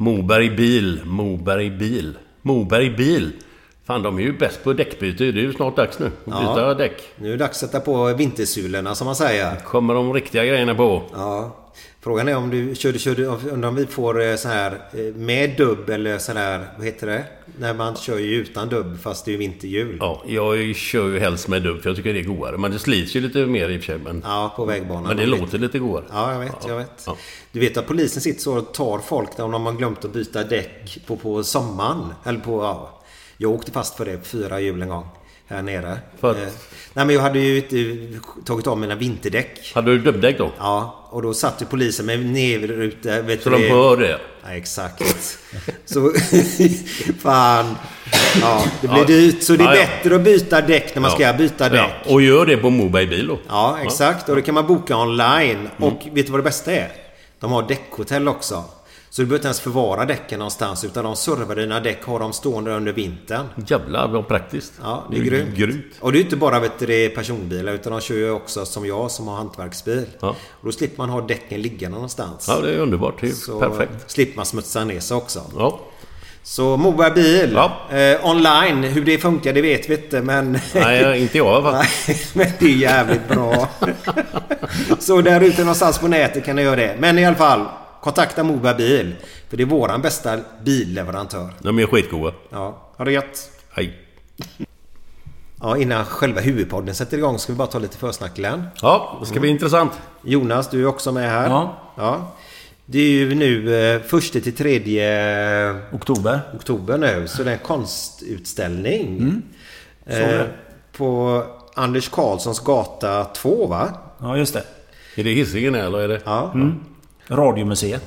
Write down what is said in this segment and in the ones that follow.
Moberg bil, Moberg bil, Moberg bil. Fan, de är ju bäst på däckbyte. Det är ju snart dags nu att byta Ja. däck. Nu är det dags att sätta på vintersulorna som man säger. Kommer de riktiga grejerna på. Ja. Frågan är om du körde, körde undrar om vi får eh, så här eh, med dubb eller så här, vad heter det? När man kör ju utan dubb fast det är ju vinterhjul. Ja, jag kör ju helst med dubb för jag tycker det är godare. Men det slits ju lite mer i och för sig. Men, Ja, på vägbanan. men det låter lite godare. Ja, jag vet, jag vet. Ja. Du vet att polisen sitter så och tar folk om de har glömt att byta däck på, på sommaren. Eller på, ja. Jag åkte fast för det på fyra hjul en gång. Här nere. För? Eh, nej men jag hade ju inte tagit av mina vinterdäck. Hade du dubbdäck då? Ja, och då satt ju polisen med nerruta... Vet Så du de hör det? Ja, exakt. Så... fan. Ja, det blir Ja. dyrt. Så det är Ja, bättre att byta däck när man ska byta däck. Och gör det på Moberg bil då. Ja, exakt. Och det kan man boka online. Mm. Och vet du vad det bästa är? De har däckhotell också. Så du behöver inte ens förvara däcken någonstans. Utan de servar dina däck, har de stående under vintern. Jävlar vad praktiskt. Ja, det är grymt. grymt. Och det är inte bara vet du, det är personbilar utan de kör ju också som jag som har hantverksbil. Ja. Och då slipper man ha däcken liggande någonstans. Ja, det är underbart. Det är Så perfekt. slipper man smutsa ner sig också. Ja. Så Moberg bil. Ja. Eh, online. Hur det funkar det vet vi inte men... Nej, inte jag. Nej, men det är jävligt bra. så där ute någonstans på nätet kan ni göra det. Men i alla fall. Kontakta Moberg bil. För det är våran bästa billeverantör. De är skitgoda. Ja, ha det gött. Hej. Ja, innan själva huvudpodden sätter igång ska vi bara ta lite försnack Glenn. Ja, det ska bli intressant. Jonas, du är också med här. Ja. ja. Det är ju nu eh, första till tredje Oktober. oktober nu. Så det är en konstutställning. Mm. Eh, på Anders Karlssons gata 2 va? Ja, just det. Är det Hisingen eller är det? Ja, Radiomuseet.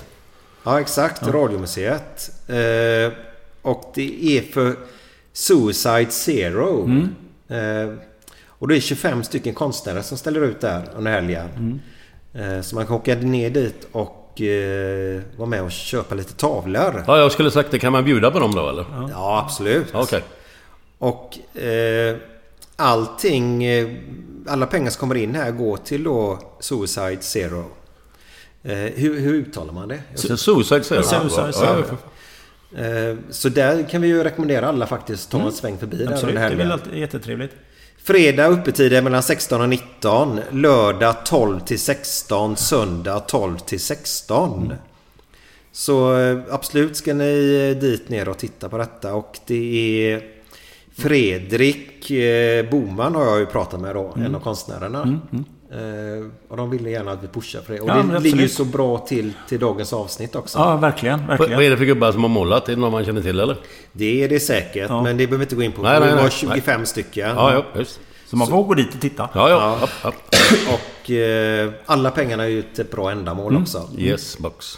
ja exakt. Radiomuseet. Eh, och det är för Suicide Zero. Eh, och det är 25 stycken konstnärer som ställer ut där under helgen. Eh, så man kan åka ner dit och eh, vara med och köpa lite tavlor. Ja, jag skulle sagt det. Kan man bjuda på dem då eller? Ja, absolut. Okej. Och eh, allting, eh, alla pengar som kommer in här går till då Suicide Zero. Eh, hur, hur uttalar man det? Så Suicide Zero? Suicide ja. Eh, så där kan vi ju rekommendera alla faktiskt ta en sväng förbi där Mm. Absolut, under det är väl alltid jättetrevligt. Fredag öppettider mellan 16 och 19. Lördag 12 till 16. Söndag 12 till 16. Så eh, absolut ska ni dit ner och titta på detta. Och det är Fredrik eh, Boman har jag ju pratat med då. En av konstnärerna. Eh, och de ville gärna att vi pushar för det. Och Ja, det men ligger ju absolut. så bra till till dagens avsnitt också. Ja, verkligen. Verkligen. vad är det för gubbar som har målat? Är det någon man känner till eller? Det är det säkert. Ja. Men det behöver vi inte gå in på. Nej, det nej, var nej. 25 stycken. Ja, ja, just. Så man får gå dit och titta. Ja, ja. ja. ja. Och eh, alla pengarna är ju till ett bra ändamål Mm. också. Yes, box.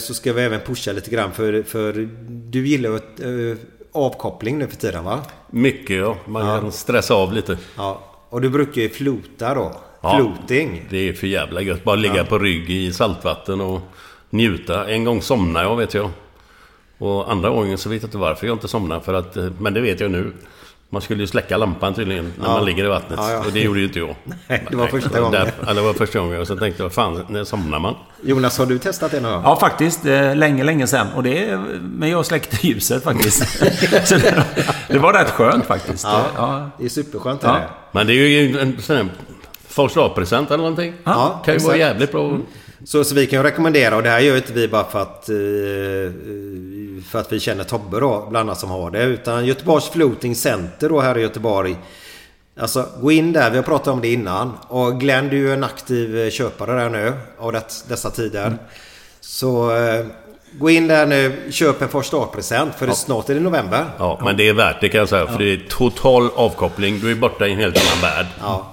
Så ska vi även pusha lite grann för, för du gillar ju eh, avkoppling nu för tiden va? Mycket ja. Man Ja. kan stressa av lite. Ja. Och du brukar ju flota då. Ja. Floating. Det är för jävla gött. Bara ligga på rygg i saltvatten och njuta. En gång somnade jag vet jag. Och andra gången så vet jag inte varför jag inte somnade. För att, eh, men det vet jag nu. Man skulle ju släcka lampan tydligen när Ja. man ligger i vattnet. Ja, ja. Och det gjorde ju inte jag. Nej, det var första gången. Där, ja, det var första gången. Och så tänkte jag, fan, när somnar man? Jonas, har du testat det någon gång? Ja, faktiskt. eh, Länge, länge sedan. Och det... Men jag släckte ljuset faktiskt. Så det, det var rätt skönt faktiskt. Ja. Ja. Det är superskönt det. Men det är ju en sån här eller någonting. Ja, kan ju vara jävligt bra. Så, så vi kan ju rekommendera och det här gör inte vi bara för att, eh, för att vi känner Tobbe då, bland annat som har det. Utan Göteborgs Floating Center då här i Göteborg. Alltså gå in där, vi har pratat om det innan. Och Glenn du är ju en aktiv eh, köpare där nu av dessa tider. Så eh, gå in där nu, köp en första present för det snart är det november. Ja, men det är värt det kan jag säga. För det är total avkoppling. Du är borta i en helt annan värld. Ja.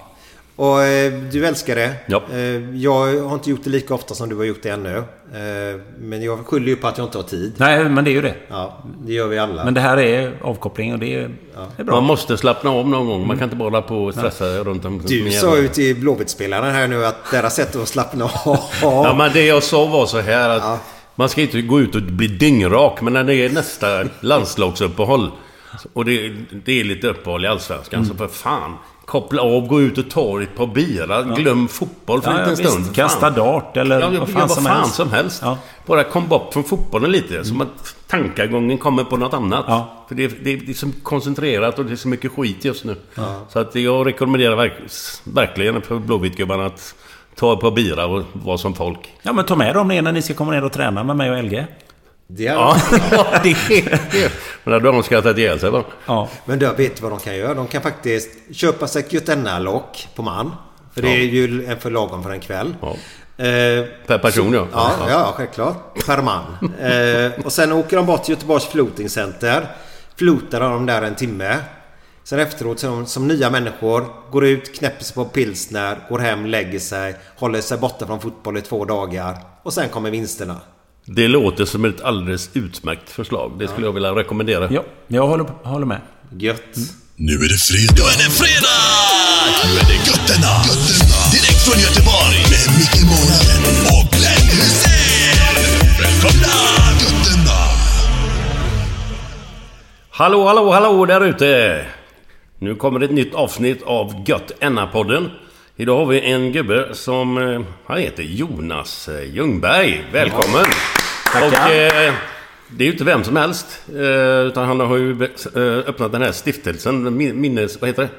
Och eh, du älskar det. Ja. Eh, jag har inte gjort det lika ofta som du har gjort det ännu. Eh, men jag skyller ju på att jag inte har tid. Nej, men det är ju det. Ja, det gör vi alla. Men det här är avkoppling och det är, det är bra. Man måste slappna av någon gång. Man kan inte bara hålla på och stressa runt om. du sa ju till Blåvitt-spelarna här nu att deras sätt att slappna av... Ja, men det jag sa var så här att man ska inte gå ut och bli dyngrak. Men när det är nästa landslagsuppehåll och det, det är lite uppehåll i Allsvenskan. Så för fan. Koppla av, gå ut och ta ett par bira. Glöm fotboll för Ja, en ja, liten visst. stund. Kasta dart eller ja, vad fan vad som fan helst. som helst. Ja. Bara kom bort från fotbollen lite. Som att tankegången kommer på något annat. Ja. För det, är- det, är- så koncentrerat och det är så mycket skit just nu. Så att jag rekommenderar verk, verkligen för Blåvittgubbarna att ta ett par bira och vara som folk. Ja, men ta med dem ner när ni ska komma ner och träna med mig och LG. Det är... Ja, det är Men då har de skrattat ihjäl sig va? Ja. Men då vet du vad de kan göra? De kan faktiskt köpa sig Götenna-lock på man. För det är ju en för lagom för en kväll. Ja. Eh, Per person ja. Ja, ja, självklart. Per man. Eh, och sen åker de bort till Göteborgs Floating Center. Flotar de där en timme. Sen efteråt som, som nya människor går ut, knäpper sig på pilsner, går hem, lägger sig, håller sig borta från fotboll i två dagar. Och sen kommer vinsterna. Det låter som ett alldeles utmärkt förslag. Det skulle jag vilja rekommendera. Ja, jag håller, håller med. Gött. Nu är det fredag! Nu är det fredag! Nu är det Götterna! Direkt från Göteborg med Micke Månaden och Glenn Hysén! Välkomna! Götterna! Hallå, hallå, hallå där ute! Nu kommer ett nytt avsnitt av Gött Enna-podden. Idag har vi en gubbe som... eh, Han heter Jonas eh, Ljungberg. Välkommen! Tackar. Och eh, det är ju inte vem som helst. Eh, utan han har ju eh, öppnat den här stiftelsen. Min- Minnes... Vad heter det?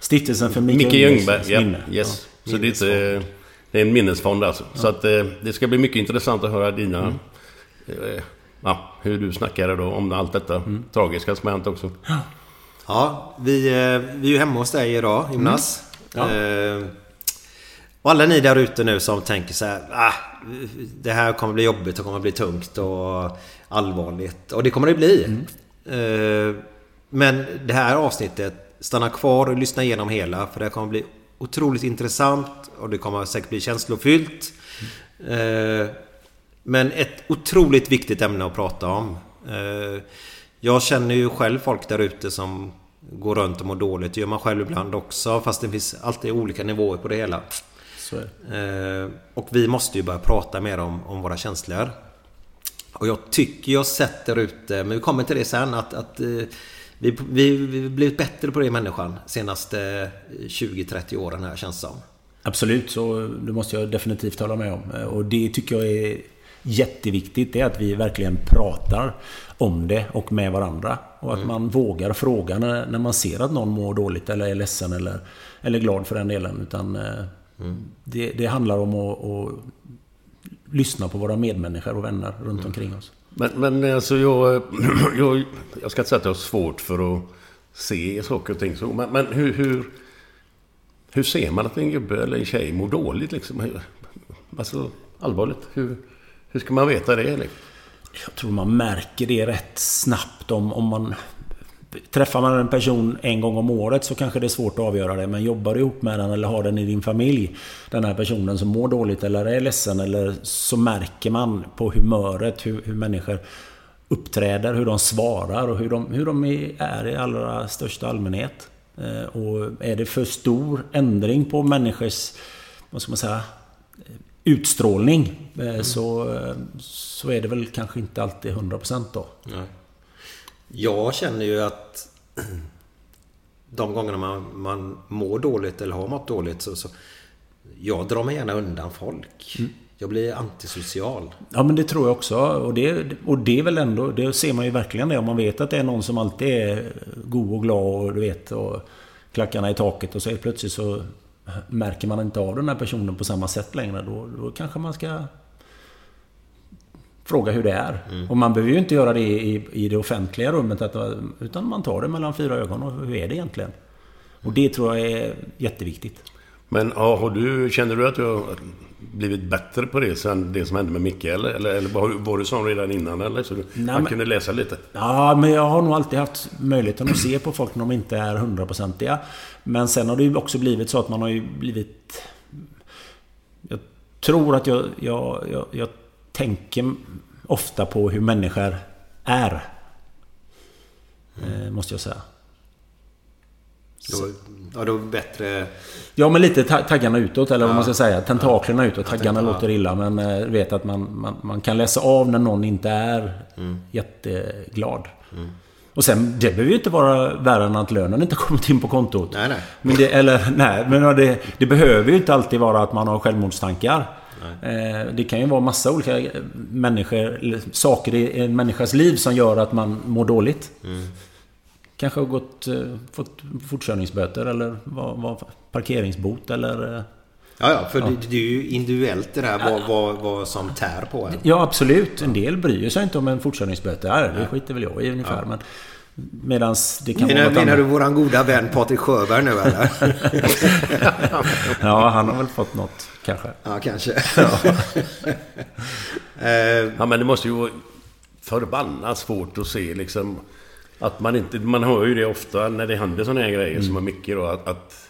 Stiftelsen för Micke Micke Ljungberg. Ja, minne. yes. Så det är, inte, det är en minnesfond alltså. Så att eh, det ska bli mycket intressant att höra dina... Mm. Eh, ja, hur du snackade då om allt detta Mm. tragiska som har hänt också. Ja, vi, eh, vi är ju hemma hos dig idag Jonas. Mm. Eh, och alla ni där ute nu som tänker så här, ah, Det här kommer bli jobbigt, och kommer bli tungt och allvarligt. Och det kommer det bli. Mm. men det här avsnittet, stanna kvar och lyssna igenom hela. För det här kommer bli otroligt intressant och det kommer säkert bli känslofyllt. Mm. men ett otroligt viktigt ämne att prata om. Eh, jag känner ju själv folk där ute som går runt och mår dåligt. Det gör man själv ibland också. Fast det finns alltid olika nivåer på det hela. Så. Eh, Och vi måste ju börja prata mer om, om våra känslor. Och jag tycker jag sett där ute, men vi kommer till det sen, att, att eh, vi, vi, vi blivit bättre på det människan senaste 20-30 åren här känns det som. Absolut, så det måste jag definitivt hålla med om. Och det tycker jag är jätteviktigt. Det är att vi verkligen pratar om det och med varandra. Och att man vågar fråga när, när man ser att någon mår dåligt eller är ledsen eller, eller glad för den delen. Utan eh, det, det handlar om att, att lyssna på våra medmänniskor och vänner runt omkring oss. Men, men alltså jag, jag... Jag ska inte säga att jag har svårt för att se saker och ting så. Men, men hur, hur... Hur ser man att en gubbe eller en tjej mår dåligt liksom? Alltså allvarligt. Hur, hur ska man veta det? Liksom? Jag tror man märker det rätt snabbt om, om man... Träffar man en person en gång om året så kanske det är svårt att avgöra det. Men jobbar du ihop med den eller har den i din familj, den här personen som mår dåligt eller är ledsen, eller så märker man på humöret hur, hur människor uppträder, hur de svarar och hur de, hur de är i allra största allmänhet. Eh, och är det för stor ändring på människors, vad ska man säga, utstrålning mm. så, eh, så är det väl kanske inte alltid 100% då. Jag känner ju att de gångerna man, man mår dåligt eller har mått dåligt så, så jag drar mig gärna undan folk. Jag blir antisocial. Ja men det tror jag också. Och det, och det är väl ändå, det ser man ju verkligen det. Om man vet att det är någon som alltid är god och glad och du vet och klackarna i taket och så helt plötsligt så märker man inte av den här personen på samma sätt längre. Då, då kanske man ska fråga hur det är. Och man behöver ju inte göra det i, i det offentliga rummet utan man tar det mellan fyra ögon och hur är det egentligen? Och det tror jag är jätteviktigt. Men ja, har du, känner du att du har blivit bättre på det sen det som hände med Micke? Eller, eller, eller var, var du sån redan innan? Eller? Så du, man men- kunde läsa lite? Ja, men jag har nog alltid haft möjligheten att se på folk när de inte är hundraprocentiga. Men sen har det ju också blivit så att man har ju blivit... Jag tror att jag, jag, jag, jag tänker ofta på hur människor är. Eh, måste jag säga. Då, ja, då bättre... Ja, men lite ta- taggarna utåt, eller vad Ja. man ska säga. Tentaklerna utåt. Ja, Taggarna tentak- låter illa, men eh, du vet att man, man, man kan läsa av när någon inte är jätteglad. Och sen, det behöver ju inte vara värre än att lönen inte kommit in på kontot. Nej, nej. Men det, eller, nej, men det, det behöver ju inte alltid vara att man har självmordstankar. Eh, Det kan ju vara massa olika människor, saker i en människas liv som gör att man mår dåligt. Kanske har gått, eh, fått fortkörningsböter eller vad, vad, parkeringsbot eller... eh, Ja, ja, för Det, det är ju individuellt det där vad, vad, vad som tär på en. Ja, absolut. En del bryr sig inte om en fortkörningsböter. Ja, det skiter väl jag i ungefär. Men medans det kan Menar, vara något menar du våran goda vän Patrik Sjöberg nu eller? Ja, han har väl fått något kanske. ja, kanske. Ja, men det måste ju vara förbannat svårt att se liksom... Att man inte... Man hör ju det ofta när det händer sådana här grejer som är mycket då att... att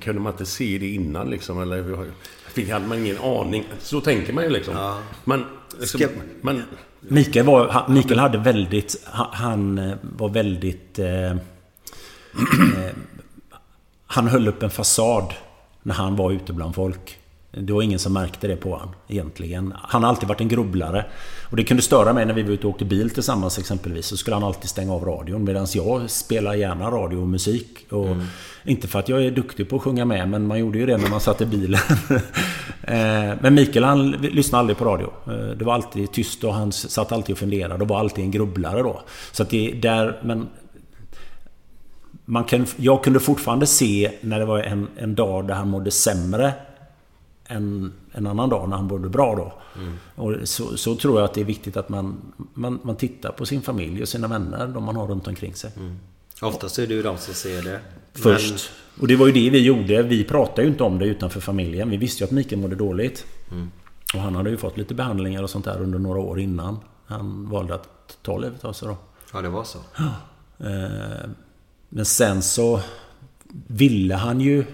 kunde man inte se det innan liksom? Eller fick- hade man ingen aning? Så tänker man ju liksom. Men... Liksom, men Mikael, var, han- Mikael hade väldigt... Han, han eh, var väldigt... Eh, eh, han höll upp en fasad när han var ute bland folk. Det var ingen som märkte det på honom egentligen. Han har alltid varit en grubblare. Och det kunde störa mig när vi var ute och åkte bil tillsammans exempelvis. Så skulle han alltid stänga av radion. Medan jag spelar gärna radio och musik. Och Inte för att jag är duktig på att sjunga med, men man gjorde ju det när man satt i bilen. Eh, men Mikael han lyssnade aldrig på radio. Eh, Det var alltid tyst och han satt alltid och funderade och var alltid en grubblare då. Så att det där... Men man kan, jag kunde fortfarande se när det var en, en dag där han mådde sämre än en annan dag när han mådde bra då. Och så, så tror jag att det är viktigt att man, man, man tittar på sin familj och sina vänner, de man har runt omkring sig. Oftast är det ju de som ser det. Först. Och det var ju det vi gjorde. Vi pratade ju inte om det utanför familjen. Vi visste ju att Mikael mådde dåligt. Och han hade ju fått lite behandlingar och sånt där under några år innan. Han valde att ta livet av sig då. Ja, det var så. Eh, Men sen så ville han ju...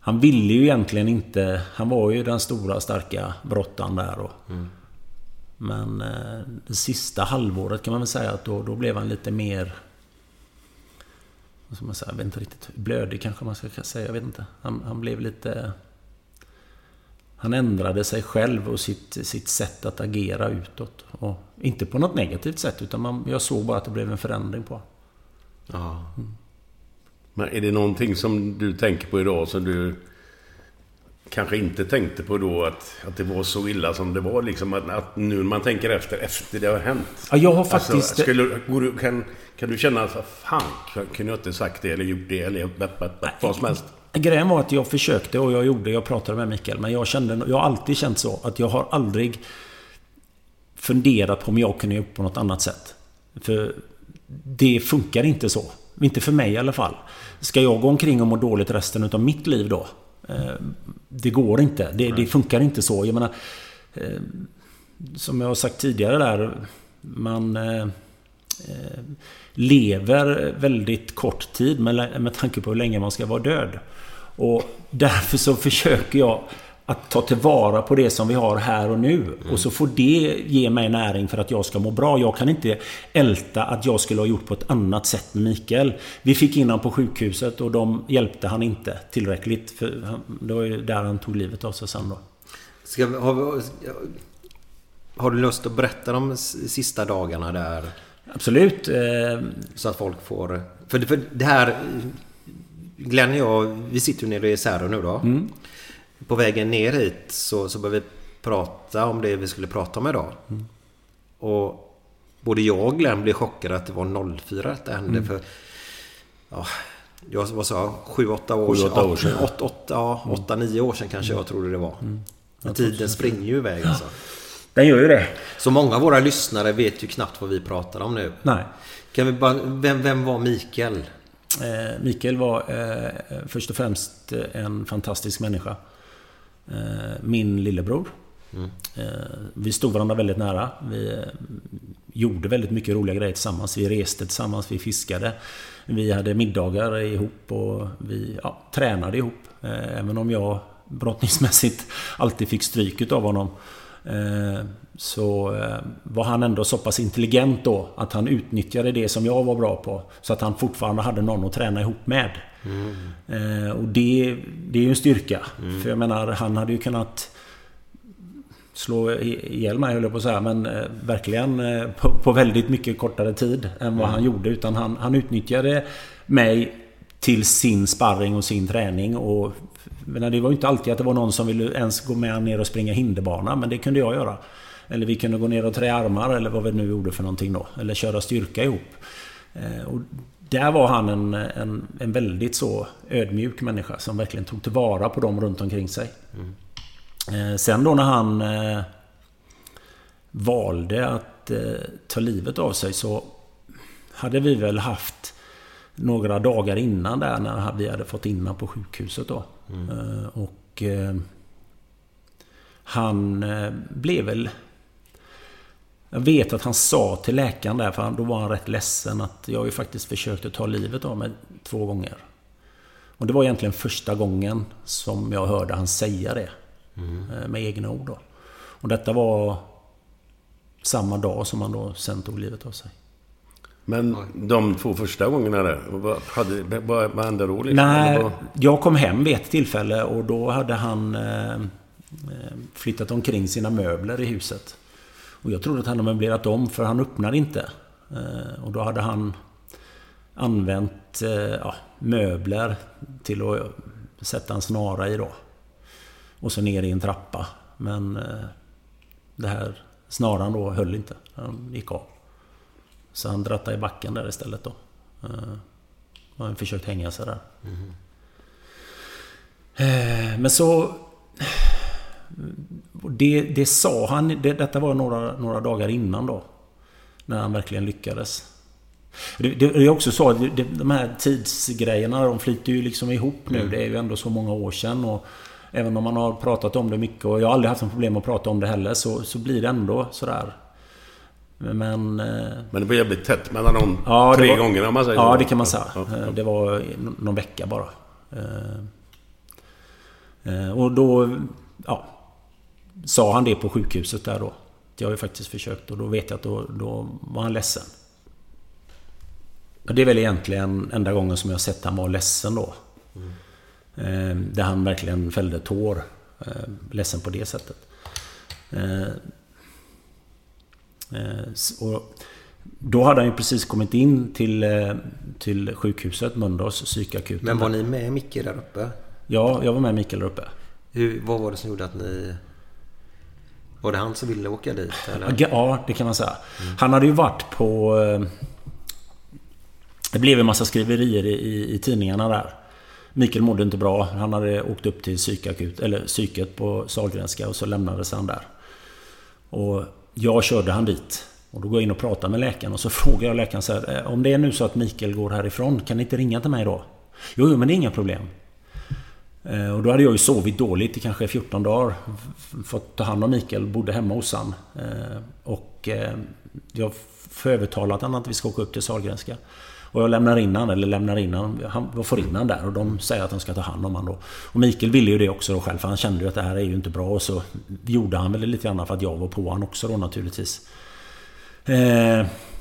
Han ville ju egentligen inte... Han var ju den stora starka brottaren där och... Men eh, det sista halvåret kan man väl säga att då, då blev han lite mer... Vad ska man säga? Jag vet inte riktigt. Blödig kanske man ska säga. Jag vet inte. Han, han blev lite... Han ändrade sig själv och sitt, sitt sätt att agera utåt. Och inte på något negativt sätt utan man, jag såg bara att det blev en förändring på honom. Ja. Men är det någonting som du tänker på idag som du kanske inte tänkte på då att, att det var så illa som det var? Liksom att, att nu när man tänker efter, efter det har hänt. Ja, jag har faktiskt- Alltså, skulle, du, kan, kan du känna att fan, kunde jag inte sagt det eller gjort det eller vad som helst? Grejen var att jag försökte och jag gjorde, jag pratade med Mikael. Men jag kände, jag har alltid känt så att jag har aldrig funderat på om jag kunde göra på något annat sätt. För det funkar inte så. Inte för mig i alla fall. Ska jag gå omkring och må dåligt resten utav mitt liv då? Eh, Det går inte. Det, det funkar inte så. Jag menar... eh, Som jag har sagt tidigare där. Man... eh, lever väldigt kort tid med, med tanke på hur länge man ska vara död. Och därför så försöker jag att ta tillvara på det som vi har här och nu. Och så får det ge mig näring för att jag ska må bra. Jag kan inte älta att jag skulle ha gjort på ett annat sätt med Mikael. Vi fick in honom på sjukhuset och de hjälpte han inte tillräckligt. För det var ju där han tog livet av sig sen då. Ska, vi- har, vi- har du lust att berätta de sista dagarna där? Absolut. Eh, Så att folk får... För, det- för det här... Glenn och jag, vi sitter ju nere i Särö nu då. På vägen ner hit så, så började vi prata om det vi skulle prata om idag. Och både jag och Glenn blev chockade att det var 04 att det hände. För, ja, jag sa jag? 7-8 år sedan. åtta år sedan. 8, 8, ja, 8-9 år sedan kanske jag trodde det var. Men tiden springer ju iväg alltså. den gör ju det. Så många av våra lyssnare vet ju knappt vad vi pratar om nu. Nej. Kan vi bara, vem, vem var Mikael? Eh, Mikael var eh, först och främst eh, en fantastisk människa. Eh, min lillebror. Eh, vi stod varandra väldigt nära. Vi eh, gjorde väldigt mycket roliga grejer tillsammans. Vi reste tillsammans, vi fiskade. Vi hade middagar ihop och vi ja, tränade ihop. Även om jag brottningsmässigt alltid fick stryk av honom. Så var han ändå så pass intelligent då att han utnyttjade det som jag var bra på. Så att han fortfarande hade någon att träna ihop med. Eh, och det, det är ju en styrka. För jag menar, han hade ju kunnat slå ihjäl mig höll jag på att säga. Men eh, verkligen eh, på, på väldigt mycket kortare tid än vad han gjorde. Utan han, han utnyttjade mig till sin sparring och sin träning. Och, men det var ju inte alltid att det var någon som ville ens gå med ner och springa hinderbana. Men det kunde jag göra. Eller vi kunde gå ner och trä armar eller vad vi nu gjorde för någonting då. Eller köra styrka ihop. Eh, Och där var han en, en, en väldigt så ödmjuk människa som verkligen tog tillvara på dem runt omkring sig. Eh, Sen då när han eh, valde att eh, ta livet av sig så hade vi väl haft några dagar innan där när vi hade fått in honom på sjukhuset då. Eh, Och han blev väl... Jag vet att han sa till läkaren där, för han- då var han rätt ledsen att jag har ju faktiskt försökt att ta livet av mig två gånger. Och det var egentligen första gången som jag hörde han säga det. eh, Med egna ord då. Och detta var samma dag som han då sen tog livet av sig. Men de två första gångerna där, vad, hade, vad, vad hände då? Liksom? Nej, jag kom hem vid ett tillfälle och då hade han eh, eh, flyttat omkring sina möbler i huset. Och jag trodde att han hade möblerat om för han öppnade inte. Eh, och då hade han använt eh, ja, möbler till att sätta en snara i då. Och så ner i en trappa. Men eh, det här snaran då höll inte. Han gick av. Så han drattade i backen där istället då. Och han försökt hänga sig där. Eh, Men så... Det, det sa han... Det, detta var några, några dagar innan då. När han verkligen lyckades. Det, det, är också så att det, de här tidsgrejerna de flyter ju liksom ihop nu. Mm. Det är ju ändå så många år sedan. Och även om man har pratat om det mycket och jag har aldrig haft något problem att prata om det heller så, så blir det ändå sådär. Men... eh, Men det var jävligt tätt mellan de Ja, tre var- gångerna om man säger Ja, det kan man säga. Ja, ja. Eh, Det var nå- någon vecka bara. Eh, Och då... Ja. Sa han det på sjukhuset där då. Jag har ju faktiskt försökt och då vet jag att då, då var han ledsen. Och det är väl egentligen enda gången som jag sett han vara ledsen då. Eh, Där han verkligen fällde tår. Eh, Ledsen på det sättet. Eh, Och då hade han ju precis kommit in till, till sjukhuset, Mölndals psykakuten. Men var ni med Micke där uppe? Ja, jag var med Mikael där uppe. Hur, vad var det som gjorde att ni... Var det han som ville åka dit? Eller? Ja, det kan man säga. Han hade ju varit på... Eh, det blev en massa skriverier i, i, i tidningarna där. Mikael mådde inte bra. Han hade åkt upp till psykakut, eller psyket på Sahlgrenska och så lämnades han där. Och jag körde han dit. Och då går jag in och pratar med läkaren och så frågar jag läkaren så här, eh, Om det är nu så att Mikael går härifrån, kan ni inte ringa till mig då? Jo, jo men det är inga problem. Eh, och då hade jag ju sovit dåligt i kanske 14 dagar. Fått ta hand om Mikael, bodde hemma hos han. Eh, och eh, jag får övertalat honom att vi ska åka upp till Sahlgrenska. Och jag lämnar in han, eller lämnar in han, han jag får in han där och de säger att de ska ta hand om han då. Och Mikael ville ju det också då själv för han kände ju att det här är ju inte bra och så gjorde han väl lite grann för att jag var på han också då naturligtvis.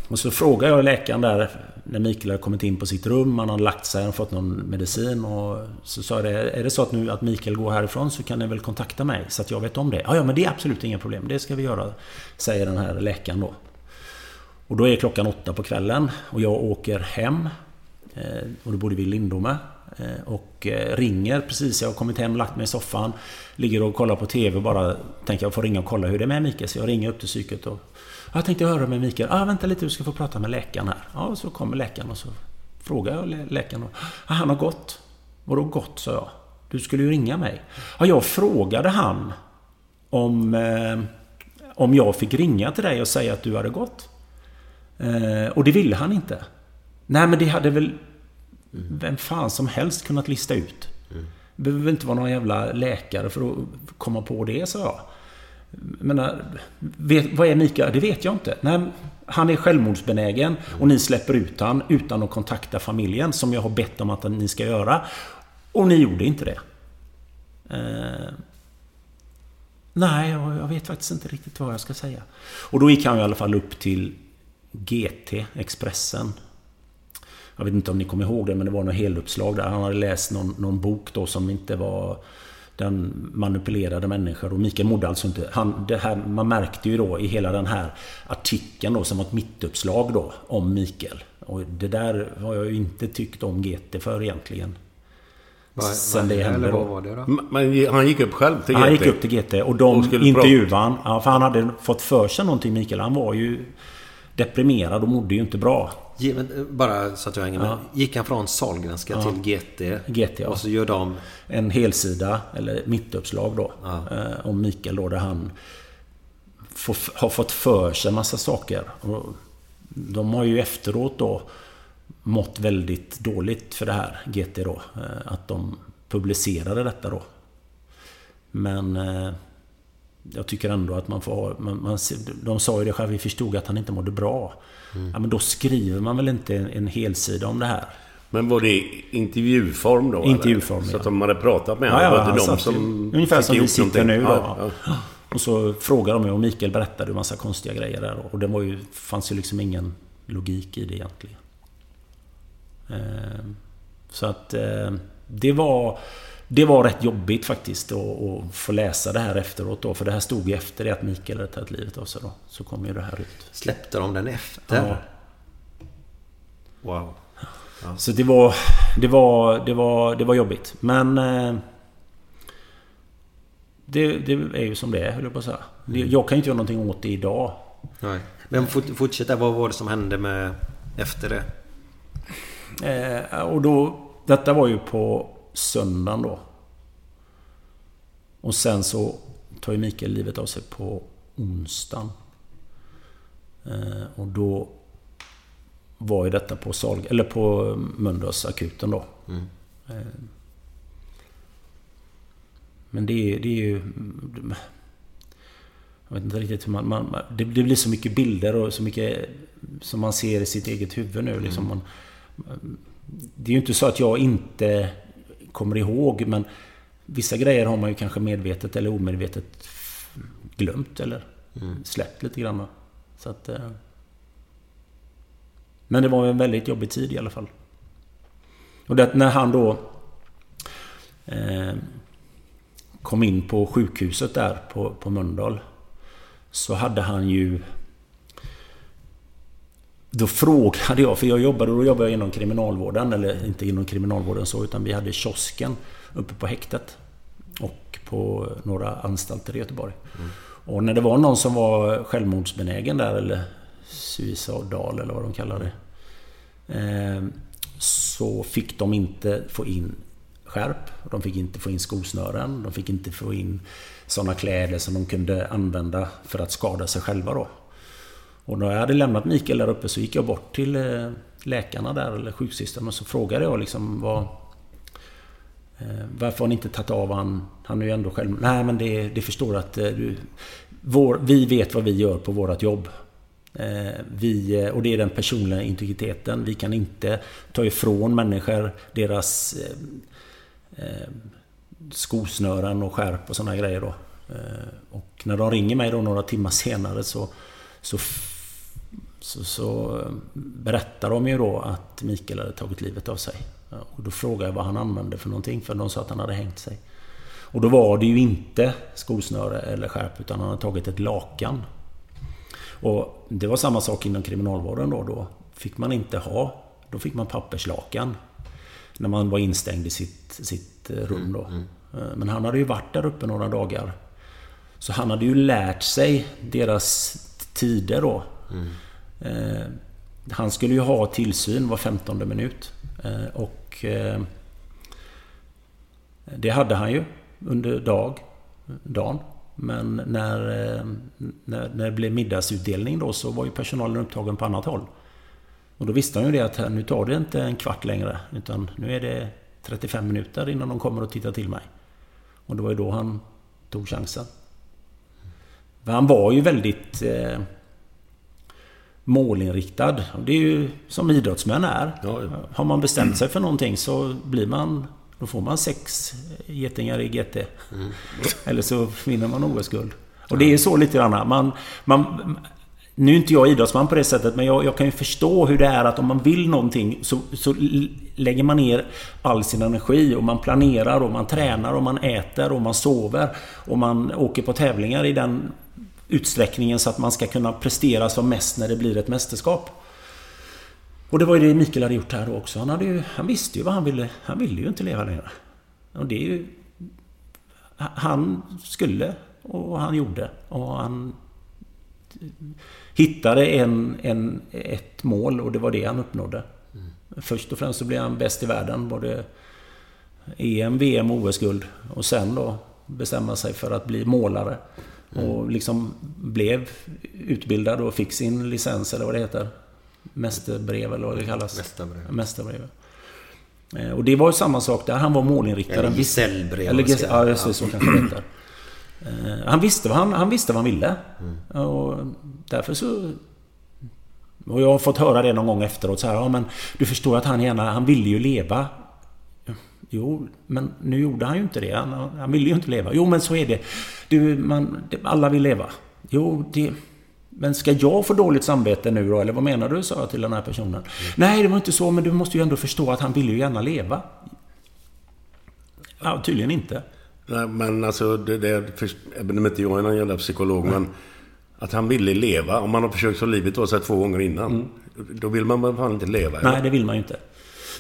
Och så frågade jag läkaren där när Mikael hade kommit in på sitt rum. Han hade lagt sig och fått någon medicin. Och så sa jag det, är det så att nu att Mikael går härifrån så kan ni väl kontakta mig så att jag vet om det. Ja, ja men det är absolut inga problem. Det ska vi göra. Säger den här läkaren då. Och då är klockan åtta på kvällen och jag åker hem. Eh, och då bodde vi i Lindome. Eh, och eh, ringer precis. Jag har kommit hem, lagt mig i soffan. Ligger och kollar på TV och bara tänker jag får ringa och kolla hur det är med Mikael. Så jag ringer upp till psyket och jag tänkte höra med Mikael. Ah, vänta lite, du ska få prata med läkaren här. Ja, så kommer läkaren och så frågar jag lä- läkaren. Och, ah, han har gått. Vadå gått, sa jag. Du skulle ju ringa mig. Ja, jag frågade han om, eh, om jag fick ringa till dig och säga att du hade gått. Eh, och det ville han inte. Nej, men det hade väl vem fan som helst kunnat lista ut. Det behöver inte vara någon jävla läkare för att komma på det, sa jag. Men vet, vad är Mikael? Det vet jag inte. Nej, han är självmordsbenägen och ni släpper ut han utan att kontakta familjen som jag har bett om att ni ska göra. Och ni gjorde inte det. Eh, nej, jag, jag vet faktiskt inte riktigt vad jag ska säga. Och då gick han i alla fall upp till GT, Expressen. Jag vet inte om ni kommer ihåg det, men det var något heluppslag där. Han hade läst någon, någon bok då som inte var... Den manipulerade människor och Mikael mådde alltså inte... Han, det här, man märkte ju då i hela den här artikeln då som var ett mittuppslag då om Mikael. Och det där har jag ju inte tyckt om GT för egentligen. Vad- Sen det hände eller då. vad var det då? Men han gick upp själv till Han GT? gick upp till GT och de Och intervjuade han. Ja, för han hade fått för sig någonting Mikael. Han var ju deprimerad och mådde ju inte bra. Eh, Bara så att jag hänger med. Ja. Gick han från Sahlgrenska Ja. till GT? GT, ja. Och så gör de... En helsida, eller mittuppslag då. Ja. Eh, om Mikael då, där han får, har fått för sig massa saker. Och de har ju efteråt då mått väldigt dåligt för det här, GT då. eh, Att de publicerade detta då. Men jag tycker ändå att man får ha... Man, man, de sa ju det själv, vi förstod att han inte mådde bra. Ja, men då skriver man väl inte en, en helsida om det här? Men var det intervjuform då? Intervjuform, eller? Så ja. att de hade pratat med Ja, ja, honom? han var det de som ungefär som vi sitter nu då. Ja, ja. Och så frågade de mig och Mikael berättade en massa konstiga grejer där. Och det var ju, fanns ju liksom ingen logik i det egentligen. Eh, så att eh, det var... Det var rätt jobbigt faktiskt att, få läsa det här efteråt då. För det här stod ju efter det att Mikael hade tagit livet av sig då. Så kom ju det här ut. Släppte de den efter? Ja. Wow. Ja. Så det var, det var, det var, det var jobbigt. Men... Eh, det, det är ju som det är, höll jag på att säga. Det- Jag kan ju inte göra någonting åt det idag. Nej. Men fort, fortsätt där. Vad var det som hände med efter det? Eh, och då... Detta var ju på söndagen då. Och sen så tar ju Mikael livet av sig på onsdagen. Eh, och då var ju detta på Sal eller på Mölndals akuten då. Mm. Eh, men det är, det är ju... Jag vet inte riktigt hur man... man det, det blir så mycket bilder och så mycket som man ser i sitt eget huvud nu. Liksom man, det är ju inte så att jag inte kommer ihåg men vissa grejer har man ju kanske medvetet eller omedvetet glömt eller släppt lite grann. Så att, eh, men det var en väldigt jobbig tid i alla fall. Och det, när han då eh, kom in på sjukhuset där på, på Mölndal så hade han ju då frågade jag, för jag jobbade, då jobbade jag inom kriminalvården, eller inte inom kriminalvården så, utan vi hade kiosken uppe på häktet. Och på några anstalter i Göteborg. Och när det var någon som var självmordsbenägen där, eller suicidal eller vad de kallar det. Eh, så fick de inte få in skärp. De fick inte få in skosnören. De fick inte få in sådana kläder som de kunde använda för att skada sig själva då. Och när jag hade lämnat Mikael där uppe så gick jag bort till eh, läkarna där, eller sjuksystern, och så frågade jag liksom vad... Eh, varför har ni inte tagit av han? Han är ju ändå själv... Nej men det, det förstår att eh, du... Vår, vi vet vad vi gör på vårt jobb. Vi, och det är den personliga integriteten. Vi kan inte ta ifrån människor deras eh, skosnören och skärp och sådana grejer då. Och när de ringer mig då några timmar senare så, så, så, så berättar de ju då att Mikael hade tagit livet av sig. Ja, Och då frågade jag vad han använde för någonting, för de sa att han hade hängt sig. Och då var det ju inte skosnöre eller skärp, utan han hade tagit ett lakan. Och det var samma sak inom kriminalvården då. Då fick man inte ha... Då fick man papperslakan. När man var instängd i sitt, sitt eh, rum då. Eh, Men han hade ju varit där uppe några dagar. Så han hade ju lärt sig deras tider då. Eh, Han skulle ju ha tillsyn var 15 minut. Eh, Och eh, det hade han ju under dag, dagen. Men när, eh, när, när det blev middagsutdelning då så var ju personalen upptagen på annat håll. Och då visste han ju det att här, nu tar det inte en kvart längre. Utan nu är det 35 minuter innan de kommer och tittar till mig. Och det var ju då han tog chansen. För han var ju väldigt eh, målinriktad. Det är ju som idrottsmän är. Har man bestämt sig för någonting så blir man... Då får man sex getingar i GT. Eller så vinner man OS-guld. Och det är så lite grann. Man, man, nu är inte jag idrottsman på det sättet, men jag, jag kan ju förstå hur det är att om man vill någonting så, så lägger man ner all sin energi och man planerar och man tränar och man äter och man sover och man åker på tävlingar i den utsträckningen så att man ska kunna prestera som mest när det blir ett mästerskap. Och det var ju det Mikael hade gjort här också. Han, hade ju, han visste ju vad han ville. Han ville ju inte leva längre. Och det är ju... Han skulle och han gjorde. Och han hittade en, en, ett mål och det var det han uppnådde. Först och främst så blev han bäst i världen. Både EM, VM och OS-guld. Och sen då bestämma sig för att bli målare. Och liksom blev utbildad och fick sin licens eller vad det heter. Mästerbrev eller vad det kallas. Mästarbrev. Mästarbrev. Eh, Och det var ju samma sak där. Han var målinriktad. Eller gesällbrev, Eller ges- Ja, just det. Så kanske det heter. Eh, Han visste vad han, han, visste vad han ville. Och därför så... Och jag har fått höra det någon gång efteråt. Så här, ja, men du förstår att han gärna... Han ville ju leva. Jo, men nu gjorde han ju inte det. Han, han ville ju inte leva. Jo, men så är det. Du, man, alla vill leva. Jo, det... Men ska jag få dåligt samvete nu då? Eller vad menar du? sa jag till den här personen. Nej, det var inte så, men du måste ju ändå förstå att han vill ju gärna leva. Ja, tydligen inte. Nej, men alltså, det, det, för, även om inte jag är någon jävla psykolog, men att han ville leva. Om man har försökt ta livet av sig två gånger innan. Då vill man väl fan inte leva? eller? Nej, det vill man ju inte.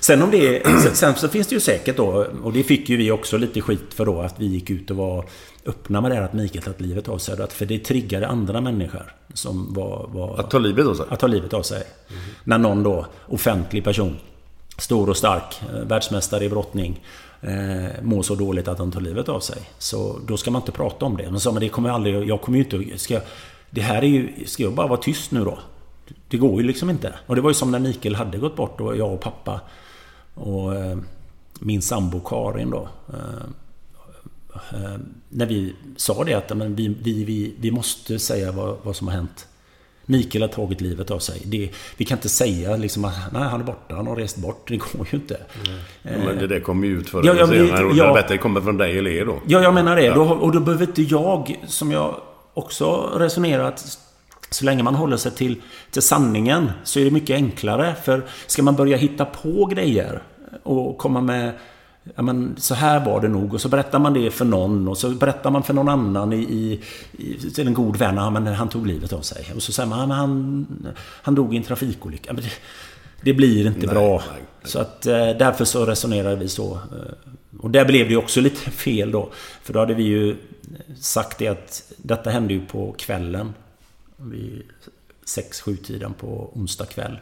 Sen om det sen- Sen så finns det ju säkert då, och det fick ju vi också lite skit för då, att vi gick ut och var öppna med det här att Mikael tagit livet av sig. För det triggade andra människor som var... var Att ta livet av sig? Att ta livet av sig. När någon då, offentlig person, stor och stark, eh, världsmästare i brottning, eh, mår så dåligt att han tar livet av sig. Så då ska man inte prata om det. Men så, men det kommer jag aldrig... Jag kommer ju inte... Ska, det här är ju... Ska jag bara vara tyst nu då? Det går ju liksom inte. Och det var ju som när Mikael hade gått bort och jag och pappa och eh, min sambo Karin då. Eh, eh, när vi sa det att men vi, vi, vi, vi måste säga vad, vad som har hänt. Mikael har tagit livet av sig. Det, vi kan inte säga liksom att nej, han är borta, han har rest bort. Det går ju inte. Ja, men det där kommer ju ut förr Ja, eller senare. Och ja. det kommer från dig eller er då. Ja, jag menar det. Ja. Då, och då behöver inte jag, som jag också resonerat så länge man håller sig till, till sanningen så är det mycket enklare. För ska man börja hitta på grejer och komma med Ja, men så här var det nog. Och så berättar man det för någon. Och så berättar man för någon annan i, i, i, till en god vän. Ja, men han tog livet av sig. Och så säger man ja, han, han dog i en trafikolycka. Ja, det, det blir inte Nej, bra. nej, nej. Så att eh, därför så resonerar vi så. Eh, Och där blev det också lite fel då. För då hade vi ju sagt det att detta hände ju på kvällen. Vid 6-7 tiden på onsdag kväll.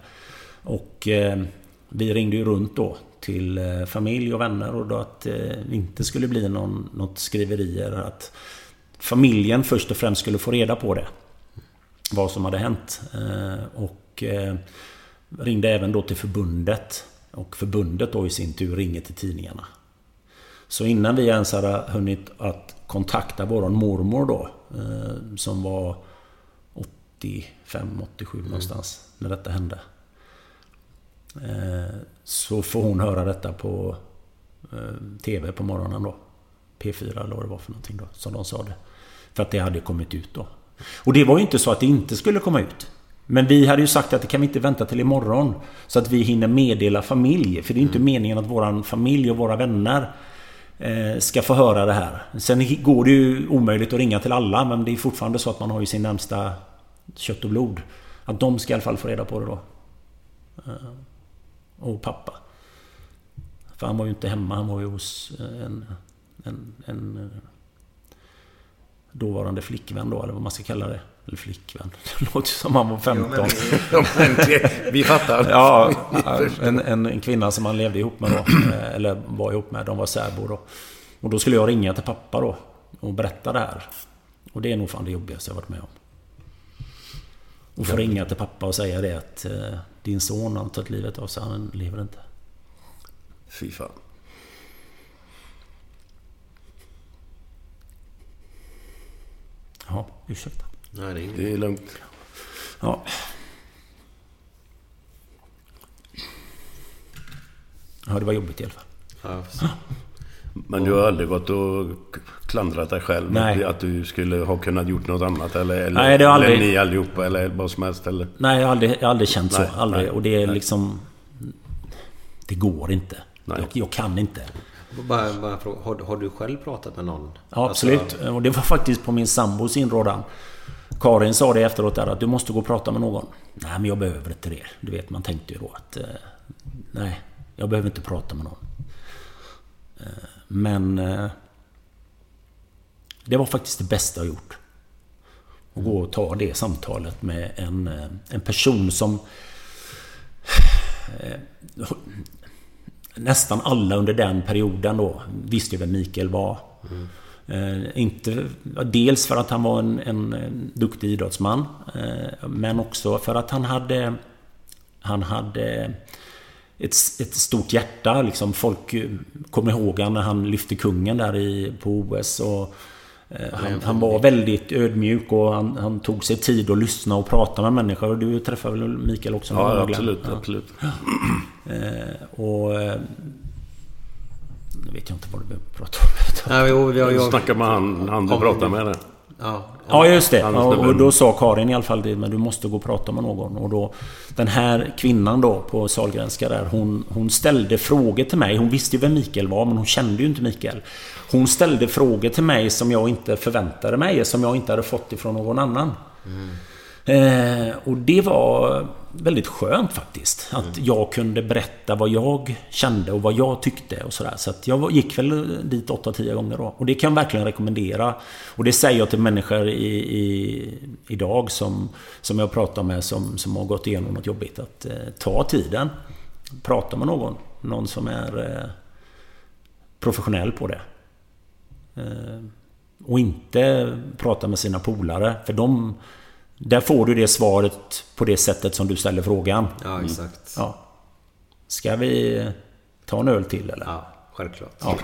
Och eh, vi ringde ju runt då till eh, familj och vänner och då att eh, det inte skulle bli någon, något skriverier. Att familjen först och främst skulle få reda på det. Vad som hade hänt. Eh, och eh, ringde även då till förbundet. Och förbundet då i sin tur ringer till tidningarna. Så innan vi ens hade hunnit att kontakta våran mormor då. Eh, som var 85, 87 någonstans när detta hände. Eh, så får hon höra detta på eh, TV på morgonen då. P4 eller vad det var för någonting då. Som de sa det. För att det hade kommit ut då. Och det var ju inte så att det inte skulle komma ut. Men vi hade ju sagt att det kan vi inte vänta till imorgon. Så att vi hinner meddela familj. För det är inte meningen att våran familj och våra vänner eh, ska få höra det här. Sen går det ju omöjligt att ringa till alla. Men det är fortfarande så att man har ju sin närmsta kött och blod. Att de ska i alla fall få reda på det då. Eh, Och pappa. För han var ju inte hemma. Han var ju hos eh, en, en, en eh, dåvarande flickvän då, eller vad man ska kalla det. Eller flickvän. Det låter som han var 15. Ja, men det- vi fattar. Ja, en, en, en kvinna som han levde ihop med då. Eller var ihop med. De var särbo då. Och då skulle jag ringa till pappa då. Och berätta det här. Och det är nog fan det jobbigaste jag varit med om. Och få ringa till pappa och säga det att eh, din son har tagit livet av sig. Han lever inte. Fy fan. Ja, ursäkta. Nej, det är inget. Det är lugnt. Ja. Ja, det var jobbigt i alla fall. Ja, Men du har aldrig gått och klandrat dig själv? Nej. Att du skulle ha kunnat gjort något annat? Eller, eller, Nej, det har aldrig- eller ni allihopa? Eller vad som helst? Eller? Nej, jag har aldrig, jag har aldrig känt så. Nej, aldrig. nej, och det är nej. liksom... Det går inte. Nej. Jag, jag kan inte. Bara, bara fråga. Har, har du själv pratat med någon? Ja, absolut. Alltså, Och det var faktiskt på min sambos inrådan. Karin sa det efteråt där att du måste gå och prata med någon. Nej, men jag behöver inte det. Du vet, man tänkte ju då att... Eh, nej, jag behöver inte prata med någon. Eh, men... Det var faktiskt det bästa jag gjort. Att gå och ta det samtalet med en, eh, en person som... Eh, nästan alla under den perioden då visste ju vem Mikael var. Eh, inte, dels för att han var en, en, en duktig idrottsman. Eh, men också för att han hade... Han hade ett, ett stort hjärta. Liksom folk kommer ihåg han när han lyfte kungen där i, på OS. Och, han, han var väldigt ödmjuk och han, han tog sig tid att lyssna och prata med människor. Och du träffade väl Mikael också? Ja, absolut. Ja. absolut. Eh, och... Eh, nu vet jag inte vad du behöver prata om. Nej, jo, har, Jag jag, snackar med han, han du pratar med. Där. Ja, Ja, just det. Ja, och då sa Karin i alla fall det, men du måste gå och prata med någon. Och då, den här kvinnan då på Sahlgrenska där, hon, hon ställde frågor till mig. Hon visste ju vem Mikael var, men hon kände ju inte Mikael. Hon ställde frågor till mig som jag inte förväntade mig, som jag inte hade fått ifrån någon annan. Eh, och det var väldigt skönt faktiskt. Att jag kunde berätta vad jag kände och vad jag tyckte och sådär. Så att jag gick väl dit 8-10 gånger då. Och det kan jag verkligen rekommendera. Och det säger jag till människor i, i, idag som, som jag pratar med som, som har gått igenom något jobbigt. Att eh, ta tiden. Prata med någon. Någon som är eh, professionell på det. Eh, och inte prata med sina polare. För de... Där får du det svaret på det sättet som du ställer frågan. Ja, exakt. Ja. Ska vi ta en öl till eller? Ja, självklart. Ja.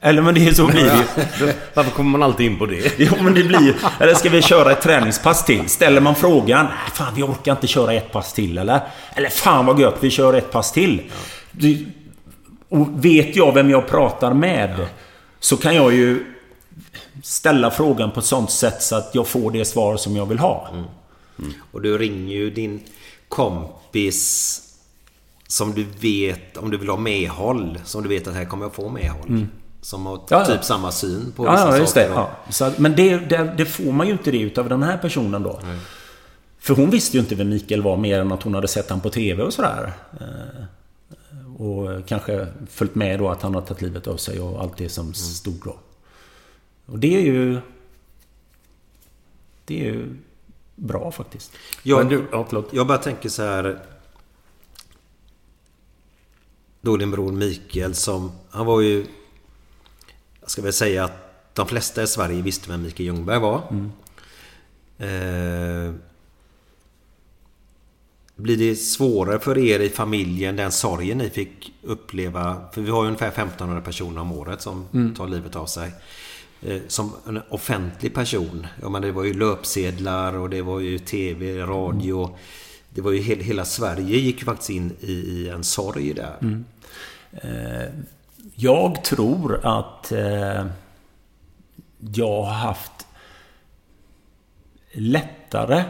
Eller men det är så blir det. Varför kommer man alltid in på det? Jo men det blir. Eller ska vi köra ett träningspass till? Ställer man frågan... "Nej, Fan vi orkar inte köra ett pass till eller? Eller fan vad gött vi kör ett pass till. Du- Och vet jag vem jag pratar med så kan jag ju ställa frågan på ett sånt sätt så att jag får det svar som jag vill ha. Och du ringer ju din kompis som du vet, om du vill ha medhåll, som du vet att här kommer jag få medhåll. Som har Mm. Ja, ja. typ samma syn på Ja, vissa ja just det. saker. Ja. Så, men det, det, det får man ju inte det utav den här personen då. För hon visste ju inte vem Mikael var mer än att hon hade sett han på TV och sådär. Eh, Och kanske följt med då att han har tagit livet av sig och allt det som stod då. Och det är ju... Det är ju bra faktiskt. Jag, du- ja, förlåt. jag bara tänker så här. Då din bror Mikael som... Han var ju... Jag ska väl säga att de flesta i Sverige visste vem Mikael Ljungberg var. Eh, blir det svårare för er i familjen, den sorgen ni fick uppleva? För vi har ju ungefär 1500 personer om året som tar livet av sig. Eh, Som en offentlig person. Ja, men det var ju löpsedlar och det var ju TV, radio. Det var ju he- hela Sverige gick ju faktiskt in i, i en sorg där. Eh, Jag tror att eh, jag har haft lättare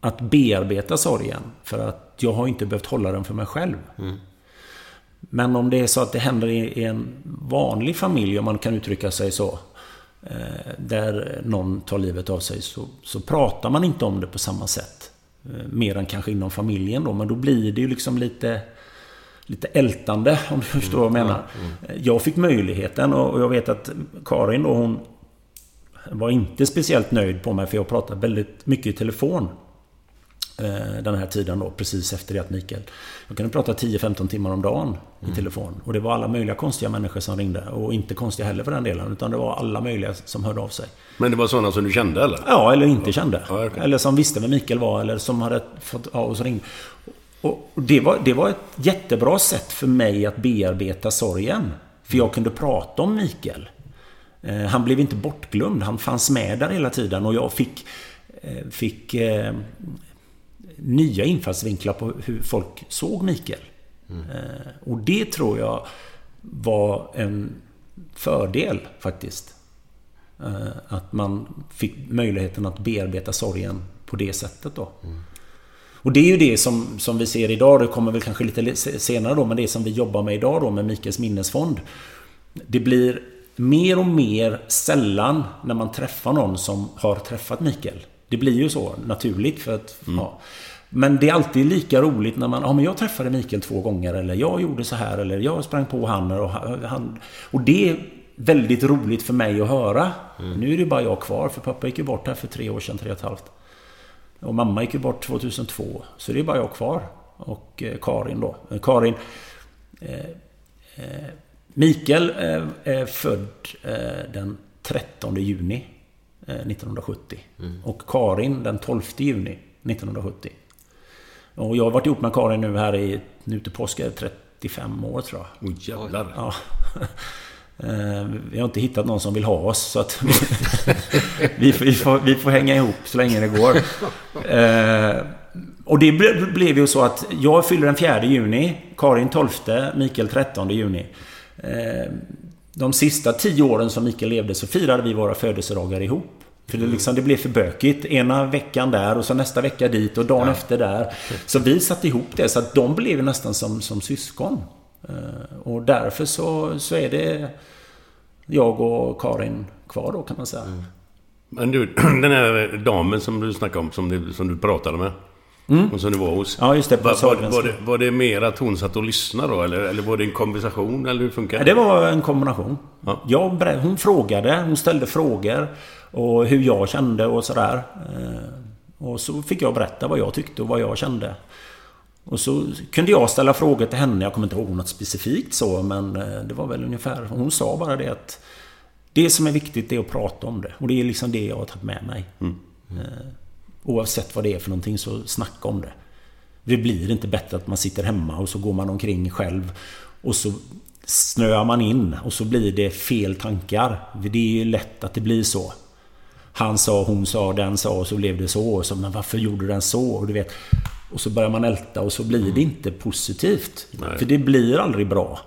att bearbeta sorgen. För att jag har inte behövt hålla den för mig själv. Men om det är så att det händer i i en vanlig familj, om man kan uttrycka sig så. Eh, Där någon tar livet av sig så, så pratar man inte om det på samma sätt. Eh, Mer än kanske inom familjen då. Men då blir det ju liksom lite lite ältande om du förstår vad jag menar. Jag fick möjligheten och och jag vet att Karin då hon var inte speciellt nöjd på mig för jag pratade väldigt mycket i telefon. Eh, Den här tiden då, precis efter det att Mikael... Jag kunde prata 10-15 timmar om dagen i telefon. Och det var alla möjliga konstiga människor som ringde. Och inte konstiga heller för den delen. Utan det var alla möjliga som hörde av sig. Men det var sådana som du kände eller? Ja, eller inte kände. Ja, okej. Eller som visste vem Mikael var, eller som hade fått... Ja, och så ringde. Och det var, det var ett jättebra sätt för mig att bearbeta sorgen. För jag kunde prata om Mikael. Eh, Han blev inte bortglömd. Han fanns med där hela tiden och jag fick, eh, fick eh, nya infallsvinklar på hur folk såg Mikael. Eh, Och det tror jag var en fördel faktiskt. Eh, Att man fick möjligheten att bearbeta sorgen på det sättet då. Och det är ju det som, som vi ser idag. Det kommer väl kanske lite senare då. Men det som vi jobbar med idag då med Mikaels minnesfond. Det blir mer och mer sällan när man träffar någon som har träffat Mikael. Det blir ju så naturligt för att... Ja. Men det är alltid lika roligt när man... Ja, men jag träffade Mikael två gånger. Eller jag gjorde så här. Eller jag sprang på han och han... Och det är väldigt roligt för mig att höra. Nu är det bara jag kvar. För pappa gick ju bort här för tre år sedan. Tre och ett halvt. Och mamma gick ju bort 2002. Så det är bara jag kvar. Och eh, Karin då. Eh, Karin... Eh, eh, Mikael eh, är född den 13 juni eh, 1970. Och Karin den 12 juni 1970. Och jag har varit ihop med Karin nu här i... Nu till påsk är det 35 år tror jag. Oj jävlar. Ja. Eh, Vi har inte hittat någon som vill ha oss så att vi, får, vi, får, vi får hänga ihop så länge det går. Eh, Och det ble- blev ju så att jag fyller den 4 juni, Karin 12, Mikael 13 juni. De sista tio åren som Mikael levde så firade vi våra födelsedagar ihop. För det, liksom, det blev för bökigt. Ena veckan där och så nästa vecka dit och dagen efter där. Så vi satte ihop det så att de blev nästan som, som syskon. Eh, Och därför så, så är det jag och Karin kvar då kan man säga. Men du, den här damen som du snackade om, som du, som du pratade med. Mm. Som du var hos. Ja, just det, Var, var, var, det, var det mer att hon satt och lyssnade då? Eller, eller var det en konversation? Eller hur funkar Ja, det var en kombination. Ja. Jag, hon frågade, hon ställde frågor. Och hur jag kände och sådär. Eh, Och så fick jag berätta vad jag tyckte och vad jag kände. Och så kunde jag ställa frågor till henne. Jag kommer inte ihåg något specifikt så, men eh, det var väl ungefär... Hon sa bara det att... Det som är viktigt är att prata om det. Och det är liksom det jag har tagit med mig. Eh, Oavsett vad det är för någonting så snacka om det. Det blir inte bättre att man sitter hemma och så går man omkring själv och så snöar man in och så blir det fel tankar. För Det är ju lätt att det blir så. Han sa, hon sa, den sa och så blev det så. Och så men varför gjorde den så? Och, du vet, och så börjar man älta och så blir det inte positivt. Nej. För det blir aldrig bra.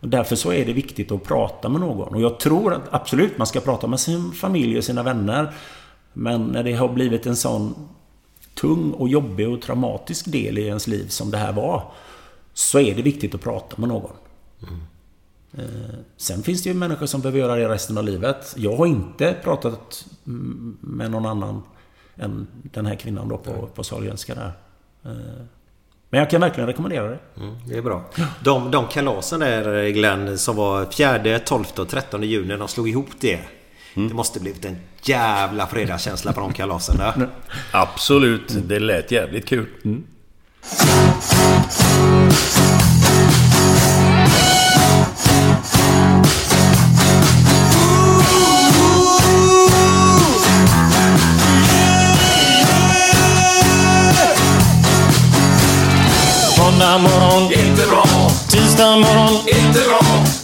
Och därför så är det viktigt att prata med någon. Och jag tror att absolut man ska prata med sin familj och sina vänner. Men när det har blivit en sån tung och jobbig och traumatisk del i ens liv som det här var. Så är det viktigt att prata med någon. Eh, Sen finns det ju människor som behöver göra det resten av livet. Jag har inte pratat mm, med någon annan än den här kvinnan då på, på Sahlgrenska där. Eh, Men jag kan verkligen rekommendera det. Mm, det är bra. De, de kalasen där Glenn som var 4, 12 och 13 juni. De slog ihop det. Det måste blivit en jävla fredagskänsla på de kalasen där. Absolut. Det lät jävligt kul. Måndag morgon, inte bra. Tisdag morgon, inte bra.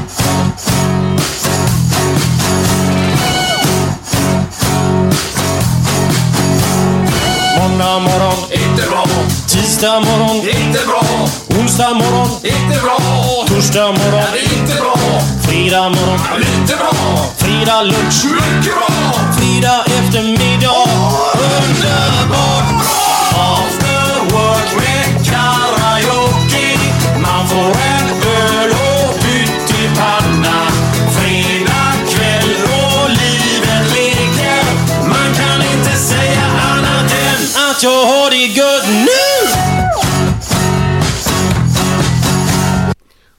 Tisdag morgon, inte bra. Onsdag morgon, inte bra. Torsdag morgon, inte bra. Fredag morgon, lite bra. Fredag lunch, mycket bra. Fredag eftermiddag, underbart bra. After work med karaoke. Man får en öl och pyttipanna. Fredag kväll och livet leker. Man kan inte säga annat än att jag har det gött nu!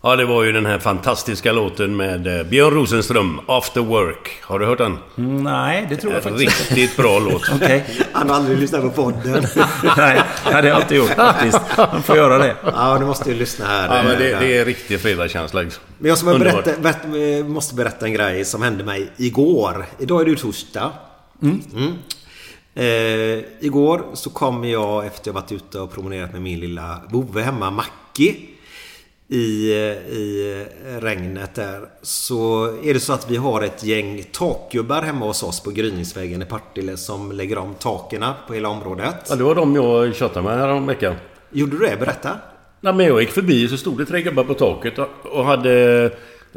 Ja, det var ju den här fantastiska låten med eh, Björn Rosenström, After Work. Har du hört den? Mm, Nej, det tror jag En faktiskt inte. riktigt bra låt. Okej. Han har aldrig lyssnat på podden. Nej, det har jag inte gjort faktiskt. Man får göra det. Ja, du måste ju lyssna här. Ja, men det, det är riktig fredagskänsla. Liksom. Men jag som berätta, berätta, eh, måste berätta en grej som hände mig igår. Idag är det ju torsdag. Mm. Eh, igår så kom jag efter jag varit ute och promenerat med min lilla vovve hemma, Mackie. I, I regnet där. Så är det så att vi har ett gäng takgubbar hemma hos oss på Gryningsvägen i Partille som lägger om takerna på hela området. Ja, det var de jag tjatade med häromveckan. Gjorde du det? Berätta. Nej, men jag gick förbi så stod det tre gubbar på taket och, hade...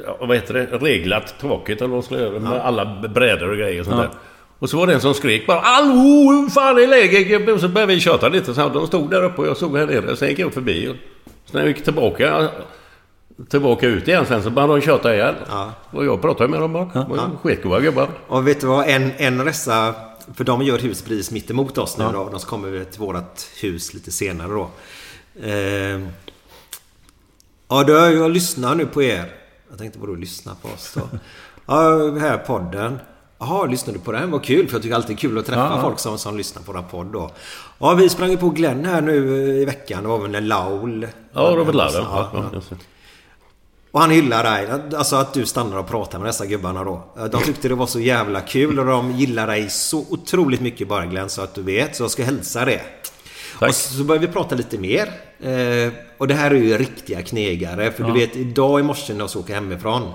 Ja, vad heter det? Reglat taket eller vad de skulle göra med alla brädor och grejer och sånt Ja. där. Och så var det en som skrek bara Hallå! Hur fan är läget? Och så började vi köta lite. Så de stod där uppe och jag stod här nere. Sen gick jag förbi. Och när jag gick tillbaka... Tillbaka ut igen sen så började de köta igen. Ja. Och jag pratade med dem bara. Ju skitgoda gubbar. Och vet du vad? En, en dessa... För de gör hus precis mitt emot oss nu Ja. då. De kommer vi till vårat hus lite senare då. Eh, ja, du, jag lyssnar nu på er. Jag tänkte, vadå lyssna på oss då? Ja, här podden. Jaha, lyssnade du på den? Vad kul, för jag tycker alltid det är kul att träffa ja. folk som, som lyssnar på vår podd då. Ja, vi sprang ju på Glenn här nu i veckan. Det var väl när Laul... Ja, Robert Laul. Ja, Ja. Och han hyllar dig. Alltså att du stannar och pratar med dessa gubbarna då. De tyckte det var så jävla kul och de gillar dig så otroligt mycket bara Glenn så att du vet. Så jag ska hälsa det. Tack. Och så börjar vi prata lite mer. Eh, och det här är ju riktiga knegare. För Ja. du vet idag i morse när jag så åker hemifrån.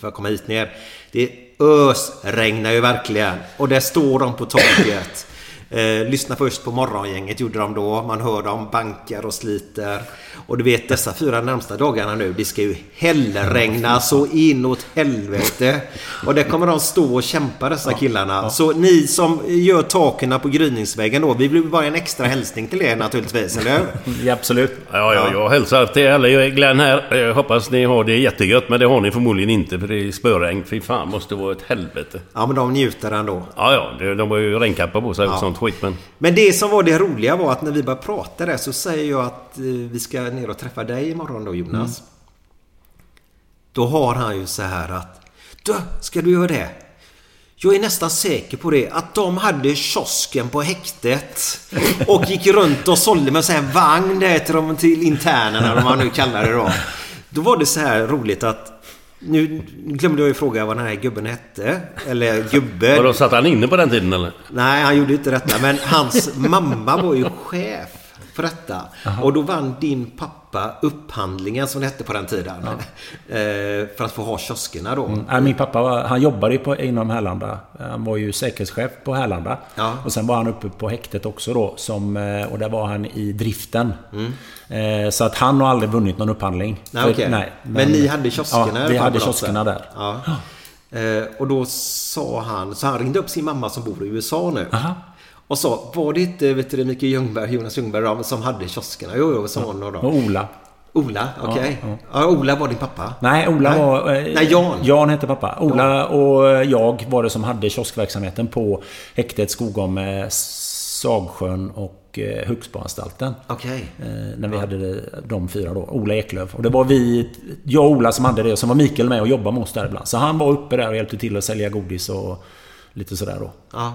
För att komma hit ner. Det ösregnar ju verkligen. Och där står de på taket. Eh, lyssna först på morgongänget gjorde de då. Man hör dem bankar och sliter. Och du vet dessa fyra närmsta dagarna nu. Det ska ju hällregna så inåt helvete. Och där kommer de stå och kämpa dessa killarna. Så ni som gör taken på gryningsväggen då. Vi vill bara en extra hälsning till er naturligtvis, eller hur? Ja, absolut. Ja, ja, jag hälsar till alla. Jag är Glenn här. Jag hoppas ni har det jättegött, men det har ni förmodligen inte för det är spöregn. Fy fan, måste vara ett helvete. Ja, men de njuter ändå. Ja, ja, de- har ju regnkappar på sig och Ja. Sånt skit, men... Men det som var det roliga var att när vi började prata där så säger jag att eh, vi ska ner och träffa dig imorgon då Jonas. Då har han ju så här att Du, ska du göra det? Jag är nästan säker på det att de hade kiosken på häktet och gick runt och sålde med så här vagn där till, de, till internerna, vad man nu kallar det då. Då var det så här roligt att nu glömde jag ju fråga vad den här gubben hette. Eller gubbe. Vadå, satt han inne på den tiden eller? Nej, han gjorde inte detta. Men hans mamma var ju chef för detta. Och då vann din pappa upphandlingen, som det hette på den tiden. Eh, för att få ha kioskerna då. Mm. Min pappa var, han jobbade ju på, inom Härlanda. Han var ju säkerhetschef på Härlanda. Ja. Och sen var han uppe på häktet också då. Som, eh, och där var han i driften. Eh, Så att han har aldrig vunnit någon upphandling. Mm. Nej, För- nej, men, ni hade kioskerna Ja, vi hade på kioskerna där. Ja. Och då sa han, så han ringde upp sin mamma som bor i USA nu. Aha. Och sa, var det inte vet du, Mikael Ljungberg, Jonas Ljungberg de, som hade kioskerna? Jo, jo, sa hon då. Och Ola. Ola, okej. Ja, Ja, Ola var din pappa? Nej, Ola Nej. var... eh, Nej, Jan. Jan hette pappa. Ola och jag var det som hade kioskverksamheten på häktet Skogom, eh, Sagsjön och eh, Högsboanstalten. Okej. Eh, när vi hade de fyra då. Ola Eklöf. Och det var vi, jag och Ola som hade det. Och sen var Mikael med och jobbade med oss där ibland. Så han var uppe där och hjälpte till att sälja godis och lite sådär då. Ja.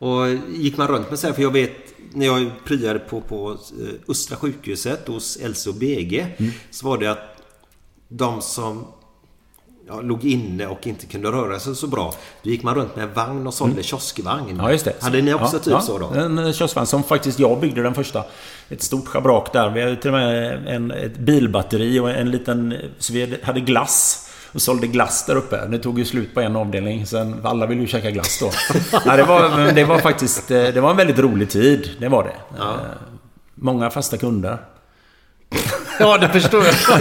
Och gick man runt med här, för jag vet när jag pryade på, på eh, Östra sjukhuset hos Else och BG så var det att de som ja, låg inne och inte kunde röra sig så bra. Då gick man runt med en vagn och sålde kioskvagn. Ja, just det. Hade ni också ja, typ ja, så då? En eh, kioskvagn som faktiskt jag byggde den första. Ett stort schabrak där. Vi hade till och med en, ett bilbatteri och en liten... Så vi hade glass. Och sålde glass där uppe. Det tog ju slut på en avdelning. Sen alla ville ju käka glass då. ja, det, var, det var faktiskt... eh, Det var en väldigt rolig tid. Det var det. Ja. Eh, Många fasta kunder. Ja, det förstår jag.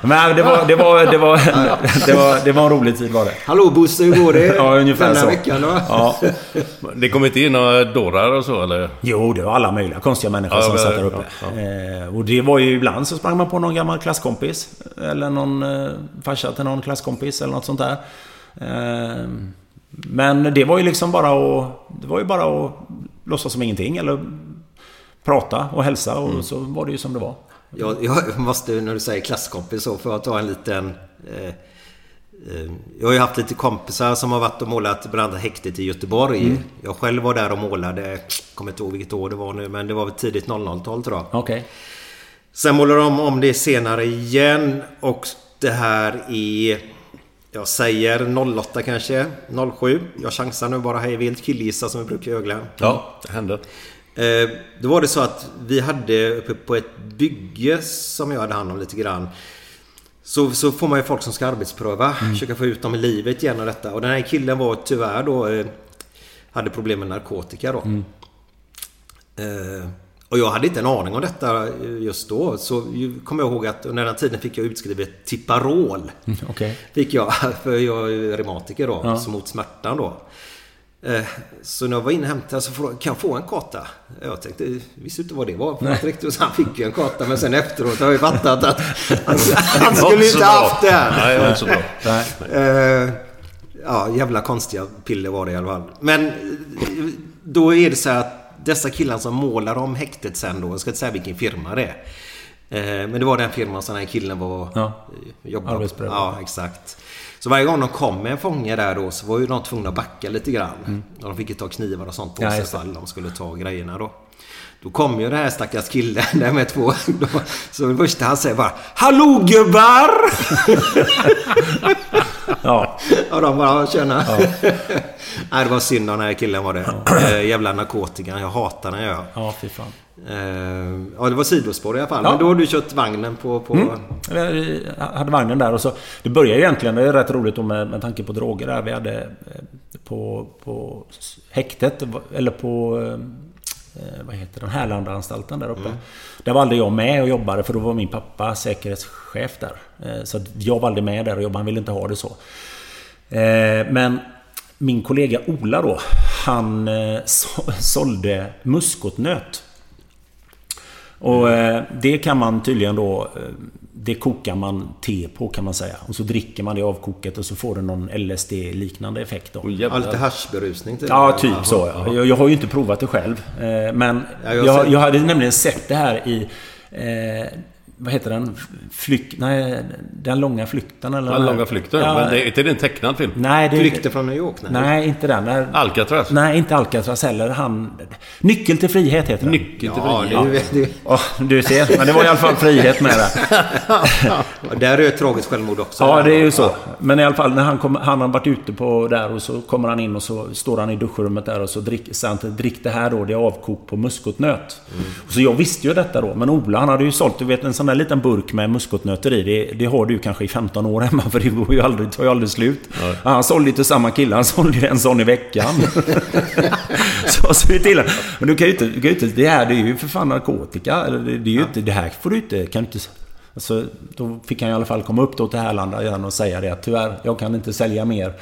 Men det var, det var, det var, det var, det var en rolig tid var det. Hallå Bosse, hur går det? Ja, ungefär så. veckan då? Ja. Det kom inte in några dårar och så eller? Jo, det var alla möjliga konstiga människor Ja, som men- satt där uppe. ja, Eh, och det var ju ibland så sprang man på någon gammal klasskompis. Eller någon eh, farsa till någon klasskompis eller något sånt där. Eh, men det var ju liksom bara att... Det var ju bara att låtsas som ingenting. Eller prata och hälsa och så var det ju som det var. Jag, jag måste, när du säger klasskompis så, för att ta en liten... Eh, eh, jag har ju haft lite kompisar som har varit och målat bland annat häktet i Göteborg. Mm. Jag själv var där och målade, kommer inte ihåg vilket år det var nu, men det var väl tidigt 00-tal tror jag. Okej. Sen målade de om det senare igen och det här är... Jag säger 08 kanske, 07. Jag chansar nu bara hej vilt, killgissa som vi brukar göra Glenn. Ja, det hände. Eh, Då var det så att vi hade uppe på ett bygge som jag hade hand om lite grann. Så, så får man ju folk som ska arbetspröva, försöka få ut dem i livet igen och detta. Och den här killen var tyvärr då... Eh, hade problem med narkotika då. Eh, och jag hade inte en aning om detta just då. Så kommer jag ihåg att under den tiden fick jag utskrivet Tiparol. Okej. Fick jag, för jag är reumatiker då, Ja. mot smärtan då. Eh, Så när jag var inne och hämtade så frågade kan jag få en karta? Jag tänkte, visste inte vad det var för riktigt. Så han fick ju en karta. Men sen efteråt har jag ju fattat att han, han skulle inte haft den. Nej, det var inte så bra. Eh, Ja, jävla konstiga piller var det i alla fall. Men eh, då är det så här att dessa killar som målar om häktet sen då, jag ska inte säga vilken firma det är. Eh, Men det var den firman som den här killen var Ja. jobbade Arbetsprövad. Ja, exakt. Så varje gång de kom med en fånge där då så var ju de tvungna att backa lite grann. Och de fick ju ta knivar och sånt på Ja, sig ifall de skulle ta grejerna då. Då kom ju den här stackars killen där med två... Då, så det första han säger bara Hallå gubbar! Ja. Och de bara tjena. Nej det var synd om den här killen var det. Eh, Jävla narkotikan. Jag hatar den jag. Ja, fy fan. Eh, Ja det var sidospår i alla fall. Ja. Men då har du kört vagnen på... på... Mm. Jag hade vagnen där och så... Det började egentligen, det är rätt roligt då med, med tanke på droger där. Vi hade eh, på, på häktet, eller på... eh, Vad heter den? Härlandaanstalten där uppe. Där var aldrig jag med och jobbade för då var min pappa säkerhetschef där. Eh, Så jag var aldrig med där och jobbade. Han ville inte ha det så. Eh, Men min kollega Ola då, han eh, så- sålde muskotnöt. Och eh, det kan man tydligen då... eh, Det kokar man te på kan man säga. Och så dricker man det avkokat och så får det någon LSD-liknande effekt då. Ja, lite haschberusning typ. Ja, typ Jaha, så. jaha. Jag, jag har ju inte provat det själv. eh, Men Ja, jag jag, jag hade nämligen sett det här i... Eh, vad heter den? Flykt... Nej, Den långa flykten eller? Den långa flykten. Ja, Men det, inte det en tecknad film? Nej, det... Flykten från New York? Nej. Nej, inte den. Där... Alcatraz? Nej, inte Alcatraz heller. Han... Nyckel till frihet heter den. Nyckel till Ja, frihet. det, det, Ja, du ser. Men det var i alla fall frihet med det. Ja, där är ett tragiskt självmord också. Ja, det är ju så. Men i alla fall när han, kom, han har varit ute på där och så kommer han in och så står han i duschrummet där och så drick, säger han drick det här då, det är avkok på muskotnöt. Och Så jag visste ju detta då, men Ola han hade ju sålt, du vet en sån där liten burk med muskotnötter i. Det, det har du kanske i 15 år hemma för det går ju aldrig, tar ju aldrig slut. Ja, han sålde till samma kille, han sålde en sån i veckan. så sa ju till men du kan ju inte, du kan inte, det här det är ju för fan narkotika. Eller Det, det är ju inte, det här får du inte, kan du inte Alltså, då fick han i alla fall komma upp då till Härlanda igen och säga det att tyvärr, jag kan inte sälja mer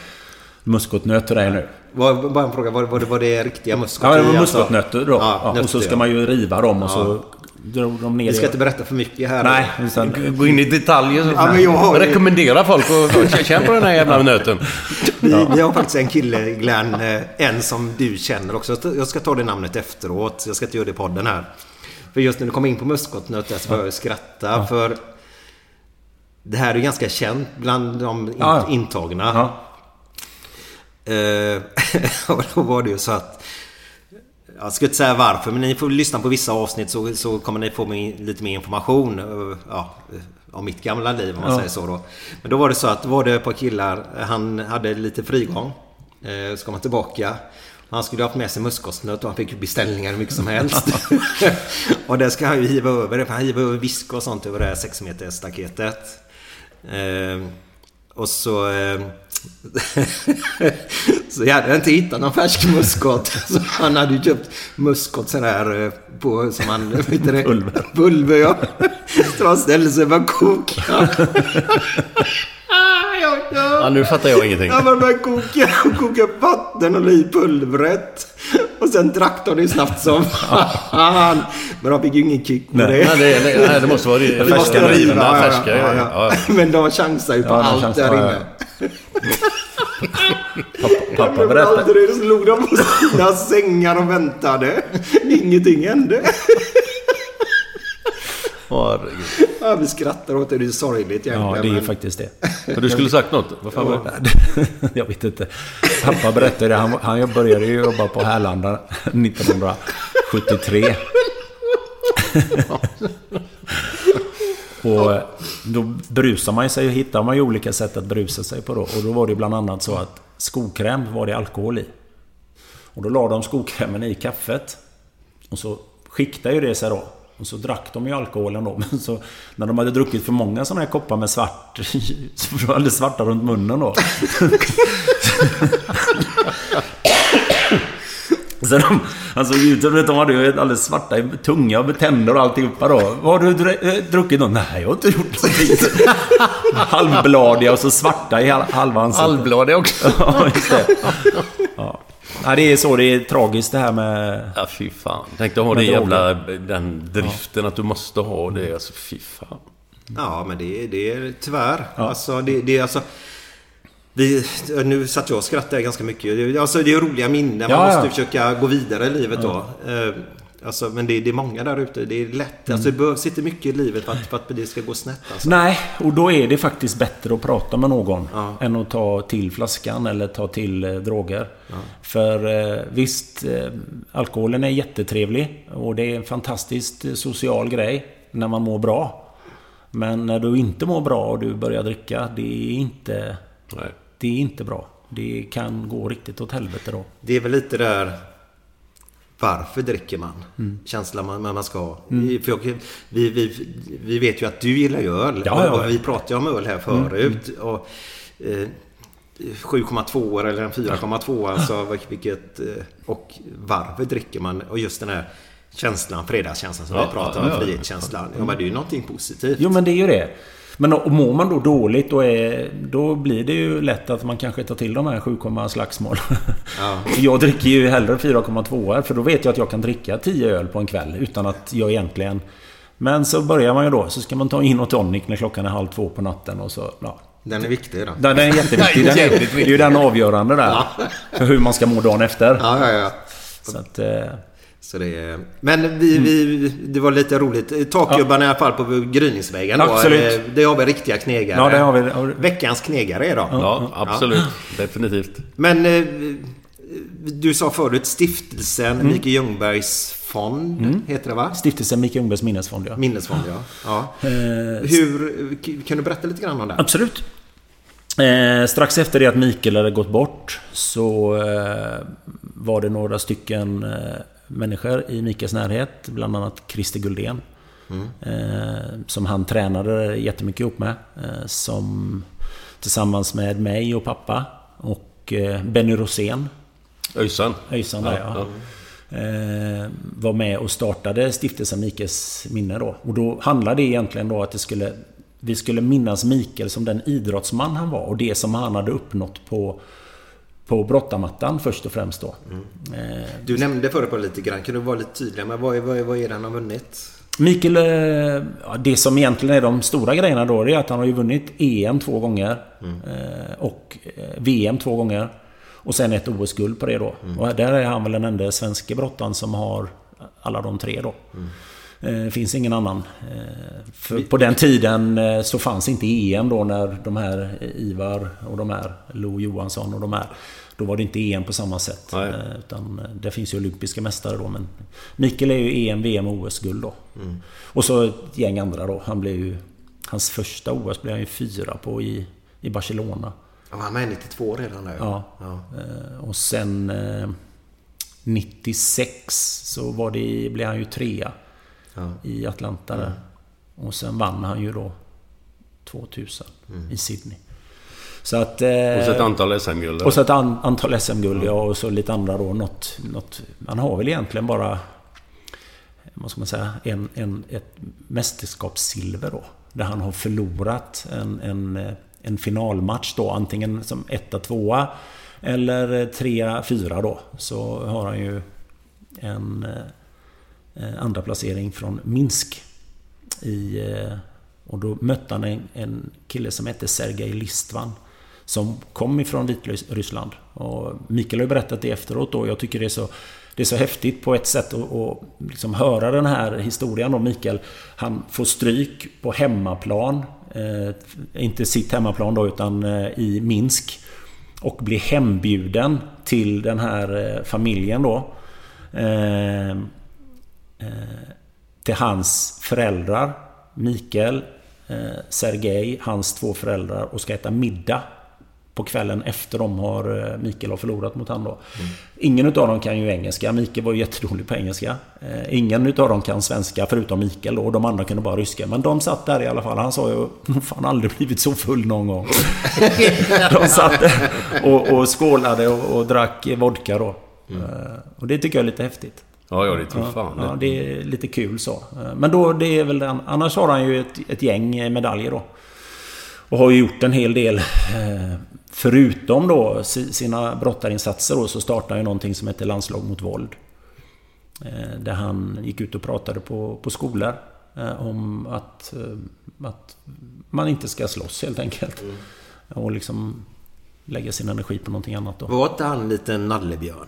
muskotnöt till dig nu. Var, bara en fråga, var, var, det, var det riktiga muskot? Ja, det var alltså? muskotnötter då. Ja, Ja, och så ska ja. man ju riva dem och så drog de ner Vi ska det. inte berätta för mycket här. Nej, utan, Gå in i detaljer. Ja, men jag har Rekommendera folk att känna på den här jävla nöten. Vi, vi har faktiskt en kille, Glenn, eh, en som du känner också. Jag ska ta det namnet efteråt. Jag ska inte göra det i podden här. För just när du kom in på muskotnöt där så började jag skratta. För det här är ganska känt bland de in, Ja, ja. intagna. ja. Eh, och då var det ju så att... Jag ska inte säga varför, men ni får lyssna på vissa avsnitt så, så kommer ni få lite mer information. eh, Ja, eh, om mitt gamla liv om man Ja. säger så då. Men då var det så att var det ett par killar, han hade lite frigång. Eh, ska man tillbaka. Han skulle ha haft med sig muskotnöt och han fick beställningar hur mycket som helst. och det ska han ju hiva över. Han hivar över visk och sånt över det här 6 meters staketet. Eh, och så... Eh, så jag hade inte hittat någon färsk muskot. Så han hade ju köpt muskot sån här eh, på, som han... Vet det? Pulver. Pulver, ja. Så han ställde sig och koka. Ja, ja. Ja, nu fattar jag ingenting. Ja, man började koka och koka upp vatten och la i pulvret. Och sen drack de det snabbt som fan. Men de fick ju ingen kick på Nej. det. Nej, det, nej, det måste vara det måste vara riva, Ja, färska, ja, ja. Men de chansar ju på allt där inne. Pappa berättade. aldrig så låg de på sina sängar och väntade. Ingenting hände. Herregud. Ja, vi skrattar åt det. Det är sorgligt egentligen. Ja, det är ju men- faktiskt det. Men Du skulle sagt något. Vad fan var det? Jag vet inte. Pappa berättade det. Han, han började ju jobba på Härlanda 1973. Och då brusar man sig och hittar man ju olika sätt att brusa sig på då. Och då var det bland annat så att skokräm var det alkohol i. Och då la de skokrämen i kaffet. Och så skiktade ju det sig då. Och så drack de ju alkoholen då. Men så när de hade druckit för många sådana här koppar med svart... Så var det alldeles svarta runt munnen då. Så de, alltså YouTube, de hade ju alldeles svarta tunga och tänder och alltihopa då. Vad har du eh, druckit då? Nej, jag har inte gjort någonting. Halvbladiga och så svarta i hal- halva ansiktet. Halvbladiga också. Ja, just det. Ja. ja, det är så. Det är tragiskt det här med... Ja, fy fan. Tänk dig ha det jävla... Den driften att du måste ha det. Alltså, fy fan. Ja, men det, är- det är tyvärr. Alltså, det, det är alltså... Vi, nu satt jag och skrattade ganska mycket. Alltså, det är roliga minnen. Man Ja, måste ja. försöka gå vidare i livet då. Eh, Alltså, men det, det är många där ute. Det är lätt. Alltså, det behövs inte mycket i livet för att, för att det ska gå snett. Alltså. Nej, och då är det faktiskt bättre att prata med någon Ja. än att ta till flaskan eller ta till eh, droger. För eh, visst, eh, alkoholen är jättetrevlig och det är en fantastiskt eh, social grej när man mår bra. Men när du inte mår bra och du börjar dricka, det är inte, Nej. Det är inte bra. Det kan gå riktigt åt helvete då. Det är väl lite där... Varför dricker man? Känslan man, man ska ha. Mm. För jag, vi, vi, vi vet ju att du gillar ju öl. Ja, ja, vi pratade ju om öl här förut. Och, eh, 7,2 eller en 4,2 alltså. Vilket, eh, och varför dricker man? Och just den här känslan, fredagskänslan som Ja, vi pratade om. ja. Frihetskänslan. Ja, men det är ju någonting positivt. Jo men det är ju det. Men och mår man då dåligt då, är, då blir det ju lätt att man kanske tar till de här 7, slagsmål. Ja. Jag dricker ju hellre 4,2 för då vet jag att jag kan dricka 10 öl på en kväll utan att jag egentligen... Men så börjar man ju då, så ska man ta in och tonic när klockan är halv två på natten och så... Ja. Den är viktig då. Den är jätteviktig. Den är, det är ju den avgörande där. För hur man ska må dagen efter. Ja, ja, ja. Så att... Så det är... Men vi, vi, det var lite roligt. Takjubbarna i alla fall på Gryningsvägen. Absolut. Eh, Det har vi riktiga knegare. Ja, det har vi. Veckans knegare idag. Ja, absolut. Definitivt. Men eh, du sa förut stiftelsen Mm. Mikael Ljungbergs fond. Heter det va? Stiftelsen Micke Ljungbergs minnesfond ja. Minnesfond ja. ja. Eh, Hur, kan du berätta lite grann om det? Absolut. Eh, strax efter det att Mikael hade gått bort så eh, var det några stycken människor i Mikaels närhet. Bland annat Christer Guldén. Eh, som han tränade jättemycket ihop med. Eh, som tillsammans med mig och pappa och eh, Benny Rosén. Öjsan. Öjsan där ja. Eh, var med och startade stiftelsen Mikes minne då. Och då handlade det egentligen då att det skulle, vi skulle minnas Mikael som den idrottsman han var och det som han hade uppnått på, på brottarmattan först och främst då. Eh, Du nämnde förut på lite grann. Kan du vara lite tydligare? Men vad är, vad är, vad är det han har vunnit? Mikael, eh, det som egentligen är de stora grejerna då, det är att han har ju vunnit EM två gånger. eh, Och VM två gånger. Och sen ett OS-guld på det då. Och där är han väl den enda svenska brottaren som har alla de tre då. Eh, finns ingen annan. Eh, på den tiden eh, så fanns inte EM då när de här eh, Ivar och de här Lo Johansson och de här. Då var det inte EM på samma sätt. Nej. Utan det finns ju olympiska mästare då. Men Mikael är ju EM, VM och OS-guld då. Och så ett gäng andra då. Han blev ju... Hans första OS blev han ju fyra på i, i Barcelona. Ja, han är 92 redan där. Ja. Eh, Och sen eh, 96 så var det, blev han ju trea Ja. i Atlanta där. Och sen vann han ju då 2000 i Sydney. Så att... eh, Och så ett antal SM-guld. och så ett an, antal SM-guld ja, och så lite andra då. Något, något, han har väl egentligen bara... Vad ska man säga? En, en, ett mästerskapssilver då. Där han har förlorat en, en, eh, en finalmatch då. Antingen som etta, tvåa eller eh, trea, fyra då. Så har han ju en Eh, andra placering från Minsk. I, eh, och då mötte han en, en kille som hette Sergej Listvan. Som kom ifrån Vitryssland. Och Mikael har berättat det efteråt då. Jag tycker det är så, det är så häftigt på ett sätt att, att liksom höra den här historien om Mikael. Han får stryk på hemmaplan. Eh, inte sitt hemmaplan då utan eh, i Minsk. Och blir hembjuden till den här eh, familjen då. Eh, till hans föräldrar. Mikael, eh, Sergej, hans två föräldrar och ska äta middag på kvällen efter de har, eh, Mikael har förlorat mot han då. Ingen utav dem kan ju engelska. Mikael var ju jättedålig på engelska. Eh, ingen utav dem kan svenska förutom Mikael då. Och de andra kunde bara ryska. Men de satt där i alla fall. Han sa ju fan aldrig blivit så full någon gång. de satt där och, och skålade och, och drack vodka då. Eh, och det tycker jag är lite häftigt. Ja, ja, det tror fan Ja, det. är lite kul så. Men då, det är väl den. Annars har han ju ett, ett gäng medaljer då. Och har ju gjort en hel del. eh, Förutom då si- sina brottarinsatser då, så startade han ju någonting som heter Landslag mot våld. Eh, Där han gick ut och pratade på, på skolor. eh, Om att, att man inte ska slåss helt enkelt. Och liksom lägga sin energi på någonting annat då. Var inte han en liten nallebjörn?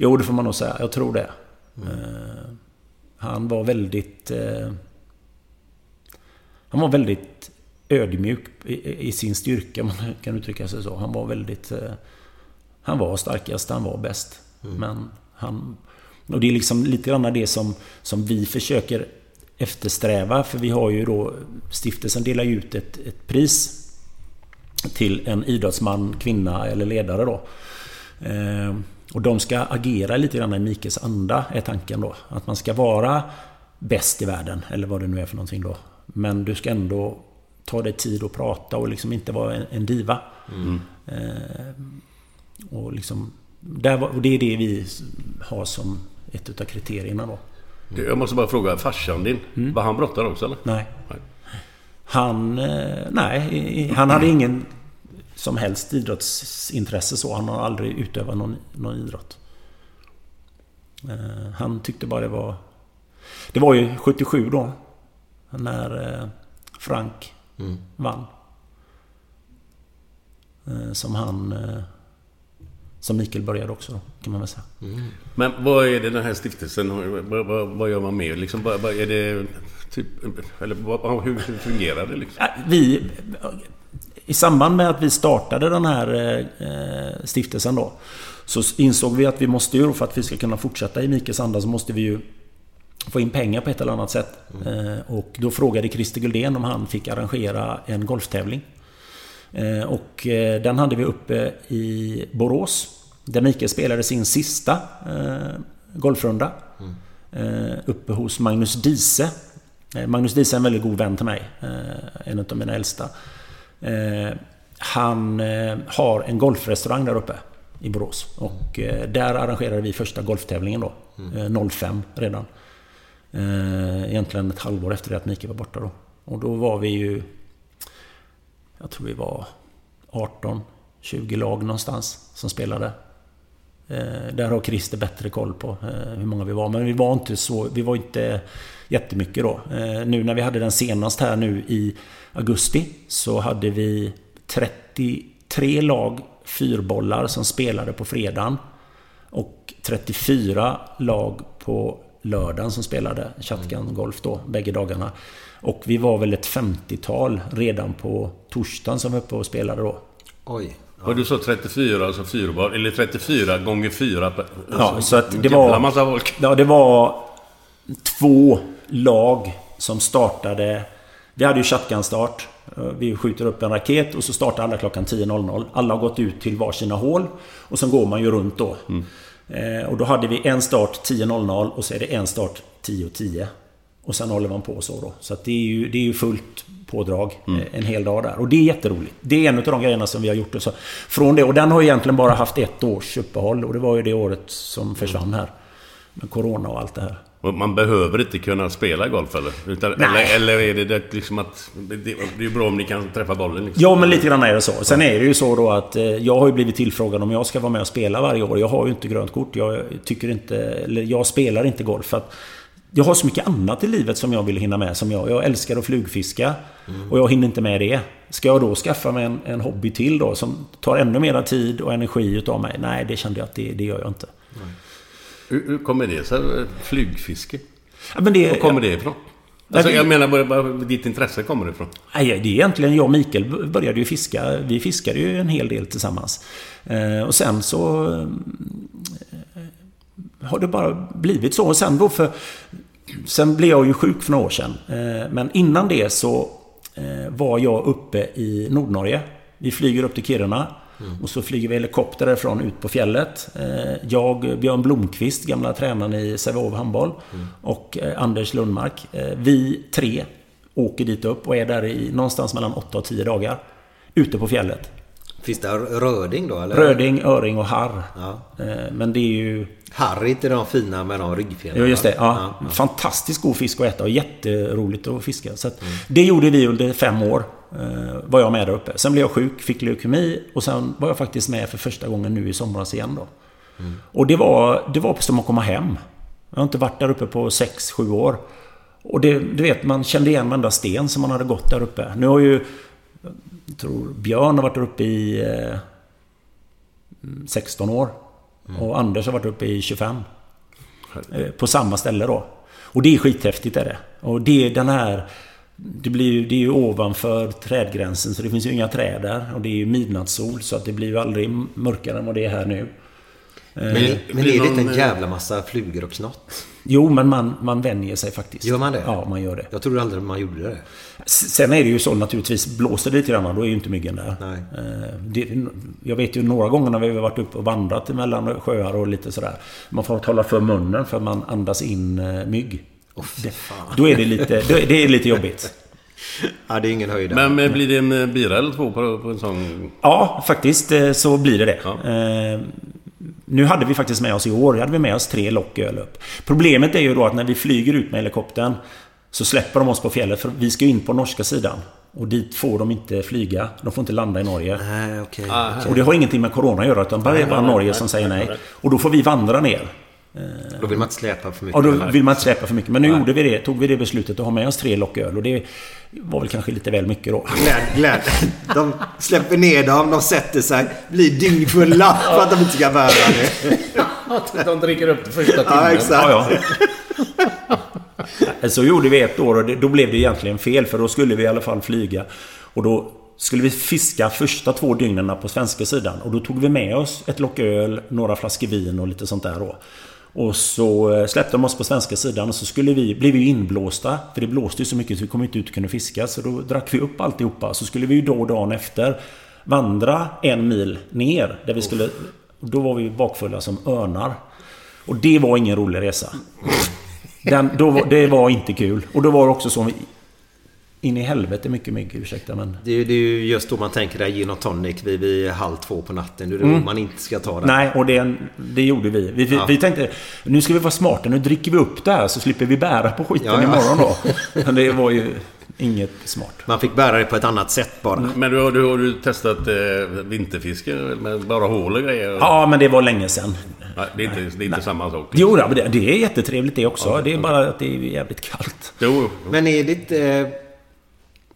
Jo, det får man nog säga. Jag tror det. Eh, Han var väldigt... Eh, han var väldigt ödmjuk i, i, sin styrka, man kan uttrycka sig så. Han var väldigt... Eh, han var starkast, han var bäst. Mm. Men han... Och det är liksom lite grann det som, som vi försöker eftersträva. För vi har ju då... Stiftelsen delar ju ut ett, ett pris till en idrottsman, kvinna eller ledare då. Och de ska agera lite grann i Mikes anda, är tanken då. Att man ska vara bäst i världen, eller vad det nu är för någonting då. Men du ska ändå ta dig tid att prata och liksom inte vara en, en diva. Mm. Eh, och, liksom, där, och det är det vi har som ett utav kriterierna då. Jag måste bara fråga, farsan din, mm. var han brottare också eller? Nej. nej. Han... Eh, nej, han hade ingen som helst idrottsintresse så. Han har aldrig utövat någon, någon idrott. Eh, han tyckte bara det var... Det var ju 77 då. När eh, Frank mm. vann. Eh, som han... Som Mikael började också då, kan man väl säga. Mm. Men vad är det den här stiftelsen, vad, vad, vad gör man med? Liksom, vad, är det typ, eller hur, hur fungerar det liksom? Vi i samband med att vi startade den här eh, stiftelsen då så insåg vi att vi måste ju, för att vi ska kunna fortsätta i Mikes anda, så måste vi ju få in pengar på ett eller annat sätt. Mm. Och då frågade Christer Guldén om han fick arrangera en golftävling. Eh, och den hade vi uppe i Borås. Där Mikael spelade sin sista golfrunda. Mm. Uppe hos Magnus Dise. Magnus Dise är en väldigt god vän till mig. En av mina äldsta. Eh, han eh, har en golfrestaurang där uppe i Borås. Och eh, där arrangerade vi första golftävlingen då. Eh, 05 redan. Eh, egentligen ett halvår efter det att Mikael var borta då. Och då var vi ju... Jag tror vi var 18, 20 lag någonstans som spelade. Eh, där har Christer bättre koll på hur många vi var. Men vi var inte så... Vi var inte jättemycket då. Nu när vi hade den senast här nu i augusti så hade vi 33 lag fyrbollar som spelade på fredagen. Och 34 lag på lördagen som spelade shotgun mm. golf då, bägge dagarna. Och vi var väl ett 50-tal redan på torsdagen som var uppe och spelade då. Oj. Ja. Och du sa 34, alltså fyrboll, eller 34 gånger 4. Alltså, ja, så att det var... massa folk. Ja, det var två lag som startade vi hade ju shotgun-start. Eh, vi skjuter upp en raket och så startar alla klockan 10.00. Alla har gått ut till varsina hål. Och sen går man ju runt då. Mm. Eh, och då hade vi en start 10.00 och så är det en start 10.10. Och sen håller man på så då. Så det, är ju, det är ju fullt pådrag mm. Eh, en hel dag där. Och det är jätteroligt. Det är en av de grejerna som vi har gjort. Så från det. Och den har egentligen bara haft ett års uppehåll. Och det var ju det året som försvann här. Med Corona och allt det här. Man behöver inte kunna spela golf eller? Utan, eller, eller är det liksom att... Det, det är bra om ni kan träffa bollen liksom. Ja, men lite grann är det så. Sen är det ju så då att eh, jag har ju blivit tillfrågad om jag ska vara med och spela varje år. Jag har ju inte grönt kort. Jag tycker inte... Eller jag spelar inte golf för att... Jag har så mycket annat i livet som jag vill hinna med. Som jag, jag älskar att flugfiska. Mm. Och jag hinner inte med det. Ska jag då skaffa mig en, en hobby till då som tar ännu mera tid och energi utav mig? Nej, det kände jag att det, det gör jag inte. Mm. Hur, hur kommer det sig? Flygfiske? Ja, men det, var kommer det ifrån? Alltså, jag menar, var ditt intresse kommer ifrån? Nej, det är egentligen jag och Mikael började ju fiska. Vi fiskade ju en hel del tillsammans. Eh, och sen så... Eh, har det bara blivit så. Och sen då för... Sen blev jag ju sjuk för några år sedan. Eh, men innan det så var jag uppe i Nordnorge. Vi flyger upp till Kiruna. Mm. Och så flyger vi helikopter därifrån ut på fjället. Eh, jag, Björn Blomqvist, gamla tränaren i Sävehof handboll. Mm. Och eh, Anders Lundmark. Eh, vi tre åker dit upp och är där i någonstans mellan 8 och 10 dagar. Ute på fjället. Finns det röding då eller? Röding, öring och harr. Ja. Men det är ju... Harr är inte de fina med de ryggfenorna? Ja, just det. Ja. Ja, Fantastiskt god fisk att äta och jätteroligt att fiska. Så att mm. Det gjorde vi under fem år. Eh, var jag med där uppe. Sen blev jag sjuk, fick leukemi och sen var jag faktiskt med för första gången nu i somras igen då. Mm. Och det var, det var som att komma hem. Jag har inte varit där uppe på 6-7 år. Och det, du vet, man kände igen varenda sten som man hade gått där uppe. Nu har ju... Jag tror Björn har varit där uppe i eh, 16 år. Mm. Och Anders har varit uppe i 25. Eh, på samma ställe då. Och det är skithäftigt är det. Och det är den här... Det, blir ju, det är ju ovanför trädgränsen så det finns ju inga träd där. Och det är ju midnattssol så att det blir ju aldrig mörkare än vad det är här nu. Men, Eh, men är det inte en jävla massa flugor och knott? Jo, men man, man vänjer sig faktiskt. Gör man det? Ja, man gör det. Jag trodde aldrig man gjorde det. Sen är det ju så naturligtvis, blåser det lite grann då är ju inte myggen där. Nej. Eh, Det, jag vet ju några gånger när vi har varit uppe och vandrat mellan sjöar och lite sådär. Man får hålla för munnen för man andas in eh, mygg. Det, då är det lite, då är- det är lite jobbigt. Ja, det är ingen höjdare. Men blir det en eh, bira eller två på, på en sån... Ja, faktiskt eh, så blir det det. Eh, Nu hade vi faktiskt med oss i år, hade vi med oss tre lock öl upp. Problemet är ju då att när vi flyger ut med helikoptern så släpper de oss på fjället för vi ska in på norska sidan. Och dit får de inte flyga. De får inte landa i Norge. Nej, okej. Och det har ingenting med Corona att göra utan bara det är bara Norge som säger nej. Och då får vi vandra ner. Då vill man inte släpa för mycket. Och då vill man inte släppa för mycket. Men nu gjorde vi det. Tog vi det beslutet att ha med oss tre lock öl. Och det var väl kanske lite väl mycket då. Gläd, gläd. De släpper ner dem, de sätter sig, blir dyngfulla för att de inte ska bära det. De dricker upp det första timmen. Ja, exakt. Ja, ja. Så gjorde vi ett år och då blev det egentligen fel för då skulle vi i alla fall flyga. Och då skulle vi fiska första två dygnen på svenska sidan. Och då tog vi med oss ett lock öl, några flaskor vin och lite sånt där då. Och så eh, släppte de oss på svenska sidan och så skulle vi, blev vi inblåsta. För det blåste ju så mycket så vi kom inte ut och kunde fiska. Så då drack vi upp alltihopa. Så skulle vi ju då dagen efter vandra en mil ner. Där vi skulle... Då var vi bakfulla som örnar. Och det var ingen rolig resa. Den, då, det var inte kul. Och då var det också så... In i helvete mycket mygg, ursäkta men... Det är, ju- det är ju just då man tänker där gin och tonic vid, vid halv två på natten. Det är då Mm. man inte ska ta det. Nej, och det, det gjorde vi. Vi, Ja. vi tänkte, nu ska vi vara smarta, nu dricker vi upp det här så slipper vi bära på skiten Ja, ja. imorgon då. Men det var ju inget smart. Man fick bära det på ett annat sätt bara. Men du, har du, har du testat eh, vinterfiske med bara hål och grejer? Ja, men det var länge sedan. Nej, det är inte, det är inte samma sak. Jo, ja, men det, det är jättetrevligt det också. det är bara att det är jävligt kallt. Jo, Men är det inte... eh,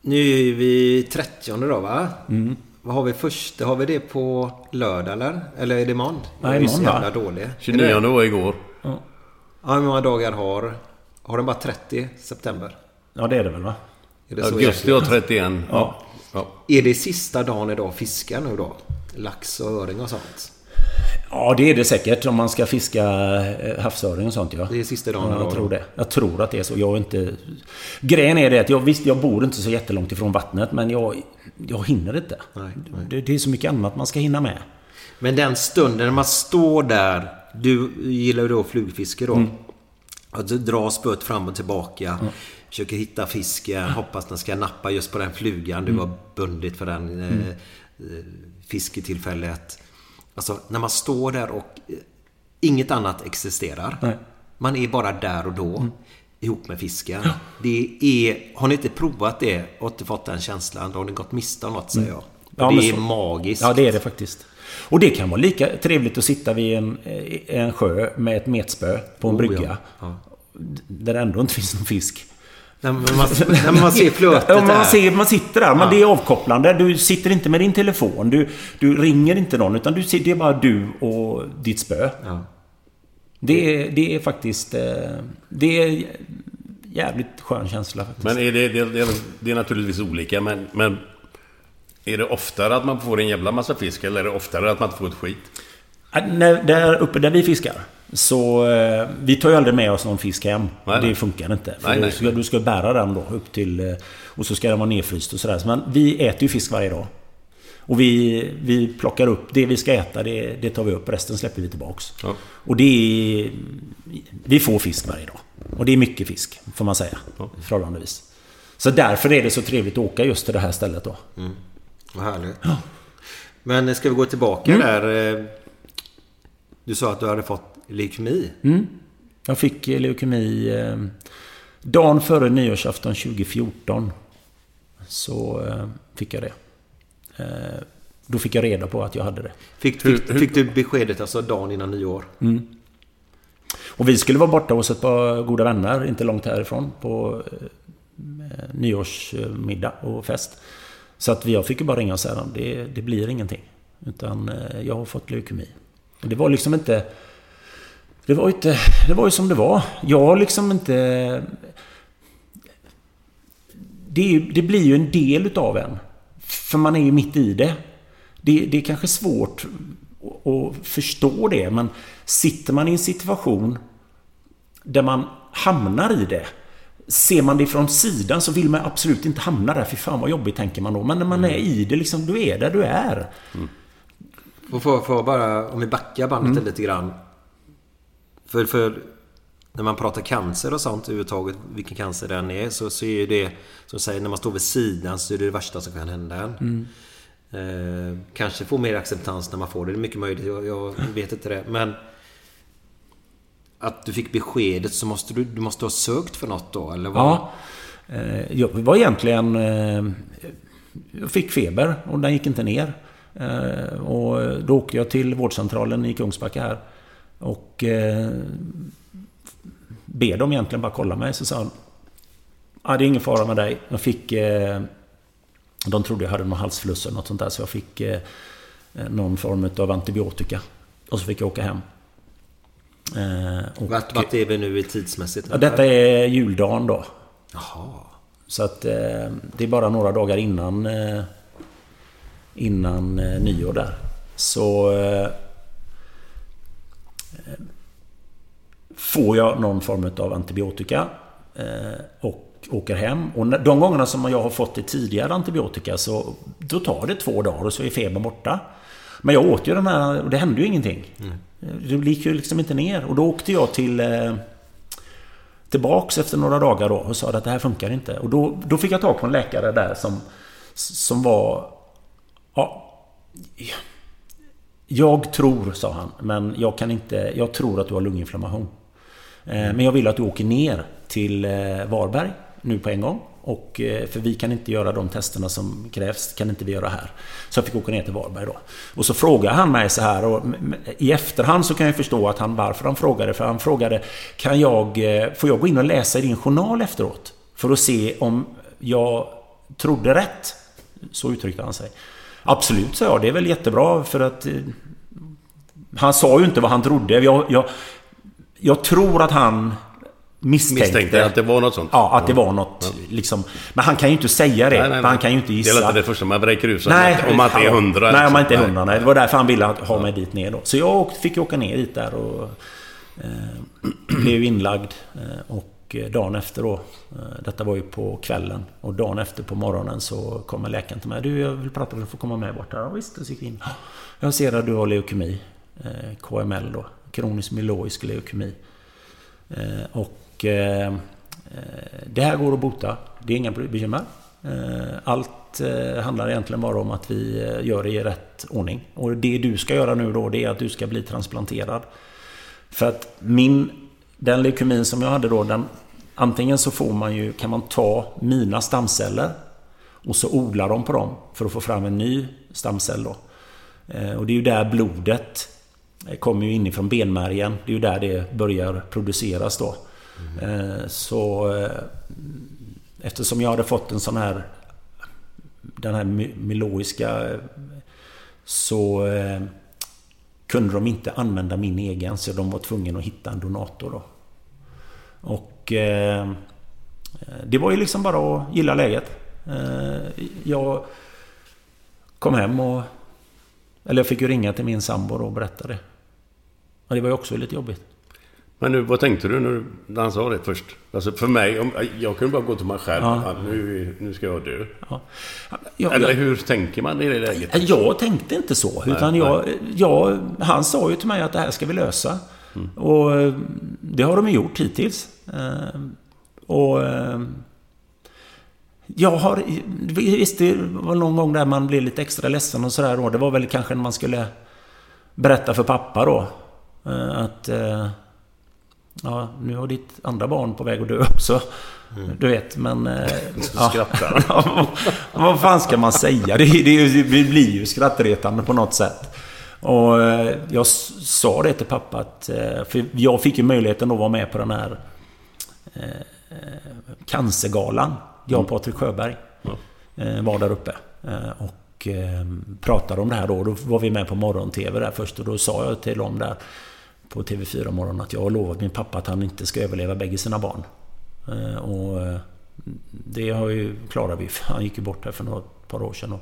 Nu är vi 30 då va? Mm. Vad har vi först? Har vi det på lördag eller? Eller är det? Jag Nej, är ju så imorgon, jävla va? dålig. 29 var igår. Ja, hur många dagar har... Har den bara 30 september? Ja, det är det väl va? Är det Augusti har 31. Ja. ja. Är det sista dagen idag fiskar nu då? Lax och öring och sånt? Ja, det är det säkert om man ska fiska eh, havsöring och sånt ja. Det är sista dagen Ja, jag tror det. Jag tror att det är så. Jag är inte... Grejen är det att jag visst, jag bor inte så jättelångt ifrån vattnet men jag, jag hinner inte. Nej, nej. Det, det är så mycket annat man ska hinna med. Men den stunden när man står där. Du gillar ju då flugfiske då. Att du drar spöet fram och tillbaka. Försöker hitta fisken. Hoppas den ska nappa just på den flugan du har bundit för den eh, eh, fisketillfället. Alltså när man står där och eh, inget annat existerar. Nej. Man är bara där och då. Ihop med fisken. Det är, har ni inte provat det och inte fått den känslan, då har ni gått miste om något säger jag. Ja, det är så- magiskt. Ja, det är det faktiskt. Och det kan vara lika trevligt att sitta vid en, eh, en sjö med ett metspö på en Oh, brygga. ja. Där det ändå inte finns någon fisk. När man, när man ser flötet Ja, man, där. ser, man sitter där, men Ja. det är avkopplande. Du sitter inte med din telefon. Du, du ringer inte någon, utan du, ser- det är bara du och ditt spö. Ja. Det, är, det är faktiskt... eh, Det är jävligt skön känsla faktiskt. Men är det, det, det, det är naturligtvis olika, men, men... Är det oftare att man får en jävla massa fisk eller är det oftare att man inte får ett skit? Äh, När, där uppe där vi fiskar. Så eh, vi tar ju aldrig med oss någon fisk hem. Nej, det funkar inte. För Nej, du, ska, du ska bära den då upp till... eh, Och så ska den vara nedfryst och sådär. Så Men vi äter ju fisk varje dag. Och vi, vi plockar upp det vi ska äta, det, det tar vi upp. Resten släpper vi tillbaks. Ja. Och det är... Vi får fisk varje dag. Och det är mycket fisk, får man säga. Förhållandevis. Så därför är det så trevligt att åka just till det här stället då. Vad härligt. Men ska vi gå tillbaka Mm. där. Du sa att du hade fått leukemi. Mm. Jag fick leukemi eh, dagen före nyårsafton 2014. Så eh, fick jag det. Eh, då fick jag reda på att jag hade det. Fick, fick, fick du beskedet alltså dagen innan nyår? Mm. Och vi skulle vara borta hos ett par goda vänner, inte långt härifrån, på eh, nyårsmiddag och fest. Så att jag fick ju bara ringa och säga att det, det blir ingenting. Utan eh, jag har fått leukemi. Det var liksom inte... Det var ju inte... Det var ju som det var. Jag har liksom inte... Det, det blir ju en del utav en. För man är ju mitt i det. Det, det är kanske svårt att- förstå det, men sitter man i en situation där man hamnar i det. Ser man det från sidan så vill man absolut inte hamna där. Fy fan vad jobbigt tänker man då. Men när man är i det, liksom, du är där du är. Och för, för bara, om vi backar bandet Mm. lite grann. För, för när man pratar cancer och sånt överhuvudtaget, vilken cancer den är, så, så är ju det, som säger, när man står vid sidan så är det det värsta som kan hända en. Mm. Eh, kanske få mer acceptans när man får det, det är mycket möjligt, jag, jag vet inte det. Men att du fick beskedet så måste du, du måste ha sökt för något då, eller vad? Ja. Eh, Jag var egentligen... eh, Jag fick feber och den gick inte ner. Eh, Och då åkte jag till vårdcentralen i Kungsbacka här. Och eh, ber dem egentligen bara kolla mig. Så sa han... Ja, det är ingen fara med dig. Jag fick... eh, De trodde jag hade någon halsfluss eller något sånt där. Så jag fick någon form av antibiotika. Och så fick jag åka hem. Och- Vart, vart är vi nu i tidsmässigt? Ja, detta är juldagen då. Jaha. Så att det är bara några dagar innan innan eh, nyår där. Så eh, får jag någon form av antibiotika eh, och åker hem. Och de gångerna som jag har fått det tidigare antibiotika så då tar det två dagar och så är febern borta. Men jag åt ju den här och det hände ju ingenting. Det gick ju liksom inte ner. Och då åkte jag till tillbaks efter några dagar då och sa att det här funkar inte. Och då, då fick jag tag på en läkare där som, som var... Ja, jag tror, sa han, men jag kan inte... Jag tror att du har lunginflammation. Eh, Men jag vill att du åker ner till eh, Varberg nu på en gång. Och, eh, för vi kan inte göra de testerna som krävs, kan inte vi göra här. Så jag fick åka ner till Varberg då. Och så frågade han mig så här och i efterhand så kan jag förstå att han, varför han frågade. För han frågade, kan jag, får jag gå in och läsa i din journal efteråt? För att se om jag trodde rätt. Så uttryckte han sig. Absolut, sa jag. Det är väl jättebra för att... eh, Han sa ju inte vad han trodde. Jag, jag, jag tror att han misstänkte... Misstänkte att det var något sånt? Ja, att det var något liksom... Men han kan ju inte säga det. Nej, nej, för Han nej. kan ju inte Det är gissa. inte det första man vräker ut sig Nej, om man inte är hundra. Nej, om man inte är liksom. hundra. Nej. Det var därför han ville ha mig dit ner då. Så jag fick åka ner dit där och... Eh, blev inlagd. Eh, och Eh, dagen efter då... Eh, detta var ju på kvällen. Och dagen efter på morgonen så kommer läkaren till mig. Du, jag vill prata med dig. Du får komma med bort här. Ja, visst, så gick jag in. Jag ser att du har leukemi. Eh, KML då. Kronisk myeloisk leukemi. Och det här går att bota. Det är inga bekymmer. Allt handlar egentligen bara om att vi gör det i rätt ordning. Och det du ska göra nu då, det är att du ska bli transplanterad. För att min... Den leukemin som jag hade då, den, antingen så får man ju, kan man ta mina stamceller och så odlar de på dem för att få fram en ny stamcell då. Eh, och det är ju där blodet eh, kommer ju inifrån benmärgen. Det är ju där det börjar produceras då. Mm. Så eftersom jag hade fått en sån här den här myeloiska så kunde de inte använda min egen så de var tvungna att hitta en donator då. Och eh, det var ju liksom bara att gilla läget. Eh, jag kom hem och... Eller jag fick ju ringa till min sambo och berätta det. Och det var ju också lite jobbigt. Men nu, vad tänkte du när, du, när han sa det först? Alltså för mig, om, jag kunde bara gå till mig själv. Ja. Nu, nu ska jag dö. Ja. Jag- Eller hur tänker man i det läget? Jag tänkte inte så. Utan Nej, jag, jag, han sa ju till mig att det här ska vi lösa. Och eh, det har de ju gjort hittills. Eh, Och... eh, Jag har... Visst, det var någon gång där man blev lite extra ledsen och sådär då. Det var väl kanske när man skulle berätta för pappa då. Att... Ja, nu har ditt andra barn på väg att dö också. Du vet, men... Så ja. skrattar Vad fan ska man säga? Det, det, det blir ju skrattretande på något sätt. Och eh, jag sa det till pappa att... eh, För jag fick ju möjligheten att vara med på den här... eh, Cancergalan. Jag och Patrik Sjöberg eh, var där uppe. Och pratade om det här då. Då var vi med på morgon-tv där först och då sa jag till dem där på TV4 morgon att jag har lovat min pappa att han inte ska överleva bägge sina barn. Och det har ju, klarar vi. Han gick ju bort här för några par år sedan. Och,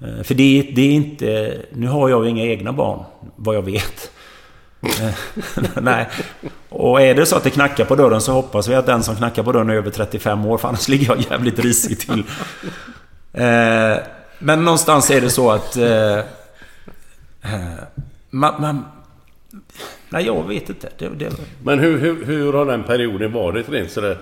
Eh, för det, det är inte... Nu har jag ju inga egna barn, vad jag vet. Eh, nej. Och är det så att det knackar på dörren så hoppas vi att den som knackar på dörren är över 35 år, för annars ligger jag jävligt risigt till. Eh, Men någonstans är det så att... Eh, eh, Man... man nej, jag vet inte. Det, det, Men hur, hur, hur har den perioden varit rent sådär?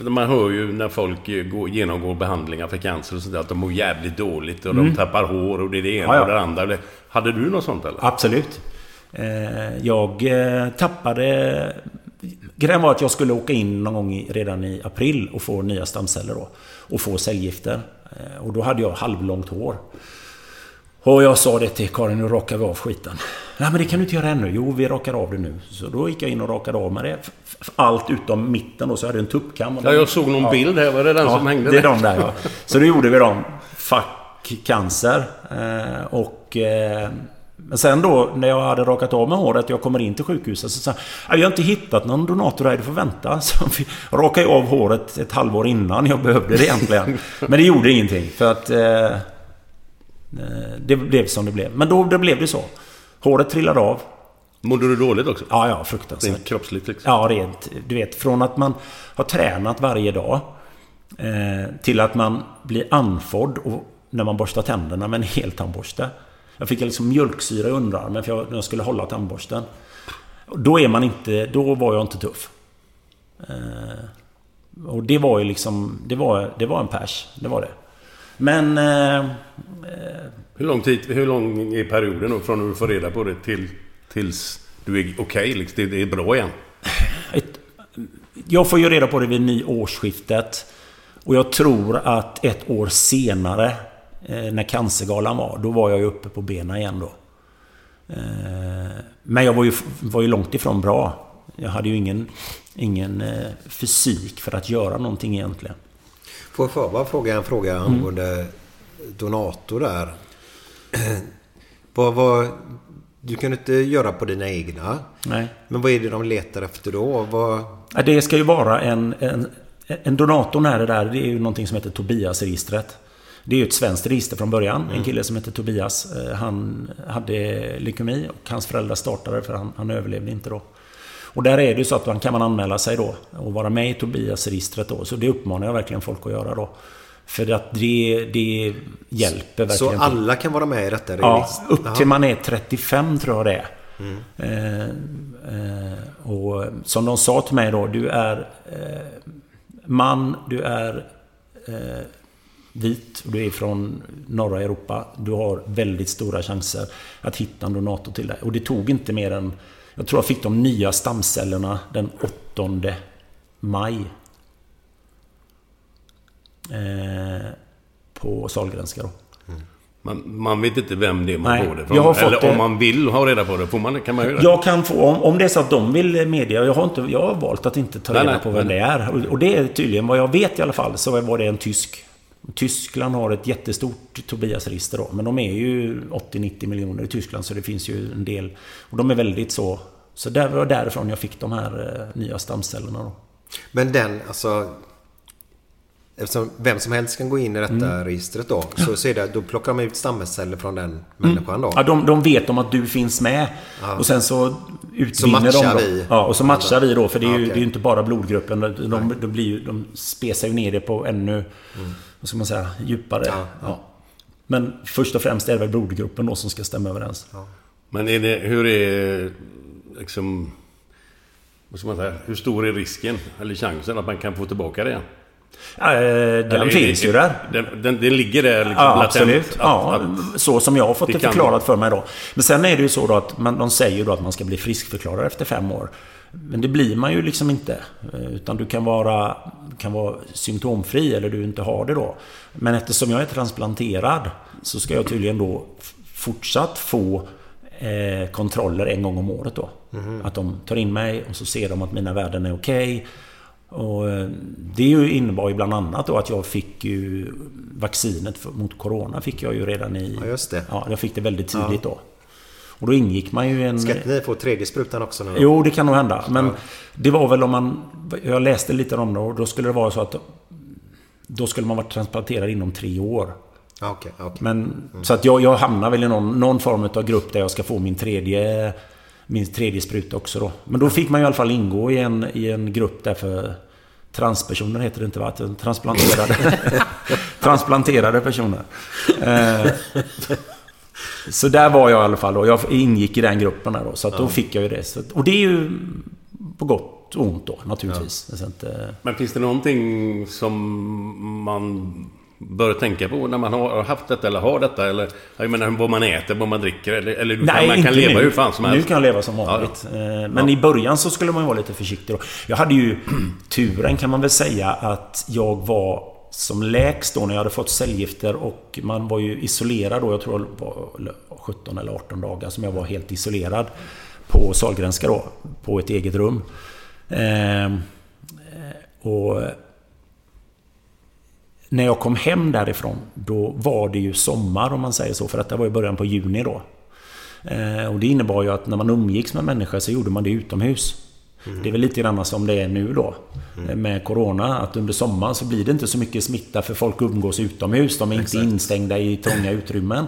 Man hör ju när folk går, genomgår behandlingar för cancer och sånt där, att de mår jävligt dåligt och Mm. de tappar hår och det är det ena Ja, ja. och det andra. Hade du något sånt eller? Absolut. Eh, Jag eh, tappade... Grejen var att jag skulle åka in någon gång redan i april och få nya stamceller då. Och få cellgifter. Eh, Och då hade jag halvlångt hår. Och jag sa det till Karin, nu rakar vi av skiten. Nej men det kan du inte göra ännu. Jo, vi rakar av det nu. Så då gick jag in och rakade av med det. Allt utom mitten då, så jag hade en tuppkam. Ja, jag såg någon bild här. Var det den ja, som hängde det är de där ja. Så då gjorde vi dem. Fuck cancer. Eh, och... Eh, men sen då när jag hade rakat av mig håret jag kommer in till sjukhuset så sa jag Vi har inte hittat någon donator här, du får vänta. Så vi rakade jag av håret ett halvår innan jag behövde det egentligen. Men det gjorde ingenting för att... Eh, det blev som det blev. Men då det blev det så. Håret trillade av. Mådde du dåligt också? Ja, ja, fruktansvärt. Rent kroppsligt liksom? Ja, rent. Du vet, från att man har tränat varje dag eh, till att man blir andfådd och när man borstar tänderna med en hel tandborste. Jag fick liksom mjölksyra i underarmen för jag, när jag skulle hålla tandborsten. Då är man inte... Då var jag inte tuff. Eh, och det var ju liksom... Det var, det var en pers. Det var det. Men... Eh, Hur lång tid, hur lång är perioden då från när du får reda på det till, tills du är okej? liksom, det, det är bra igen? Ett, jag får ju reda på det vid nyårsskiftet. Och jag tror att ett år senare, eh, när Cancergalan var, då var jag ju uppe på benen igen då. Eh, men jag var ju, var ju långt ifrån bra. Jag hade ju ingen, ingen eh, fysik för att göra någonting egentligen. Får jag bara fråga en fråga Mm. angående donator där? vad, vad, du kan inte göra på dina egna. Nej. Men vad är det de letar efter då? Vad, Det ska ju vara en, en, en donator när det där. Det är ju någonting som heter Tobias-registret. Det är ju ett svenskt register från början. En kille som heter Tobias. eh, Han hade leukemi och hans föräldrar startade för han, han överlevde inte då. Och där är det så att man kan man anmäla sig då och vara med i Tobias-registret då. Så det uppmanar jag verkligen folk att göra då. För att det, det hjälper verkligen. så alla kan vara med i detta Ja, upp till man är 35 tror jag det är. Mm. Eh, eh, och som de sa till mig då, du är eh, man, du är eh, vit och du är från norra Europa. Du har väldigt stora chanser att hitta en donator till dig. Och det tog inte mer än... Jag tror jag fick de nya stamcellerna den 8 maj. Eh, på Sahlgrenska då. Man, man vet inte vem det är man Nej, får det från. Eller det- om man vill ha reda på det, får man, kan man göra det? Jag kan få, om, om det är så att de vill media, jag har, inte, jag har valt att inte ta Nej, reda nej, på vem nej. det är. Och, och det är tydligen, vad jag vet i alla fall, så var det en tysk. Tyskland har ett jättestort Tobias-register då, men de är ju 80-90 miljoner i Tyskland, så det finns ju en del. Och de är väldigt så... Så där var därifrån jag fick de här eh, nya stamcellerna då. Men den, alltså... Eftersom vem som helst kan gå in i detta Mm. registret då. Så, så är det, då plockar de ut stamceller från den människan då. Ja, de, de vet om att du finns med. Ja. Och sen så utvinner Så matchar de då. vi. Ja, och så matchar vi då. För det är ju, Ja, okej. det är inte bara blodgruppen. De, de, de, blir ju, de spesar ju ner det på ännu, vad ska man säga, djupare. Ja, Ja, Men först och främst är det väl blodgruppen då som ska stämma överens. Men är det, hur är liksom... Vad ska man säga? Hur stor är risken, eller chansen, att man kan få tillbaka det? Ja, eh, den Eller finns det- ju där. Den, den, den ligger där liksom Ja, latent, absolut. att- Ja, att- så som jag har fått det det, kan- förklarat för mig då. Men sen är det ju så då att man, de säger då att man ska bli friskförklarad efter fem år. Men det blir man ju liksom inte. Eh, Utan du kan vara, kan vara symptomfri eller du inte har det då. Men eftersom jag är transplanterad så ska jag tydligen då fortsatt få eh, kontroller en gång om året då. Mhm. Att de tar in mig och så ser de att mina värden är okej. Och eh, det ju innebar ju bland annat då att jag fick ju vaccinet mot Corona fick jag ju redan i... Ja, just det. Ja, jag fick det väldigt tidigt då. Och då ingick man ju i en... Ska inte ni få tredje sprutan också nu? Jo, det kan nog hända. Men det var väl om man... Jag läste lite om det och då skulle det vara så att... Då skulle man vara transplanterad inom tre år. Ja, Okej, okej. Men, Så att jag, jag hamnar väl i någon, någon form av grupp där jag ska få min tredje, min tredje spruta också då. Men då fick man ju i alla fall ingå i en, i en grupp där för transpersoner heter det inte va? Transplanterade, transplanterade personer. Eh, så där var jag i alla fall då. Jag ingick i den gruppen där då. Så att då fick jag ju det. Så, och det är ju på gott och ont då naturligtvis. Så att, eh, Men finns det någonting som man bör tänka på när man har haft detta eller har detta? Eller, jag menar vad man äter, vad man dricker eller, eller kan, man kan inte leva nu. hur fan som Nu helst. kan jag leva som Ja, vanligt. ja. Eh, Men i början så skulle man ju vara lite försiktig då. Jag hade ju turen kan man väl säga att jag var som lägst då när jag hade fått cellgifter och man var ju isolerad då. Jag tror det var 17 eller 18 dagar som jag var helt isolerad på Sahlgrenska då. På ett eget rum. Ehm, eh, och när jag kom hem därifrån, då var det ju sommar om man säger så. För att det var i början på juni då. Eh, och det innebar ju att när man umgicks med människor så gjorde man det utomhus. Det är väl lite grann som det är nu då. eh, Med Corona. Att under sommaren så blir det inte så mycket smitta för folk umgås utomhus. De är inte instängda i trånga utrymmen.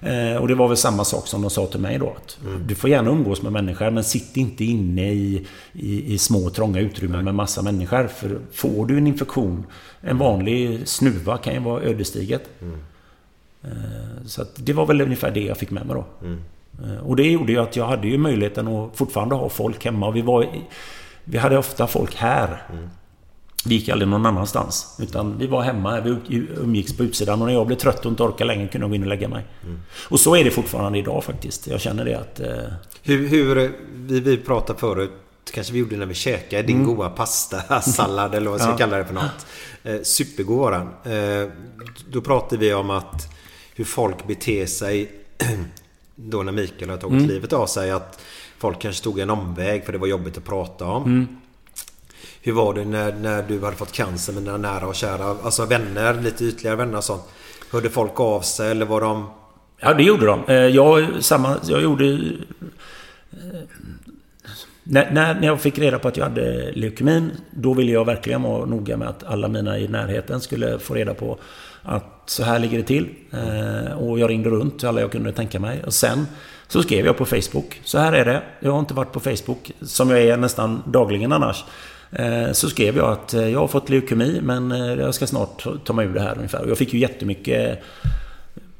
Eh, och det var väl samma sak som de sa till mig då. Att Du får gärna umgås med människor men sitt inte inne i, i, i små trånga utrymmen med massa människor. För får du en infektion, en vanlig snuva kan ju vara ödesdigert. Eh, Så att det var väl ungefär det jag fick med mig då. Eh, Och det gjorde ju att jag hade ju möjligheten att fortfarande ha folk hemma. Vi, var, vi hade ofta folk här. Vi gick aldrig någon annanstans. Utan vi var hemma, vi umgicks på utsidan. Och när jag blev trött och inte orkade längre kunde jag gå in och lägga mig. Och så är det fortfarande idag faktiskt. Jag känner det att... Eh, Hur, hur vi, vi pratade förut, kanske vi gjorde när vi käkade din goda pasta, sallad eller vad vi ska Mm. Ja. kalla det för något. Eh, supergod var den. Eh, då pratade vi om att hur folk beter sig då när Mikael har tagit Mm. livet av sig. Att folk kanske tog en omväg för det var jobbigt att prata om. Mm. Hur var det när, när du hade fått cancer med dina nära och kära? Alltså vänner, lite ytligare vänner och sånt. Hörde folk av sig eller var de... Ja, det gjorde de. Eh, Jag, samma, jag gjorde... eh, När, när, när jag fick reda på att jag hade leukemin, då ville jag verkligen vara noga med att alla mina i närheten skulle få reda på att så här ligger det till. Eh, och jag ringde runt till alla jag kunde tänka mig. Och sen så skrev jag på Facebook. Så här är det. Jag har inte varit på Facebook, som jag är nästan dagligen annars. Eh, så skrev jag att eh, jag har fått leukemi, men jag ska snart ta mig ur det här ungefär. Och jag fick ju jättemycket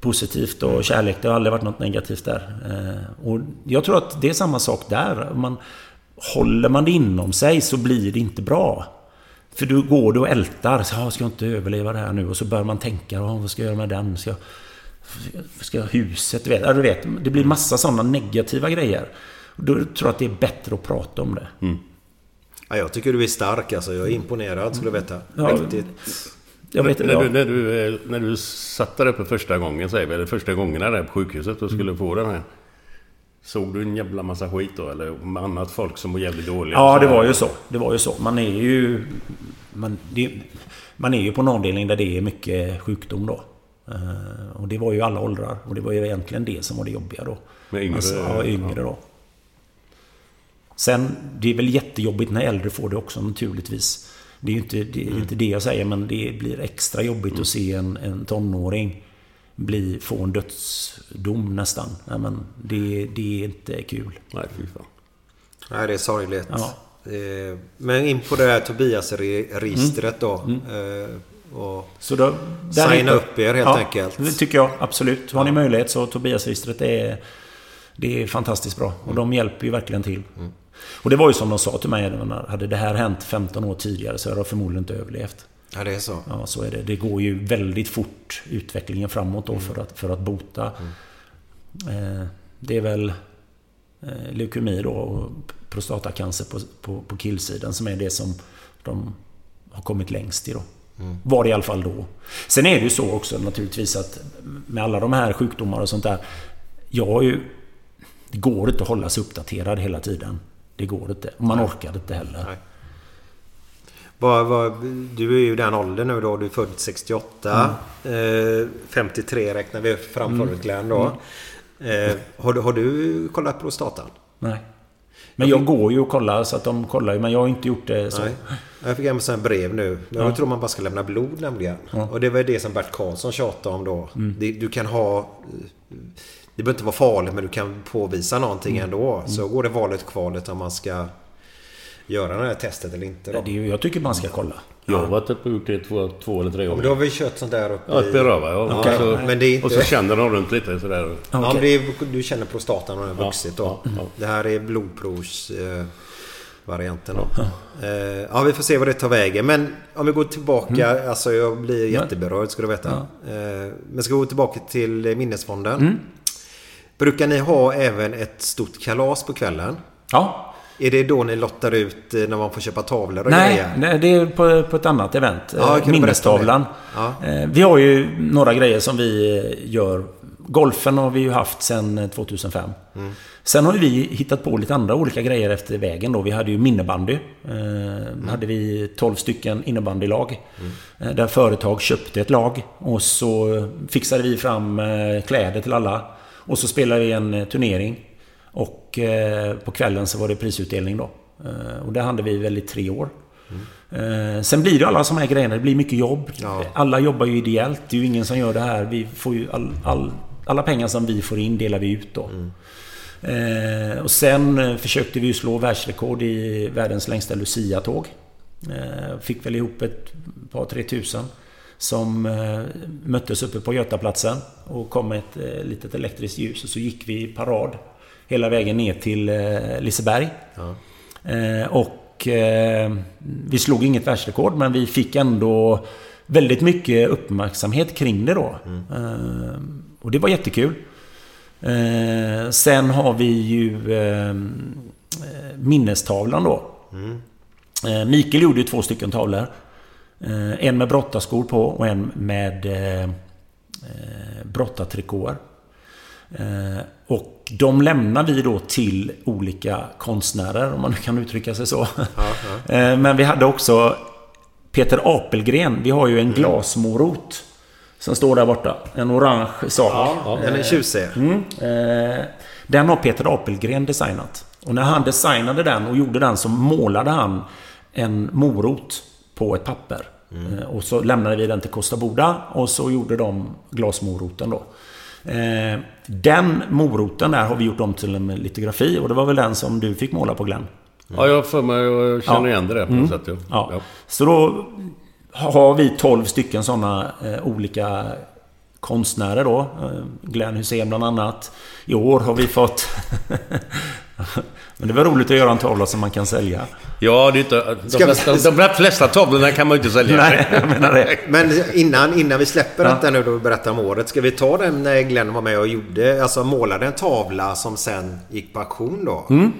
positivt och kärlek. Det har aldrig varit något negativt där. Och jag tror att det är samma sak där. Man, håller man det inom sig så blir det inte bra. För då går du och ältar. Så, "Ja, ska jag inte överleva det här nu? Och så börjar man tänka. "Ja, Vad ska jag göra med den? Ska jag, ska jag huset? Du vet, ja, du vet, det blir massa sådana negativa grejer. Och Då tror jag att det är bättre att prata om det. Ja, jag tycker du är stark alltså. Jag är imponerad skulle du veta. Ja, Mäktigt. Jag vet, när, ja. du, när, du, eh, när du satt där uppe första gången, säger vi, eller första gångerna där på sjukhuset och skulle Mm. få den här. Såg du en jävla massa skit då? Eller med annat folk som var jävligt dåliga? Ja, det var ju så. Det var ju så. Man är ju... Man, det, man är ju på en avdelning där det är mycket sjukdom då. Eh, och det var ju alla åldrar. Och det var ju egentligen det som var det jobbiga då. Med yngre- Alltså, ja, yngre då. Sen, det är väl jättejobbigt när äldre får det också naturligtvis. Det är ju inte det, är inte det jag säger, men det blir extra jobbigt att se en, en tonåring bli, få en dödsdom nästan. Nej, men det, det är inte kul. Nej, fy fan. Nej, det är sorgligt. Ja. Eh, Men in på det här Tobias-registret då. Eh, Och Så då, signa upp er helt ja, enkelt. Det tycker jag absolut. Har ni möjlighet så Tobiasregistret är, det är fantastiskt bra. Och de hjälper ju verkligen till. Och det var ju som de sa till mig. när- Hade det här hänt 15 år tidigare så hade jag förmodligen inte överlevt. Ja, det är så. Ja, så är det. Det går ju väldigt fort utvecklingen framåt då för, att, för att bota. Eh, det är väl eh, leukemi då och prostatacancer på, på, på killsidan som är det som de har kommit längst i då. Var det i alla fall då. Sen är det ju så också naturligtvis att med alla de här sjukdomar och sånt där. Jag har ju... Det går inte att hålla sig uppdaterad hela tiden. Det går inte. Man orkar inte heller. Nej. Vad, vad, du är ju den åldern nu då. Du är född 68. Mm. Eh, 53 räknar vi framför Mm. Glenn då. Eh, har, du, har du kollat prostatan? Nej. Men jag går ju och kollar så att de kollar ju. Men jag har inte gjort det så. Nej. Jag fick hem en brev nu. Jag Ja. tror man bara ska lämna blod nämligen. Ja. Och det var det som Bert Karlsson tjatade om då. Mm. Det, du kan ha... Det behöver inte vara farligt men du kan påvisa någonting Mm. ändå. Så går det valet kvalet om man ska göra det här testet eller inte. Då. Det jag tycker man ska kolla. Jag har varit uppe och gjort det två, två eller tre Ja, gånger. men då har vi kört sånt där uppe Ja, uppe i röva ja. Ja, Och, så, men det är inte... och så känner de runt lite sådär. Ja, men det är, du känner prostatan och den har Ja, vuxit då. ja, ja. Det här är blodprovs... Eh, varianten då. Eh, ja, vi får se vad det tar vägen. Men om vi går tillbaka. Alltså jag blir jätteberörd ska du veta. Eh, men ska vi gå tillbaka till Minnesfonden. Mm. Brukar ni ha även ett stort kalas på kvällen? Ja. Är det då ni lottar ut eh, när man får köpa tavlor och Nej, grejer? nej, det är på, på ett annat event. Ja, Minnestavlan. det? Eh, Vi har ju några grejer som vi eh, gör. Golfen har vi ju haft sedan 2005. Mm. Sen har vi hittat på lite andra olika grejer efter vägen då. Vi hade ju minnebandy. Eh, Mm. hade vi 12 stycken innebandylag. Eh, Där företag köpte ett lag. Och så fixade vi fram kläder till alla. Och så spelade vi en turnering. Och eh, på kvällen så var det prisutdelning då. Eh, och det hade vi väl i tre år. Eh, sen blir det alla de här grejerna. Det blir mycket jobb. Alla jobbar ju ideellt. Det är ju ingen som gör det här. Vi får ju all, all, alla pengar som vi får in delar vi ut då. Eh, och sen försökte vi ju slå världsrekord i världens längsta Lucia-tåg. Eh, fick väl ihop ett par, tre tusen. Som eh, möttes uppe på Götaplatsen och kom med ett litet elektriskt ljus. Och så gick vi i parad hela vägen ner till eh, Liseberg. Eh, och eh, vi slog inget världsrekord men vi fick ändå väldigt mycket uppmärksamhet kring det då. Eh, och det var jättekul. Sen har vi ju minnestavlan då. Eh, Mikael gjorde ju två stycken tavlor. En med brottarskor på och en med brottartrikåer. Eh, och de lämnar vi då till olika konstnärer, om man nu kan uttrycka sig så. Eh, Men vi hade också Peter Apelgren. Vi har ju en glasmorot. Som står där borta. En orange sak. Ja, den är tjusig. Mm. Eh, Den har Peter Apelgren designat. Och när han designade den och gjorde den så målade han en morot på ett papper. Eh, Och så lämnade vi den till Costa Boda och så gjorde de glasmoroten då. Eh, Den moroten där har vi gjort om till en litografi och det var väl den som du fick måla på Glenn? Ja, jag för mig och känner igen det där på Mm. något sätt. Ja. Ja. Så då har vi 12 stycken sådana eh, olika konstnärer då. Eh, Glenn Hussein bland annat. I år har vi fått... Men det var roligt att göra en tavla som man kan sälja. Ja, det är inte... De Ska vi- flesta, de flesta tavlorna kan man ju inte sälja. Nej, jag menar det. Men innan, innan vi släpper Ja. detta nu då vi berättar om året. Ska vi ta den när Glenn var med och gjorde, alltså målade en tavla som sen gick på auktion då? Mm.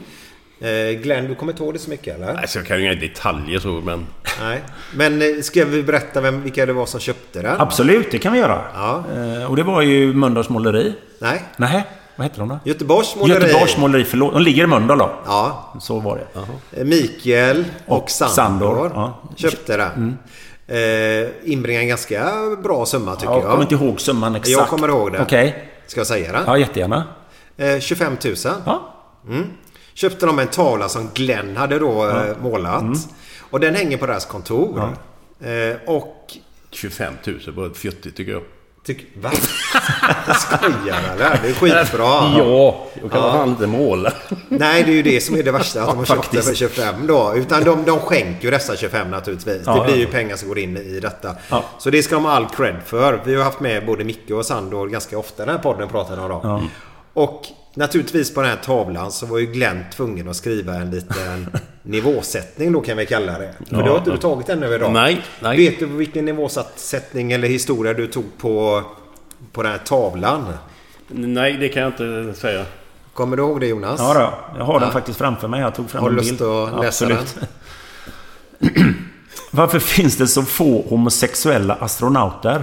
Eh, Glenn, du kommer inte ihåg det så mycket eller? Alltså, jag kan ju inga detaljer så, men... Nej. Men eh, ska vi berätta vem, vilka det var som köpte den? Absolut, det kan vi göra. Ja. Eh, Och det var ju Mölndals måleri. Nej. Nej, vad heter de då? Göteborgs måleri. Göteborgs måleri, förlåt. De ligger i Mölndal då. Ja. Så var det. Eh, Mikael och, Och Sandor, Sandor, ja. köpte den. Eh, inbringade en ganska bra summa tycker Jag jag. kommer inte ihåg summan exakt. Jag kommer ihåg det. Okej. Ska jag säga det? Ja, jättegärna. Eh, 25 000. Ja. Mm. Köpte de en tavla som Glenn hade då eh, målat. Mm. Och den hänger på deras kontor. Eh, och... 25 000 var ett fjuttigt tycker jag. Tyck, va? Skojar eller? Det är skitbra. Ja, då kan man Ja. fan inte måla. Nej, det är ju det som är det värsta. Att de har köpt det för faktiskt. 25 då. Utan de, de skänker ju dessa 25 naturligtvis. Ja, det blir ju pengar som går in i detta. Ja. Så det ska de ha all cred för. Vi har haft med både Micke och Sandor ganska ofta i den här podden pratade om dem. Och naturligtvis på den här tavlan så var ju Glenn tvungen att skriva en liten nivåsättning då kan vi kalla det. För Ja, det har inte du tagit ännu idag. Nej, nej. Vet du vilken nivåsättning eller historia du tog på, på den här tavlan? Nej, det kan jag inte säga. Kommer du ihåg det Jonas? Ja, då. jag har den Ja. faktiskt framför mig. Jag tog fram Har du lust att läsa Absolut. Varför finns det så få homosexuella astronauter?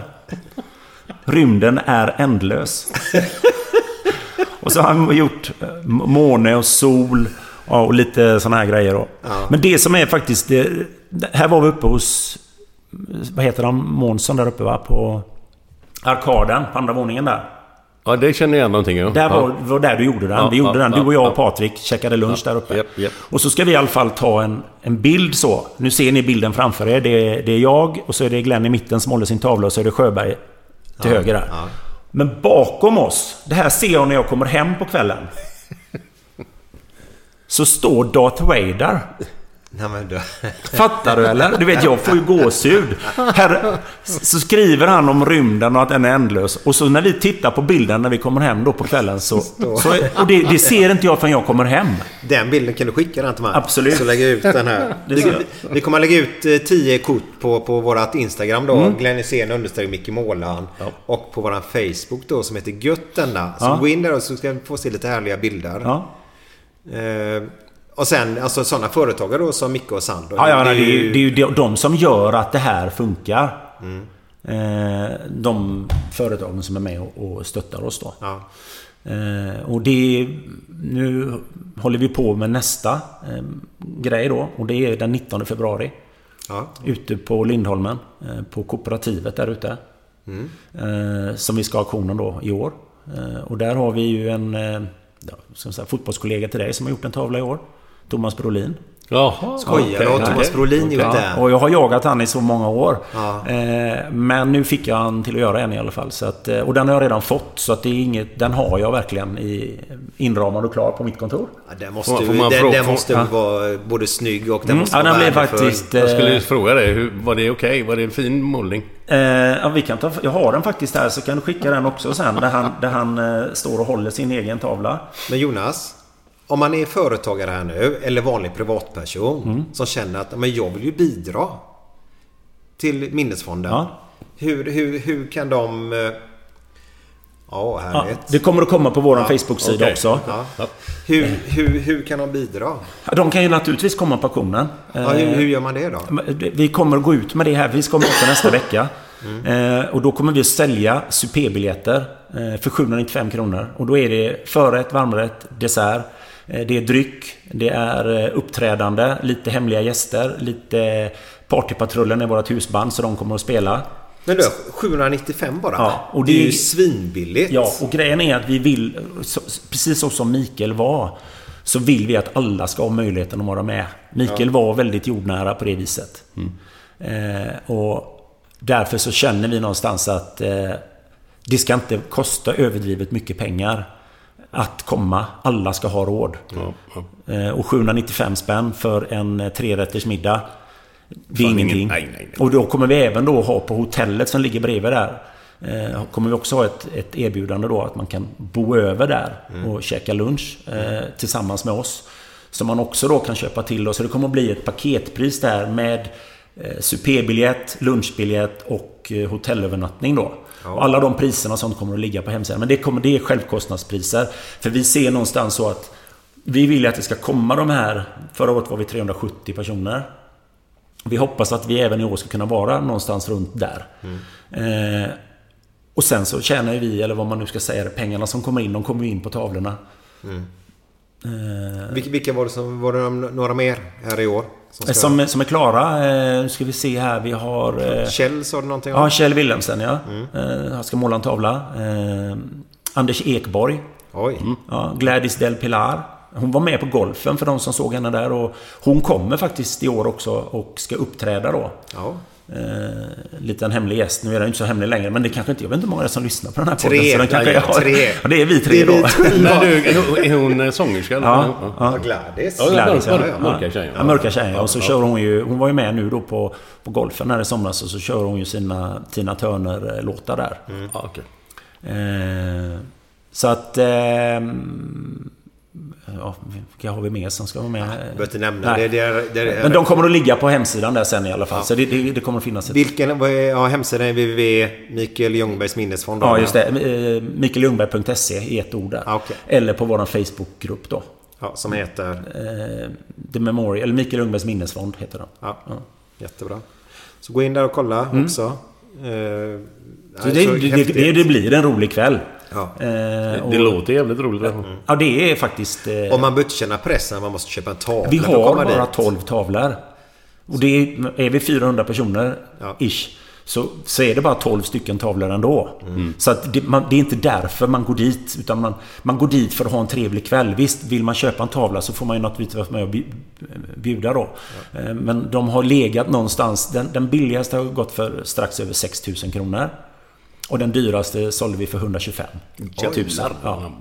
Rymden är ändlös. och så har han gjort eh, måne och sol ja, och lite såna här grejer då. Men det som är faktiskt... Det, här var vi uppe hos... Vad heter han? Månsson där uppe va? På Arkaden, på andra våningen där. Ja, det känner jag igen någonting. Ja. Där var, ja. var där du gjorde den. Ja, vi gjorde ja, den. Du ja, och jag och ja. Patrik käkade lunch där uppe. Japp, japp. Och så ska vi i alla fall ta en, en bild så. Nu ser ni bilden framför er. Det är, det är jag och så är det Glenn i mitten som håller sin tavla och så är det Sjöberg till höger där. Men bakom oss, det här ser jag när jag kommer hem på kvällen. Så står Darth Vader. Nej, men du. Fattar du eller? Du vet, jag får ju gåshud. Här, så skriver han om rymden och att den är ändlös. Och så när vi tittar på bilden när vi kommer hem då på kvällen så... så och det, det ser inte jag förrän jag kommer hem. Den bilden kan du skicka den till mig. Absolut. Så lägger jag ut den här. Vi, vi kommer att lägga ut eh, 10 kort på, på vårat Instagram då. Mm. Glenn Hysén understreck Micke Målan. Och på våran Facebook då som heter Gött denna. Så Ja. gå in där och så ska ni få se lite härliga bilder. Ja. Eh, och sen alltså sådana företagare då som Micke och Sandro. Ja, ja, det, är ju, det är ju de- som gör att det här funkar. Mm. De företagen som är med och, stöttar oss då. Ja. Eh, och det... Nu håller vi på med nästa eh, grej då. Och det är den 19 februari. Ja. Ute på Lindholmen. På kooperativet där ute. Mm. Som vi ska ha auktionen då i år. Och där har vi ju en ja, säga, fotbollskollega till dig som har gjort en tavla i år. Thomas Brolin. Jaha. Skojar du? Har Thomas Brolin gjort det? Och jag har jagat han i så många år. Ja. Eh, men nu fick jag han till att göra en i alla fall. Så att, eh, och den har jag redan fått. Så att det är inget, den har jag verkligen i, inramad och klar på mitt kontor. Ja, den måste, Får- ju- får man den, den måste ja. vara både snygg och den Mm, måste ja, vara den blev faktiskt... Jag skulle Eh, fråga dig, hur, var det okej? Var det en fin målning? eh, ja, vi kan ta, jag har den faktiskt här så kan du skicka den också sen. Där han, där han eh, står och håller sin egen tavla. Men Jonas, om man är företagare här nu eller vanlig privatperson Mm. som känner att men jag vill ju bidra till Minnesfonden. Ja. Hur, hur, hur kan de... eh, Ja, Ja, härligt. det kommer att komma på vår Ja, Facebook-sida okej. också. Ja. Hur, hur, hur kan de bidra? Ja, De kan ju naturligtvis komma på auktionen. Ja, hur, Eh, hur gör man det då? Vi kommer att gå ut med det här. Vi ska möta nästa vecka. Eh, och då kommer vi att sälja supébiljetter eh, för 795 kronor. Och då är det förrätt, varmrätt, dessert. Eh, det är dryck, det är eh, uppträdande, lite hemliga gäster, lite Partypatrullen är vårt husband så de kommer att spela. Men du, 795 bara? Ja, och det är det- ju svinbilligt. Ja, och grejen är att vi vill, precis så som Mikael var, så vill vi att alla ska ha möjligheten att vara med. Mikael var väldigt jordnära på det viset. Eh, och därför så känner vi någonstans att eh, det ska inte kosta överdrivet mycket pengar att komma. Alla ska ha råd. Eh, och 795 spänn för en eh, trerätters middag. Det är Fan, ingenting. ingen- nej, nej, nej. Och då kommer vi även då ha på hotellet som ligger bredvid där. Eh, kommer vi också ha ett, ett erbjudande då att man kan bo över där och käka lunch eh, tillsammans med oss. Som man också då kan köpa till då. Så det kommer att bli ett paketpris där med eh, supébiljett, lunchbiljett och eh, hotellövernattning då. Och alla de priserna och sånt kommer att ligga på hemsidan. Men det, kommer, det är självkostnadspriser. För vi ser någonstans så att vi vill att det ska komma de här... Förra året var vi 370 personer. Vi hoppas att vi även i år ska kunna vara någonstans runt där. Eh, och sen så tjänar vi, eller vad man nu ska säga, pengarna som kommer in, de kommer in på tavlorna. Eh, Vilka, vilka var det som... Var det några mer här i år? Som ska- som, som är klara. Eh, nu ska vi se här, vi har... Eh, Kjell sa du någonting om? ja, Kjell Wilhelmsen ja. Eh, han ska måla en tavla. Eh, Anders Ekborg. Oj. Ja, Gladys Del Pilar. Hon var med på golfen för de som såg henne där. Och hon kommer faktiskt i år också och ska uppträda då. Ja. Eh, liten hemlig gäst. Nu är den inte så hemlig längre, men det kanske inte... Jag vet inte hur många det är som lyssnar på den här Tre. podden. Så den kanske Ja, är, tre. Ja, det är vi tre Det är vi då. tre. Du, är hon eh, sångerska? Ja, ja. Ja, Gladys. Ja, Gladys, ja. mörka- tjejen. Ja, mörka tjejen. Och så kör hon ju... Hon var ju med nu då på, på golfen här i somras. Och så kör hon ju sina Tina Turner-låtar där. Ja, okej. Eh, så att... ehm, ja, vilka har vi mer som ska vara med? behöver inte nämna. Det, det är, det är, Men de kommer att ligga på hemsidan där sen i alla fall. Så det, det, det kommer att finnas ett... Vilken ja, hemsidan är www. Mikael Ljungbergs minnesfond. Ja, just det. Eh, MikaelLundberg.se i ett ord där. Ah, okej. Eller på vår Facebookgrupp då. Ja, som heter... Eh, The Memorial, eller Mikael Ljungbergs minnesfond heter den. Ja, jättebra. Så gå in där och kolla också. Eh, Mm. Så det, det, det, det blir en rolig kväll. Ja. Eh, Det, och, det låter jävligt roligt. Ja, det är faktiskt... Eh, Om man behöver inte känna pressen, man måste köpa en tavla vi har bara dit. 12 tavlor. Och det är, är vi 400 personer, Ja. ish, så, så är det bara 12 stycken tavlor ändå. Så att det, man, det är inte därför man går dit. Utan man, man går dit för att ha en trevlig kväll. Visst, vill man köpa en tavla så får man ju naturligtvis vara med och bju- bjuda då. Eh, Men de har legat någonstans. Den, den billigaste har gått för strax över 6000 kronor. Och den dyraste sålde vi för 125 000. Ja.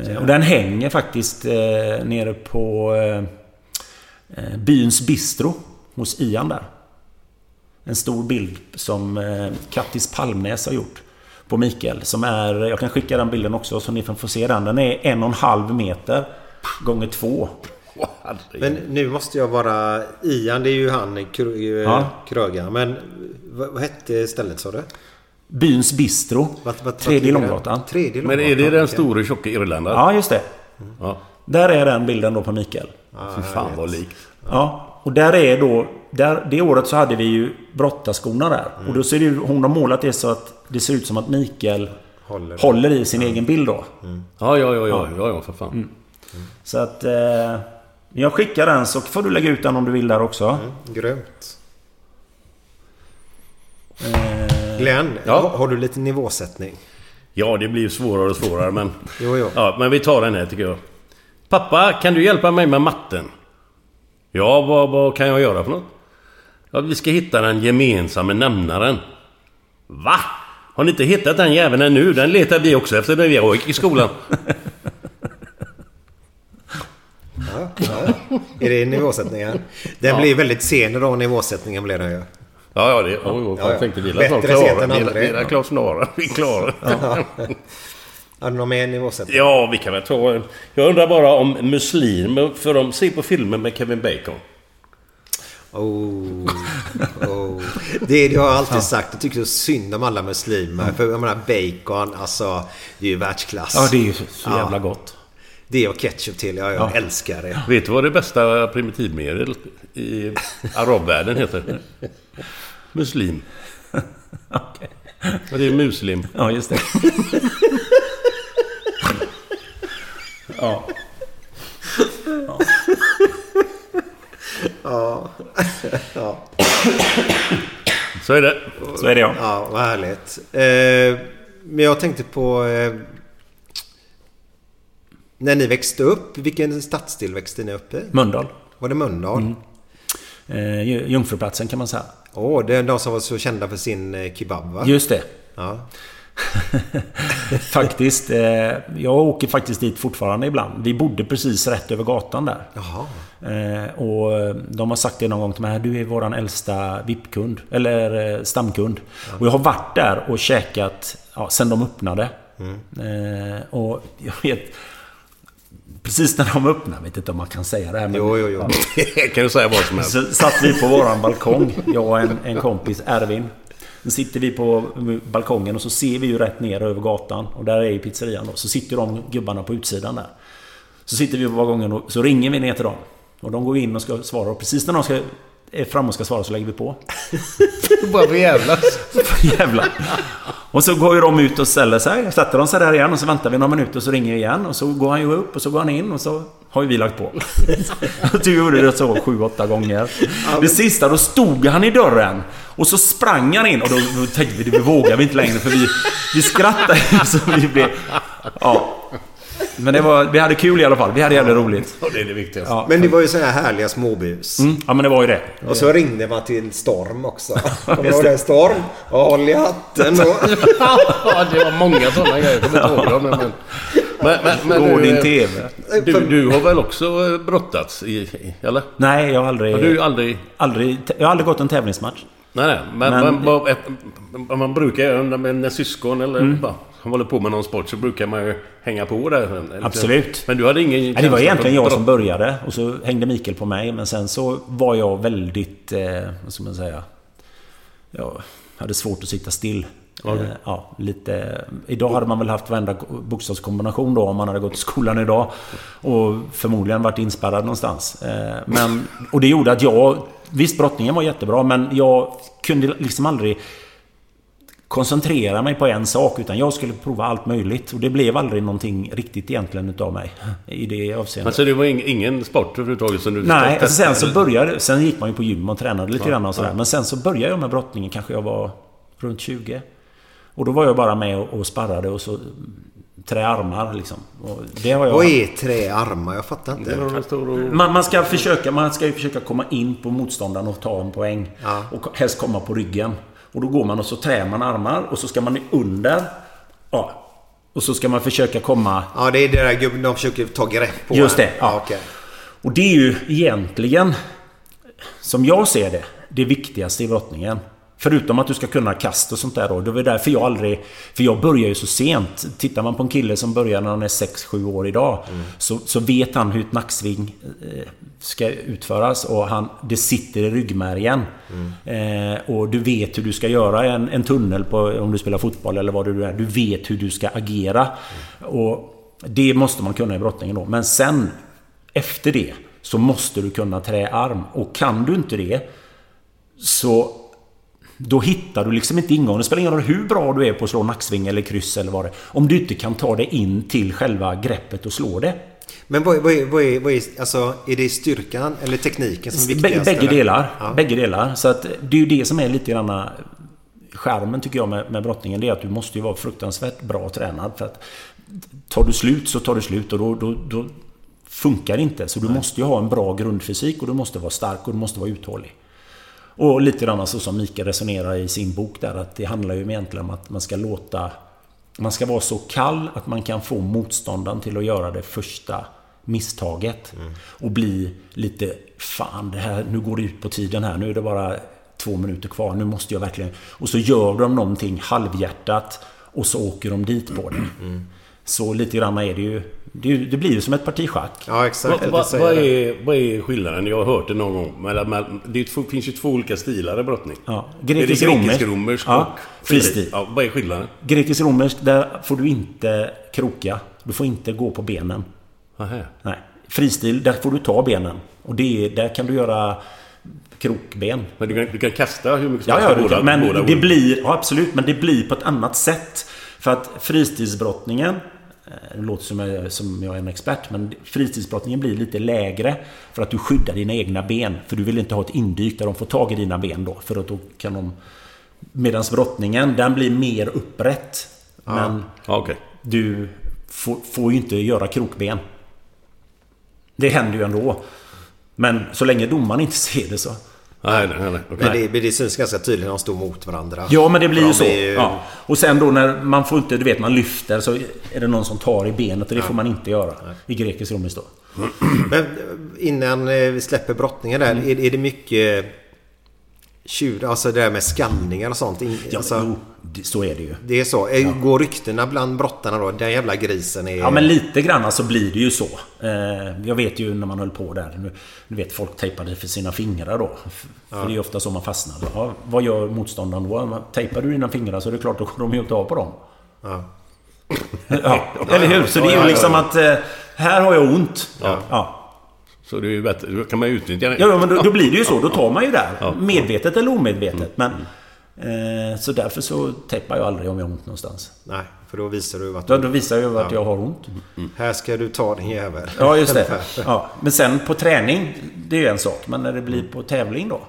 Eh, Och den hänger faktiskt eh, nere på eh, eh, byns bistro hos Ian där. En stor bild som eh, Kattis Palmnäs har gjort på Mikael. Som är, jag kan skicka den bilden också så ni kan få se den. Den är en och en halv meter gånger två. Men nu måste jag vara... Ian, det är ju han, kr- Ja. krögaren. Men vad, vad hette stället sa du? Byns bistro. Vad- vad- Tredje Långgatan. Tredje Men är det den stora tjocka irländaren? Ja, just det. Ja. Där är den bilden då på Mikael. Fy fan vad likt. Ja, och där är då... Där, det året så hade vi ju brottarskorna där. Och då ser ju, hon har målat det så att det ser ut som att Mikael Håller. håller, i sin egen bild då. Ja, ja, ja, ja, ja, ja för fan. Mm. Så att... Eh, jag skickar den så får du lägga ut den om du vill där också. Grymt. Eh, Glenn, Ja. har, du lite nivåsättning? Ja, det blir ju svårare och svårare men... Jo, jo. Ja, men vi tar den här tycker jag. Pappa, kan du hjälpa mig med matten? Ja, vad, vad kan jag göra för något? Ja, vi ska hitta den gemensamma nämnaren. Va? Har ni inte hittat den jäveln ännu? Den letar vi också efter när vi gick i skolan. Ja, ja. Är det nivåsättningen? Den Ja. blir väldigt sen då, nivåsättningen blir den ju. Ja, ja, det... Ja, ja. jag tänkte vi Bättre snart klara. Vi är- är klart snarare. Vi är klara. Har du någon mer nivåsättning? Ja, vi kan väl ta en... Jag undrar bara om muslimer, för de ser på filmer med Kevin Bacon. Oh, oh. Det är det jag har alltid sagt. Jag tycker så synd om alla muslimer. För jag menar bacon, alltså. Det är ju världsklass. Ja, det är ju så, så Ja. jävla gott. Det och ketchup till. Ja, jag Ja. älskar det. Vet du vad det bästa primitivmedel i arabvärlden heter? Muslim. Okej. Och det är muslim. Ja, just det. ja. Ja. ja. Så är det. Så är det ja. Ja, vad härligt. Eh, men jag tänkte på... Eh, när ni växte upp, vilken stadsdel växte ni upp i? Mölndal. Var det Mölndal? Eh, Ju- Jungfruplatsen kan man säga. Åh, det är de som var så kända för sin eh, kebab va? Just det. Ja. faktiskt. Eh, jag åker faktiskt dit fortfarande ibland. Vi bodde precis rätt över gatan där. Eh, och de har sagt det någon gång till mig. Du är våran äldsta VIP-kund. Eller eh, stamkund. Och jag har varit där och käkat ja, sen de öppnade. Eh, och jag vet... Precis när de öppnade, jag vet inte om man kan säga det här men... Jo, jo, jo. Ja. kan du säga vad som helst. Så satt vi på våran balkong, jag och en, en kompis, Ervin. Sen sitter vi på balkongen och så ser vi ju rätt ner över gatan. Och där är ju pizzerian då. Så sitter de gubbarna på utsidan där. Så sitter vi på balkongen och så ringer vi ner till dem. Och de går in och ska svara. Och precis när de ska, är framme och ska svara så lägger vi på. Bara för jävlas. Jävlar. Och så går ju de ut och ställer sig. Sätter de sig där igen och så väntar vi några minuter och så ringer vi igen. Och så går han ju upp och så går han in och så har ju vi lagt på. Du gjorde det så sju, åtta gånger. Det sista, då stod han i dörren. Och så sprang han in och då, då tänkte vi, det vågar vi inte längre för vi, vi skrattade så vi blev... Ja. Men det var, vi hade kul i alla fall. Vi hade jävligt roligt. Och det är det viktigaste. Ja. Men det var ju sådana här härliga småbus. Mm, ja men det var ju det. Och så ringde man till Storm också. Kommer du ihåg det? Storm? Ja, Håll i hatten då. ja, det var många sådana grejer. Jag kommer inte ihåg dem. Men, men, men, men du, din TV. Du, du har väl också eh, brottats i, i eller? Nej, jag har aldrig... Har du aldrig... aldrig... Jag har aldrig gått en tävlingsmatch. Nej, nej. Men, Men- ett- om man brukar ju, när man är syskon eller Mm. va, som håller på med någon sport så brukar man ju hänga på där. Absolut. Men du hade ingen Nej, det var egentligen jag som började och så hängde Mikael på mig. Men sen så var jag väldigt... Eh, vad ska man säga? Jag hade svårt att sitta still. Okej. Eh, ja, lite... Idag hade man väl haft varenda bokstavskombination då om man hade gått i skolan idag. Och förmodligen varit inspärrad någonstans. Eh, men, och det gjorde att jag... Visst, brottningen var jättebra men jag kunde liksom aldrig koncentrera mig på en sak utan jag skulle prova allt möjligt. Och det blev aldrig någonting riktigt egentligen utav mig. I det avseendet. Alltså det var ing- ingen sport överhuvudtaget som du Nej, alltså sen så började... Sen gick man ju på gym och tränade lite Ja, grann och sådär. ja. Men sen så började jag med brottningen. Kanske jag var runt 20. Och då var jag bara med och, och sparrade och så... Träarmar liksom. Och det har jag... Vad är träarmar? Jag fattar inte. Man, man, ska försöka, man ska ju försöka komma in på motståndaren och ta en poäng. Och helst komma på ryggen. Och då går man och så trär man armar och så ska man under. Ja. Och så ska man försöka komma... Ja, det är det där gubben de försöker ta grepp på. Just det, ja. okej. Och det är ju egentligen, som jag ser det, det viktigaste i brottningen. Förutom att du ska kunna kast och sånt där då. Det var därför jag aldrig... För jag börjar ju så sent. Tittar man på en kille som börjar när han är 6-7 år idag. Så, så vet han hur ett nacksving eh, ska utföras. Och han, det sitter i ryggmärgen. Eh, och du vet hur du ska göra en, en tunnel på, om du spelar fotboll eller vad det är. Du vet hur du ska agera. Och det måste man kunna i brottningen då. Men sen, efter det, så måste du kunna träarm. Och kan du inte det, så då hittar du liksom inte ingången. Det spelar ingen roll hur bra du är på att slå nacksving eller kryss eller vad det är. Om du inte kan ta dig in till själva greppet och slå det. Men vad, är- vad, är, vad, är, vad är, alltså, är det styrkan eller tekniken som är viktigast? Bägge delar. Ja. Bägge delar. Så att det är ju det som är lite grann skärmen tycker jag med, med brottningen. Det är att du måste ju vara fruktansvärt bra tränad. För att tar du slut så tar du slut och då, då, då funkar det inte. Så du måste ju ha en bra grundfysik och du måste vara stark och du måste vara uthållig. Och lite grann så som Mikael resonerar i sin bok där att det handlar ju egentligen om att man ska låta... Man ska vara så kall att man kan få motståndaren till att göra det första misstaget. Och bli lite... Fan, det här, nu går det ut på tiden här. Nu är det bara två minuter kvar. Nu måste jag verkligen... Och så gör de någonting halvhjärtat och så åker de dit på det. Så lite grann är det ju... Det, det blir ju som ett parti schack. Ja, exakt. Vad, vad, vad, är, vad är skillnaden? Jag har hört det någon gång. Men, men, det finns ju två olika stilar i brottning. Ja, grekisk-romersk. grekisk-romersk Ja, och fristil. Ja, vad är skillnaden? Grekisk-romersk, där får du inte kroka. Du får inte gå på benen. Aha. Nej. Fristil, där får du ta benen. Och det är, där kan du göra krokben. Men du kan, du kan kasta hur mycket som Ja, helst ja, du båda, men båda det blir... Ja, absolut. Men det blir på ett annat sätt. För att fristilsbrottningen... eh, Det låter som jag, som jag är en expert, men fristilsbrottningen blir lite lägre för att du skyddar dina egna ben. För du vill inte ha ett indyk där de får tag i dina ben då. För att då kan de... Medan brottningen, den blir mer upprätt. Men Ja, okej. du får, får ju inte göra krokben. Det händer ju ändå. Men så länge domaren inte ser det så... Nej, nej, nej. okej. Men det, men det syns ganska tydligt när de står mot varandra. Ja, men det blir ju så. ju- Ja. Och sen då när man får inte... Du vet, man lyfter så är det någon som tar i benet och det får man inte göra. I grekisk romersk då. Men eh, innan eh, vi släpper brottningen där. Mm. Är, är det mycket tjur, alltså det där med skallningar och sånt? In, Ja, alltså, jo, så är det ju. det är så. Eh, Går ryktena bland brottarna då? Den jävla grisen är... Ja, men lite grann så blir det ju så. Eh, Jag vet ju när man höll på där. Nu, du vet, folk tejpade för sina fingrar då. För det är ju ofta så man fastnar. Ja, vad gör motståndaren då? Tejpar du dina fingrar så är det klart då kommer de ju inte av på dem. Ja. Ja, eller hur? Så det är ju liksom att... eh, Här har jag ont. Ja. Ja. Så det är ju bättre. Då kan man ju utnyttja det. Ja, ja, men då, då blir det ju så. Då tar man ju där. Ja. Mm. Medvetet eller omedvetet. Men, eh, så därför så tejpar jag aldrig om jag har ont någonstans. Nej, för då visar du att Då, då visar jag att Ja. jag har ont. Här ska du ta din jävel. Ja, just det. Ja. Men sen på träning, det är ju en sak. Men när det blir på tävling då.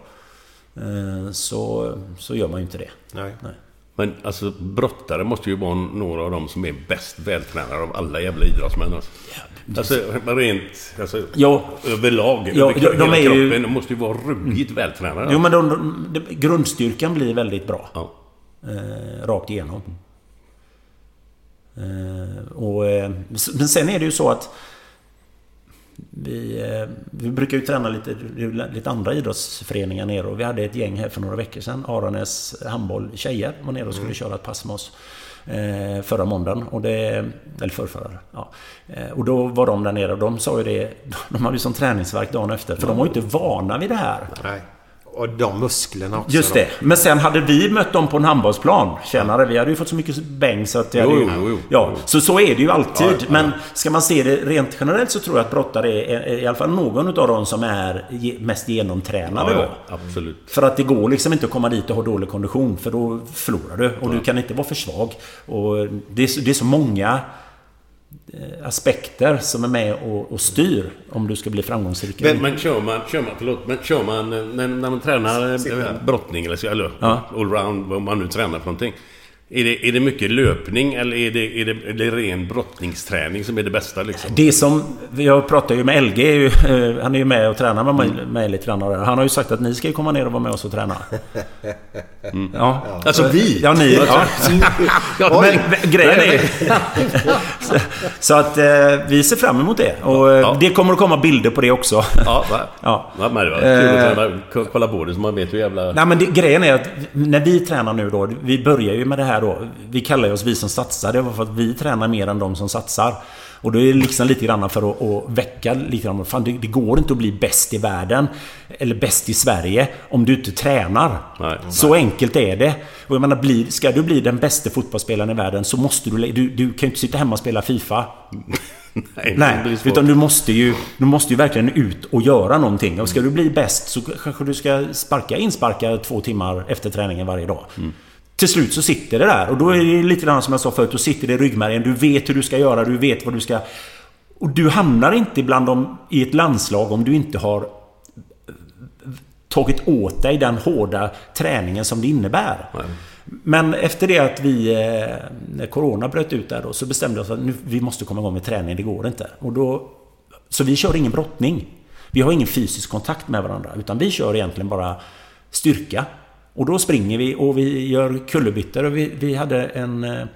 eh, Så, så gör man ju inte det. Nej. Nej. Men alltså brottare måste ju vara några av dem som är bäst vältränade av alla jävla idrottsmän. Alltså, alltså rent... Alltså, Ja. överlag. Ja, de- de är ju- kroppen. De måste ju vara ruggigt vältränade. Jo, men de, de, de, grundstyrkan blir väldigt bra. Ja. Eh, rakt igenom. Eh, och, eh, men sen är det ju så att vi, eh, vi brukar ju träna lite, lite andra idrottsföreningar nere och vi hade ett gäng här för några veckor sedan. Aranäs handboll tjejer var nere och skulle köra ett pass med oss. Eh, förra måndagen. Och det, eller förrförra. Ja. Eh, och då var de där nere och de sa ju det. De hade ju som träningsverk dagen efter. För de var ju inte vana vid det här. Nej och de musklerna också. Just då. det. Men sen hade vi mött dem på en handbollsplan. Tjänare, vi hade ju fått så mycket bäng så att... Jo, hade ju, jo, jo. ja, så, så är det ju alltid. Ja, ja. Men ska man se det rent generellt så tror jag att brottare är, är i alla fall någon av dem som är mest genomtränade Ja, då. absolut. För att det går liksom inte att komma dit och ha dålig kondition för då förlorar du. Och du kan inte vara för svag. Och det, är, så- det är så många aspekter som är med och, och styr om du ska bli framgångsrik. Men, men kör man, kör man, förlåt, men kör man eh, när, när man tränar eh, brottning eller, så- eller Ja. allround, vad man nu tränar för någonting. Är det, är det mycket löpning eller är det, är, det, är det ren brottningsträning som är det bästa liksom? Det som... Jag pratar ju med LG. är ju, eh, Han är ju med och tränar med mig, Mm. mig lite grann. Han har ju sagt att ni ska komma ner och vara med oss och träna. Ja. Alltså vi? Ja, ni. Ja. Ja, Men grejen är... så, så att eh, vi ser fram emot det. Och eh, Ja. det kommer att komma bilder på det också. Ja, va? Ja. ja men det var kul Eh. att träna, k- kolla på det så man vet hur jävla... Nej men det, grejen är att när vi tränar nu då. Vi börjar ju med det här då. Vi kallar oss vi som satsar. Det var för att vi tränar mer än de som satsar. Och då är det liksom lite grann för att, att väcka lite grann. Fan, det, det går inte att bli bäst i världen. Eller bäst i Sverige. Om du inte tränar. Nej. Så enkelt är det. Och jag menar, bli, ska du bli den bästa fotbollsspelaren i världen så måste du... Du, du kan ju inte sitta hemma och spela FIFA. Nej, det Nej, utan du måste ju du måste ju verkligen ut och göra någonting. Och ska du bli bäst så kanske du ska sparka insparka två timmar efter träningen varje dag. Till slut så sitter det där och då är det lite grann som jag sa förut. Då sitter det i ryggmärgen. Du vet hur du ska göra. Du vet vad du ska... Och du hamnar inte bland dem i ett landslag om du inte har tagit åt dig den hårda träningen som det innebär. Men efter det att vi, eh, när Corona bröt ut där då, så bestämde vi oss att nu, vi måste komma igång med träning, det går inte. Och då, så vi kör ingen brottning. Vi har ingen fysisk kontakt med varandra, utan vi kör egentligen bara styrka. Och då springer vi och vi gör kullerbyttor och vi, vi hade en, eh,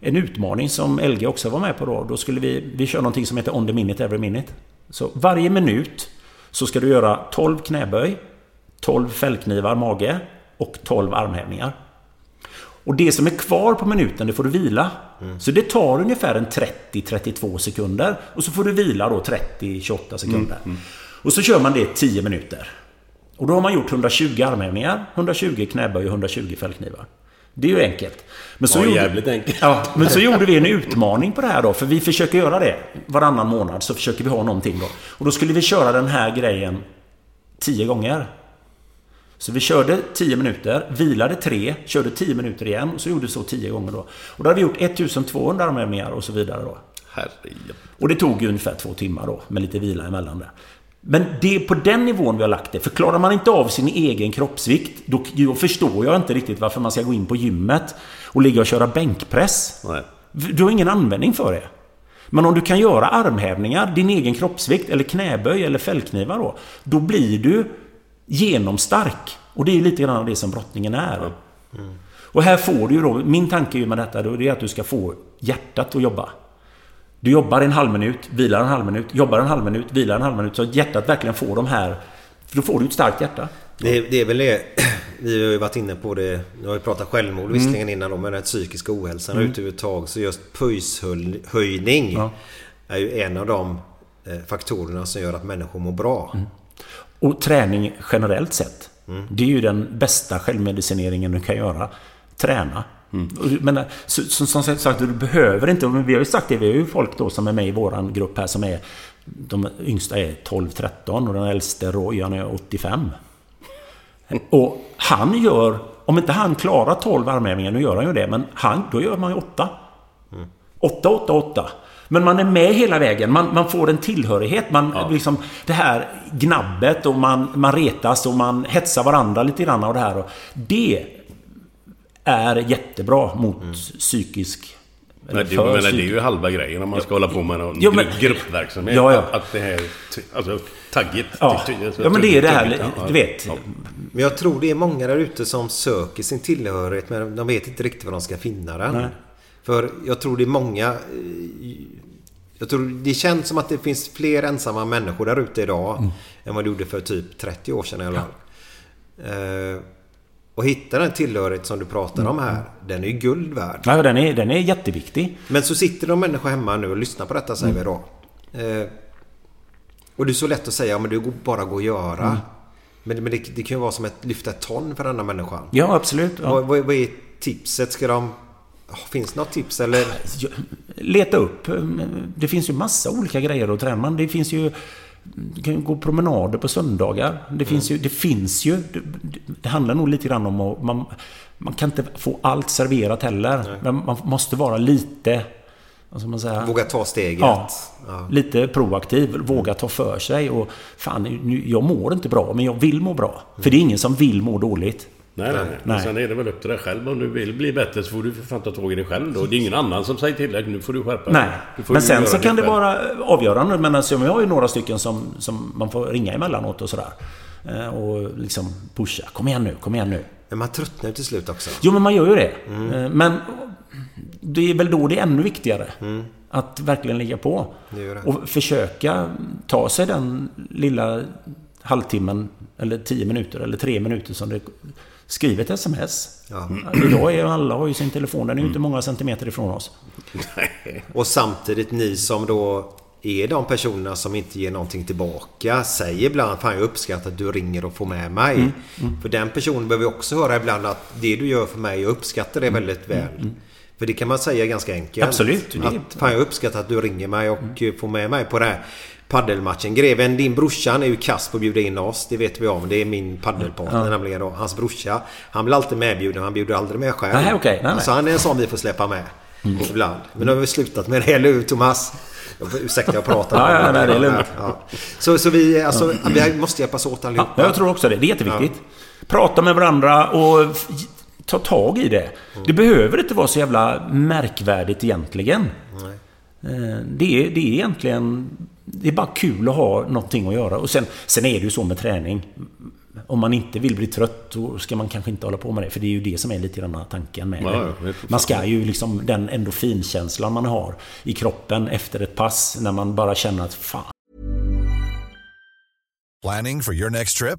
en utmaning som LG också var med på då. Då skulle vi, vi kör någonting som heter On the minute every minute. Så varje minut så ska du göra 12 knäböj, 12 fällknivar mage och 12 armhävningar. Och det som är kvar på minuten, det får du vila. Så det tar ungefär en 30-32 sekunder. Och så får du vila då 30-28 sekunder. Och så kör man det 10 minuter. Och då har man gjort 120 armhävningar, 120 knäböj och 120 fällknivar. Det är ju enkelt. Men så Ja, gjorde, enkelt. Ja, men så gjorde vi en utmaning på det här då. För vi försöker göra det. Varannan månad så försöker vi ha någonting då. Och då skulle vi köra den här grejen 10 gånger. Så vi körde 10 minuter, vilade 3, körde 10 minuter igen och så gjorde vi så 10 gånger då. Och då hade vi gjort 1200 armhävningar och så vidare då. Herregud. Och det tog ungefär två timmar då, med lite vila emellan där. Men det är på den nivån vi har lagt det. För klarar man inte av sin egen kroppsvikt, då, då förstår jag inte riktigt varför man ska gå in på gymmet och ligga och köra bänkpress. Nej. Du har ingen användning för det. Men om du kan göra armhävningar, din egen kroppsvikt, eller knäböj eller fällknivar då. Då blir du genomstark. Och det är ju lite grann det som brottningen är. Och här får du ju då, min tanke med detta då, det är att du ska få hjärtat att jobba. Du jobbar en halv minut, vilar en halv minut, jobbar en halv minut, vilar en halv minut. Så att hjärtat verkligen får de här... För då får du ett starkt hjärta. Det, det är väl det. Vi har ju varit inne på det. Nu har vi pratat självmord visserligen innan då. Men den psykiska ohälsan Mm. ute. Så just pulshöjning Ja. är ju en av de eh, faktorerna som gör att människor mår bra. Mm. Och träning generellt sett. Det är ju den bästa självmedicineringen du kan göra. Träna. Men så- som, som sagt, du behöver inte... Vi har ju sagt det, vi har ju folk då som är med i våran grupp här som är... De yngsta är 12-13 och den äldste Roy, han är 85. Och han gör... Om inte han klarar 12 armhävningar, nu gör han ju det, men han, då gör man ju 8. 8, 8, 8. Men man är med hela vägen. Man, man får en tillhörighet. Man, liksom, det här gnabbet och man, man retas och man hetsar varandra lite grann och det här. Och det är jättebra mot psykisk... Men eller det, men det är psykisk- ju halva grejen om man ska hålla på med någon Jo, men- grupp, gruppverksamhet. Ja, ja. Att, det här... Alltså, taggigt. Ja. ja, men det är det här, ja, du vet. ja. Men jag tror det är många där ute som söker sin tillhörighet men de vet inte riktigt var de ska finna den. Nej. För jag tror det är många... eh, Jag tror det känns som att det finns fler ensamma människor där ute idag Mm. än vad det gjorde för typ 30 år sedan i alla fall. Och hitta den tillhörighet som du pratar om här, den är ju guld värd. Ja, den är, den är jätteviktig. Men så sitter de människor hemma nu och lyssnar på detta säger vi då. Eh, och det är så lätt att säga, men det går bara gå att göra. Men, men det, det kan ju vara som att lyfta ett ton för denna människan. Ja, absolut. Ja. Vad, vad, vad är tipset? Ska de... Finns något tips eller? Leta upp. Det finns ju massa olika grejer att träna. Det finns ju... Du kan ju gå promenader på söndagar. Det finns ju... Det finns ju det, det handlar nog lite grann om att... Man, man kan inte få allt serverat heller. Men man måste vara lite... Vad ska man säga? Våga ta steget. Ja, Lite proaktiv. Våga ta för sig. Och fan, nu, jag mår inte bra, men jag vill må bra. För det är ingen som vill må dåligt. Nej, nej, nej. Men sen är det väl upp till dig själv. Om du vill bli bättre så får du för fan ta tag i dig själv då. Det är ingen annan som säger till dig nu får du skärpa dig. Nej, men sen så kan det själv. vara avgörande. Men alltså, jag har ju några stycken som, som man får ringa emellanåt och sådär. Eh, Och liksom pusha. Kom igen nu, kom igen nu. Men man tröttnar ju till slut också. Jo, men man gör ju det. Mm. Eh, Men det är väl då det är ännu viktigare. Att verkligen ligga på. Det det. Och försöka ta sig den lilla halvtimmen eller tio minuter eller tre minuter som det Skriv ett sms. Ja. Idag är ju alla har ju sin telefon. Den är ju inte många centimeter ifrån oss. Och samtidigt ni som då är de personerna som inte ger någonting tillbaka. Säger ibland Fan jag uppskattar att du ringer och får med mig. Mm, För den personen behöver också höra ibland att det du gör för mig, jag uppskattar det väldigt väl. För det kan man säga ganska enkelt. Mm, Absolut, är- Att, fan jag uppskattar att du ringer mig och eh, får med mig på det här paddelmatchen. Greven, din brorsa han är ju kass på att bjuda in oss. Det vet vi om. Det är min paddelpartner Ja. nämligen då. Hans brorsa. Han blir alltid medbjuden. Han bjuder aldrig med själv. Nej, okej. Nej, nej. Så han är en sån vi får släppa med. Ibland. Men nu har vi slutat med det, eller hur Thomas? Ursäkta jag pratar. Ja, ja, nej, det är lugnt. Ja. Så, så vi, alltså, vi måste hjälpas åt allihopa. Ja, jag tror också det. Det är jätteviktigt. Prata med varandra och ta tag i det. Det behöver inte vara så jävla märkvärdigt egentligen. Eh, Det är, det är egentligen... Det är bara kul att ha någonting att göra. Och sen, sen är det ju så med träning. Om man inte vill bli trött då ska man kanske inte hålla på med det. För det är ju det som är lite grann tanken med Ja, det. Man ska ju liksom... Den endorfinkänslan man har i kroppen efter ett pass. När man bara känner att fan, Planning for your next trip?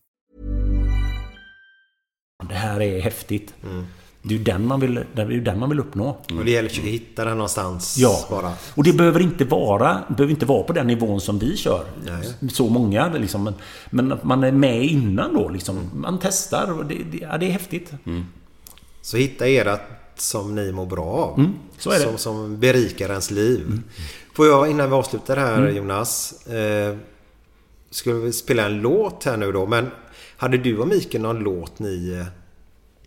Det här är häftigt. Det är ju den man vill, det är den man vill uppnå. Och det gäller att hitta den någonstans Ja, bara. och det behöver inte vara, behöver inte vara på den nivån som vi kör. Så många liksom. Men, men att man är med innan då liksom. Man testar och det, det, ja, det är häftigt. Så hitta ert som ni mår bra av. Mm. Som, som berikar ens liv. Får jag innan vi avslutar här Mm. Jonas. Eh, skulle vi spela en låt här nu då. Men hade du och Mikael någon låt ni... Eh,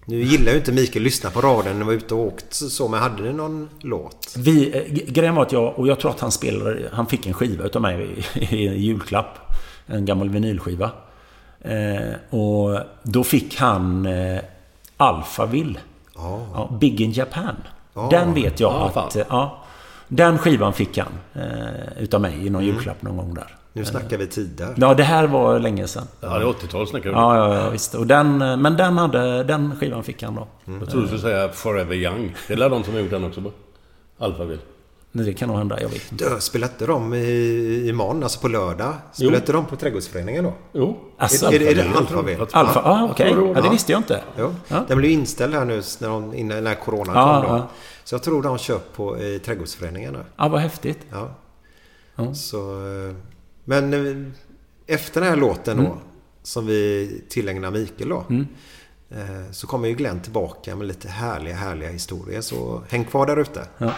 nu gillar ju inte Mikael att lyssna på radion när vi var ute och åkt så. Men hade ni någon låt? Vi, eh, grejen var att jag, och jag tror att han spelade, han fick en skiva utav mig i, julklapp. En gammal vinylskiva. Eh, och då fick han eh, Alphaville. Ja, Big in Japan. Ja. Den vet jag Ja, att... eh, Ja, den skivan fick han eh, utav mig i någon julklapp någon gång där. Nu snackar vi tider. Ja, det här var länge sedan. Ja, det är 80-tal snackar vi. Ja, ja, ja visst. Och den, eh, men den, hade, den skivan fick han då. Jag tror du skulle säga Forever Young. Det är de som har gjort den också? Alphaville. Det kan nog hända, jag vet inte. Du, spelar inte de i, imorgon, alltså på lördag? Spelar Jo. inte de på Trädgårdsföreningen då? Jo. Asså, är, är, är det Alphaville? Alfa, ah, okej. Tror Ja, det visste jag inte. Jo. Ja. Den blev inställd här nu när, de, innan, när coronan Ja, kom då. ja. Så jag tror de kör på i Trädgårdsföreningen. Ja, vad häftigt. Ja. Så, eh, men eh, efter den här låten då, Mm. som vi tillägnar Mikael då. Mm. eh, Så kommer ju Glenn tillbaka med lite härliga, härliga historier. Så häng kvar där ute. Ja.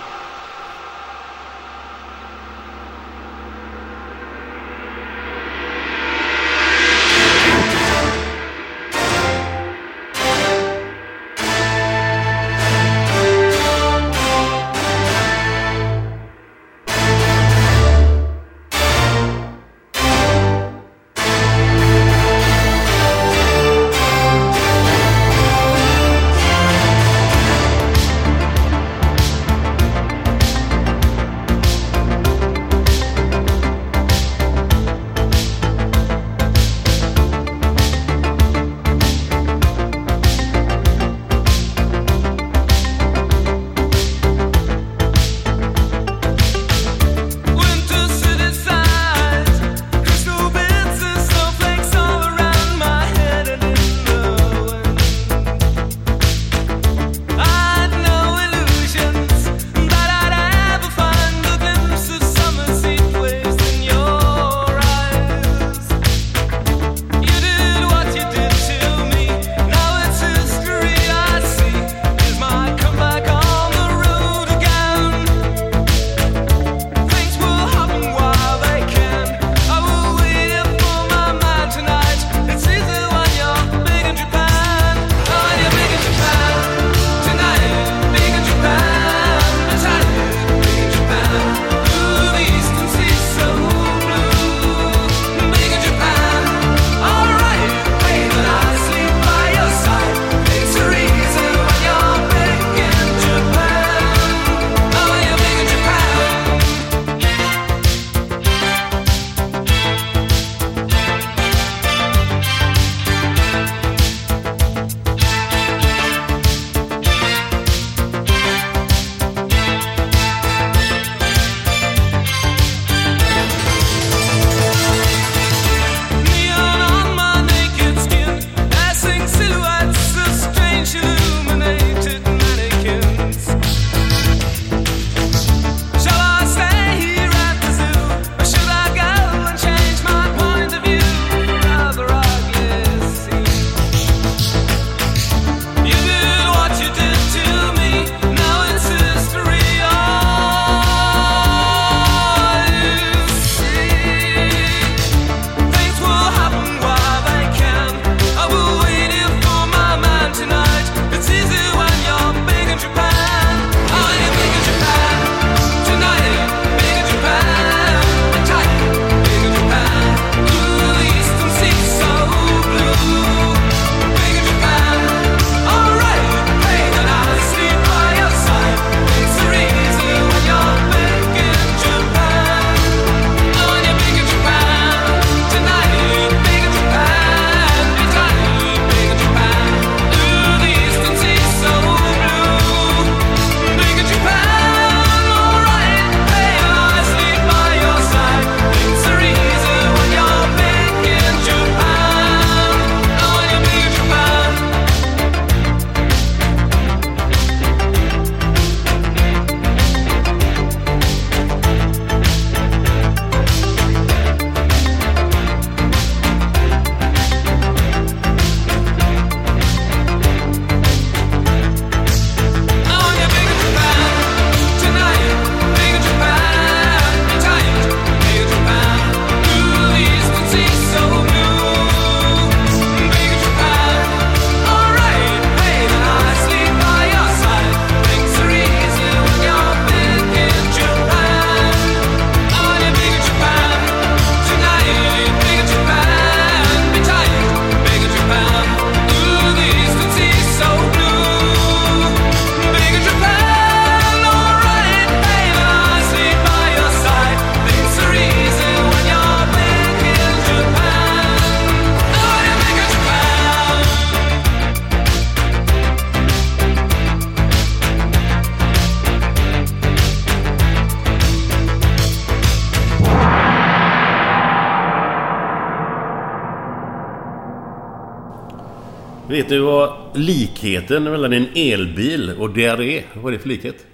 Vet du vad likheten mellan en elbil och diarré, vad är det för likhet?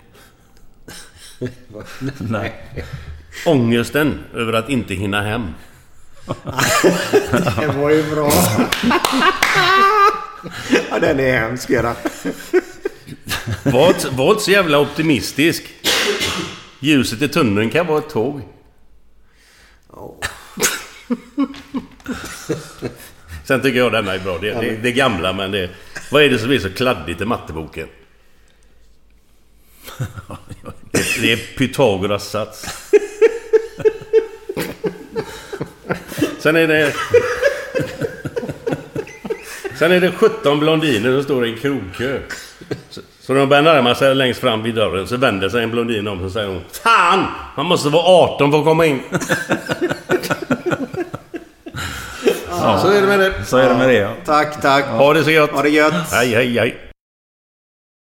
Nej. Ångesten över att inte hinna hem. Det var ju bra. ja, den är hemsk Göran. Var inte, var inte så jävla optimistisk. Ljuset i tunneln kan vara ett tåg. Sen tycker jag denna är bra. Det, det, det är gamla men det... Vad är det som är så kladdigt i matteboken? Det, det är Pythagoras sats. Sen är det... Sen är det 17 blondiner som står i en krogkö. Så, så de börjar närma sig längst fram vid dörren så vänder sig en blondin om och säger hon Fan! Man måste vara 18 för att komma in. Ja. Så är det med det. Så är det med det ja. Tack, tack. Ha det så gött. Ha det gött. Hej, hej, hej.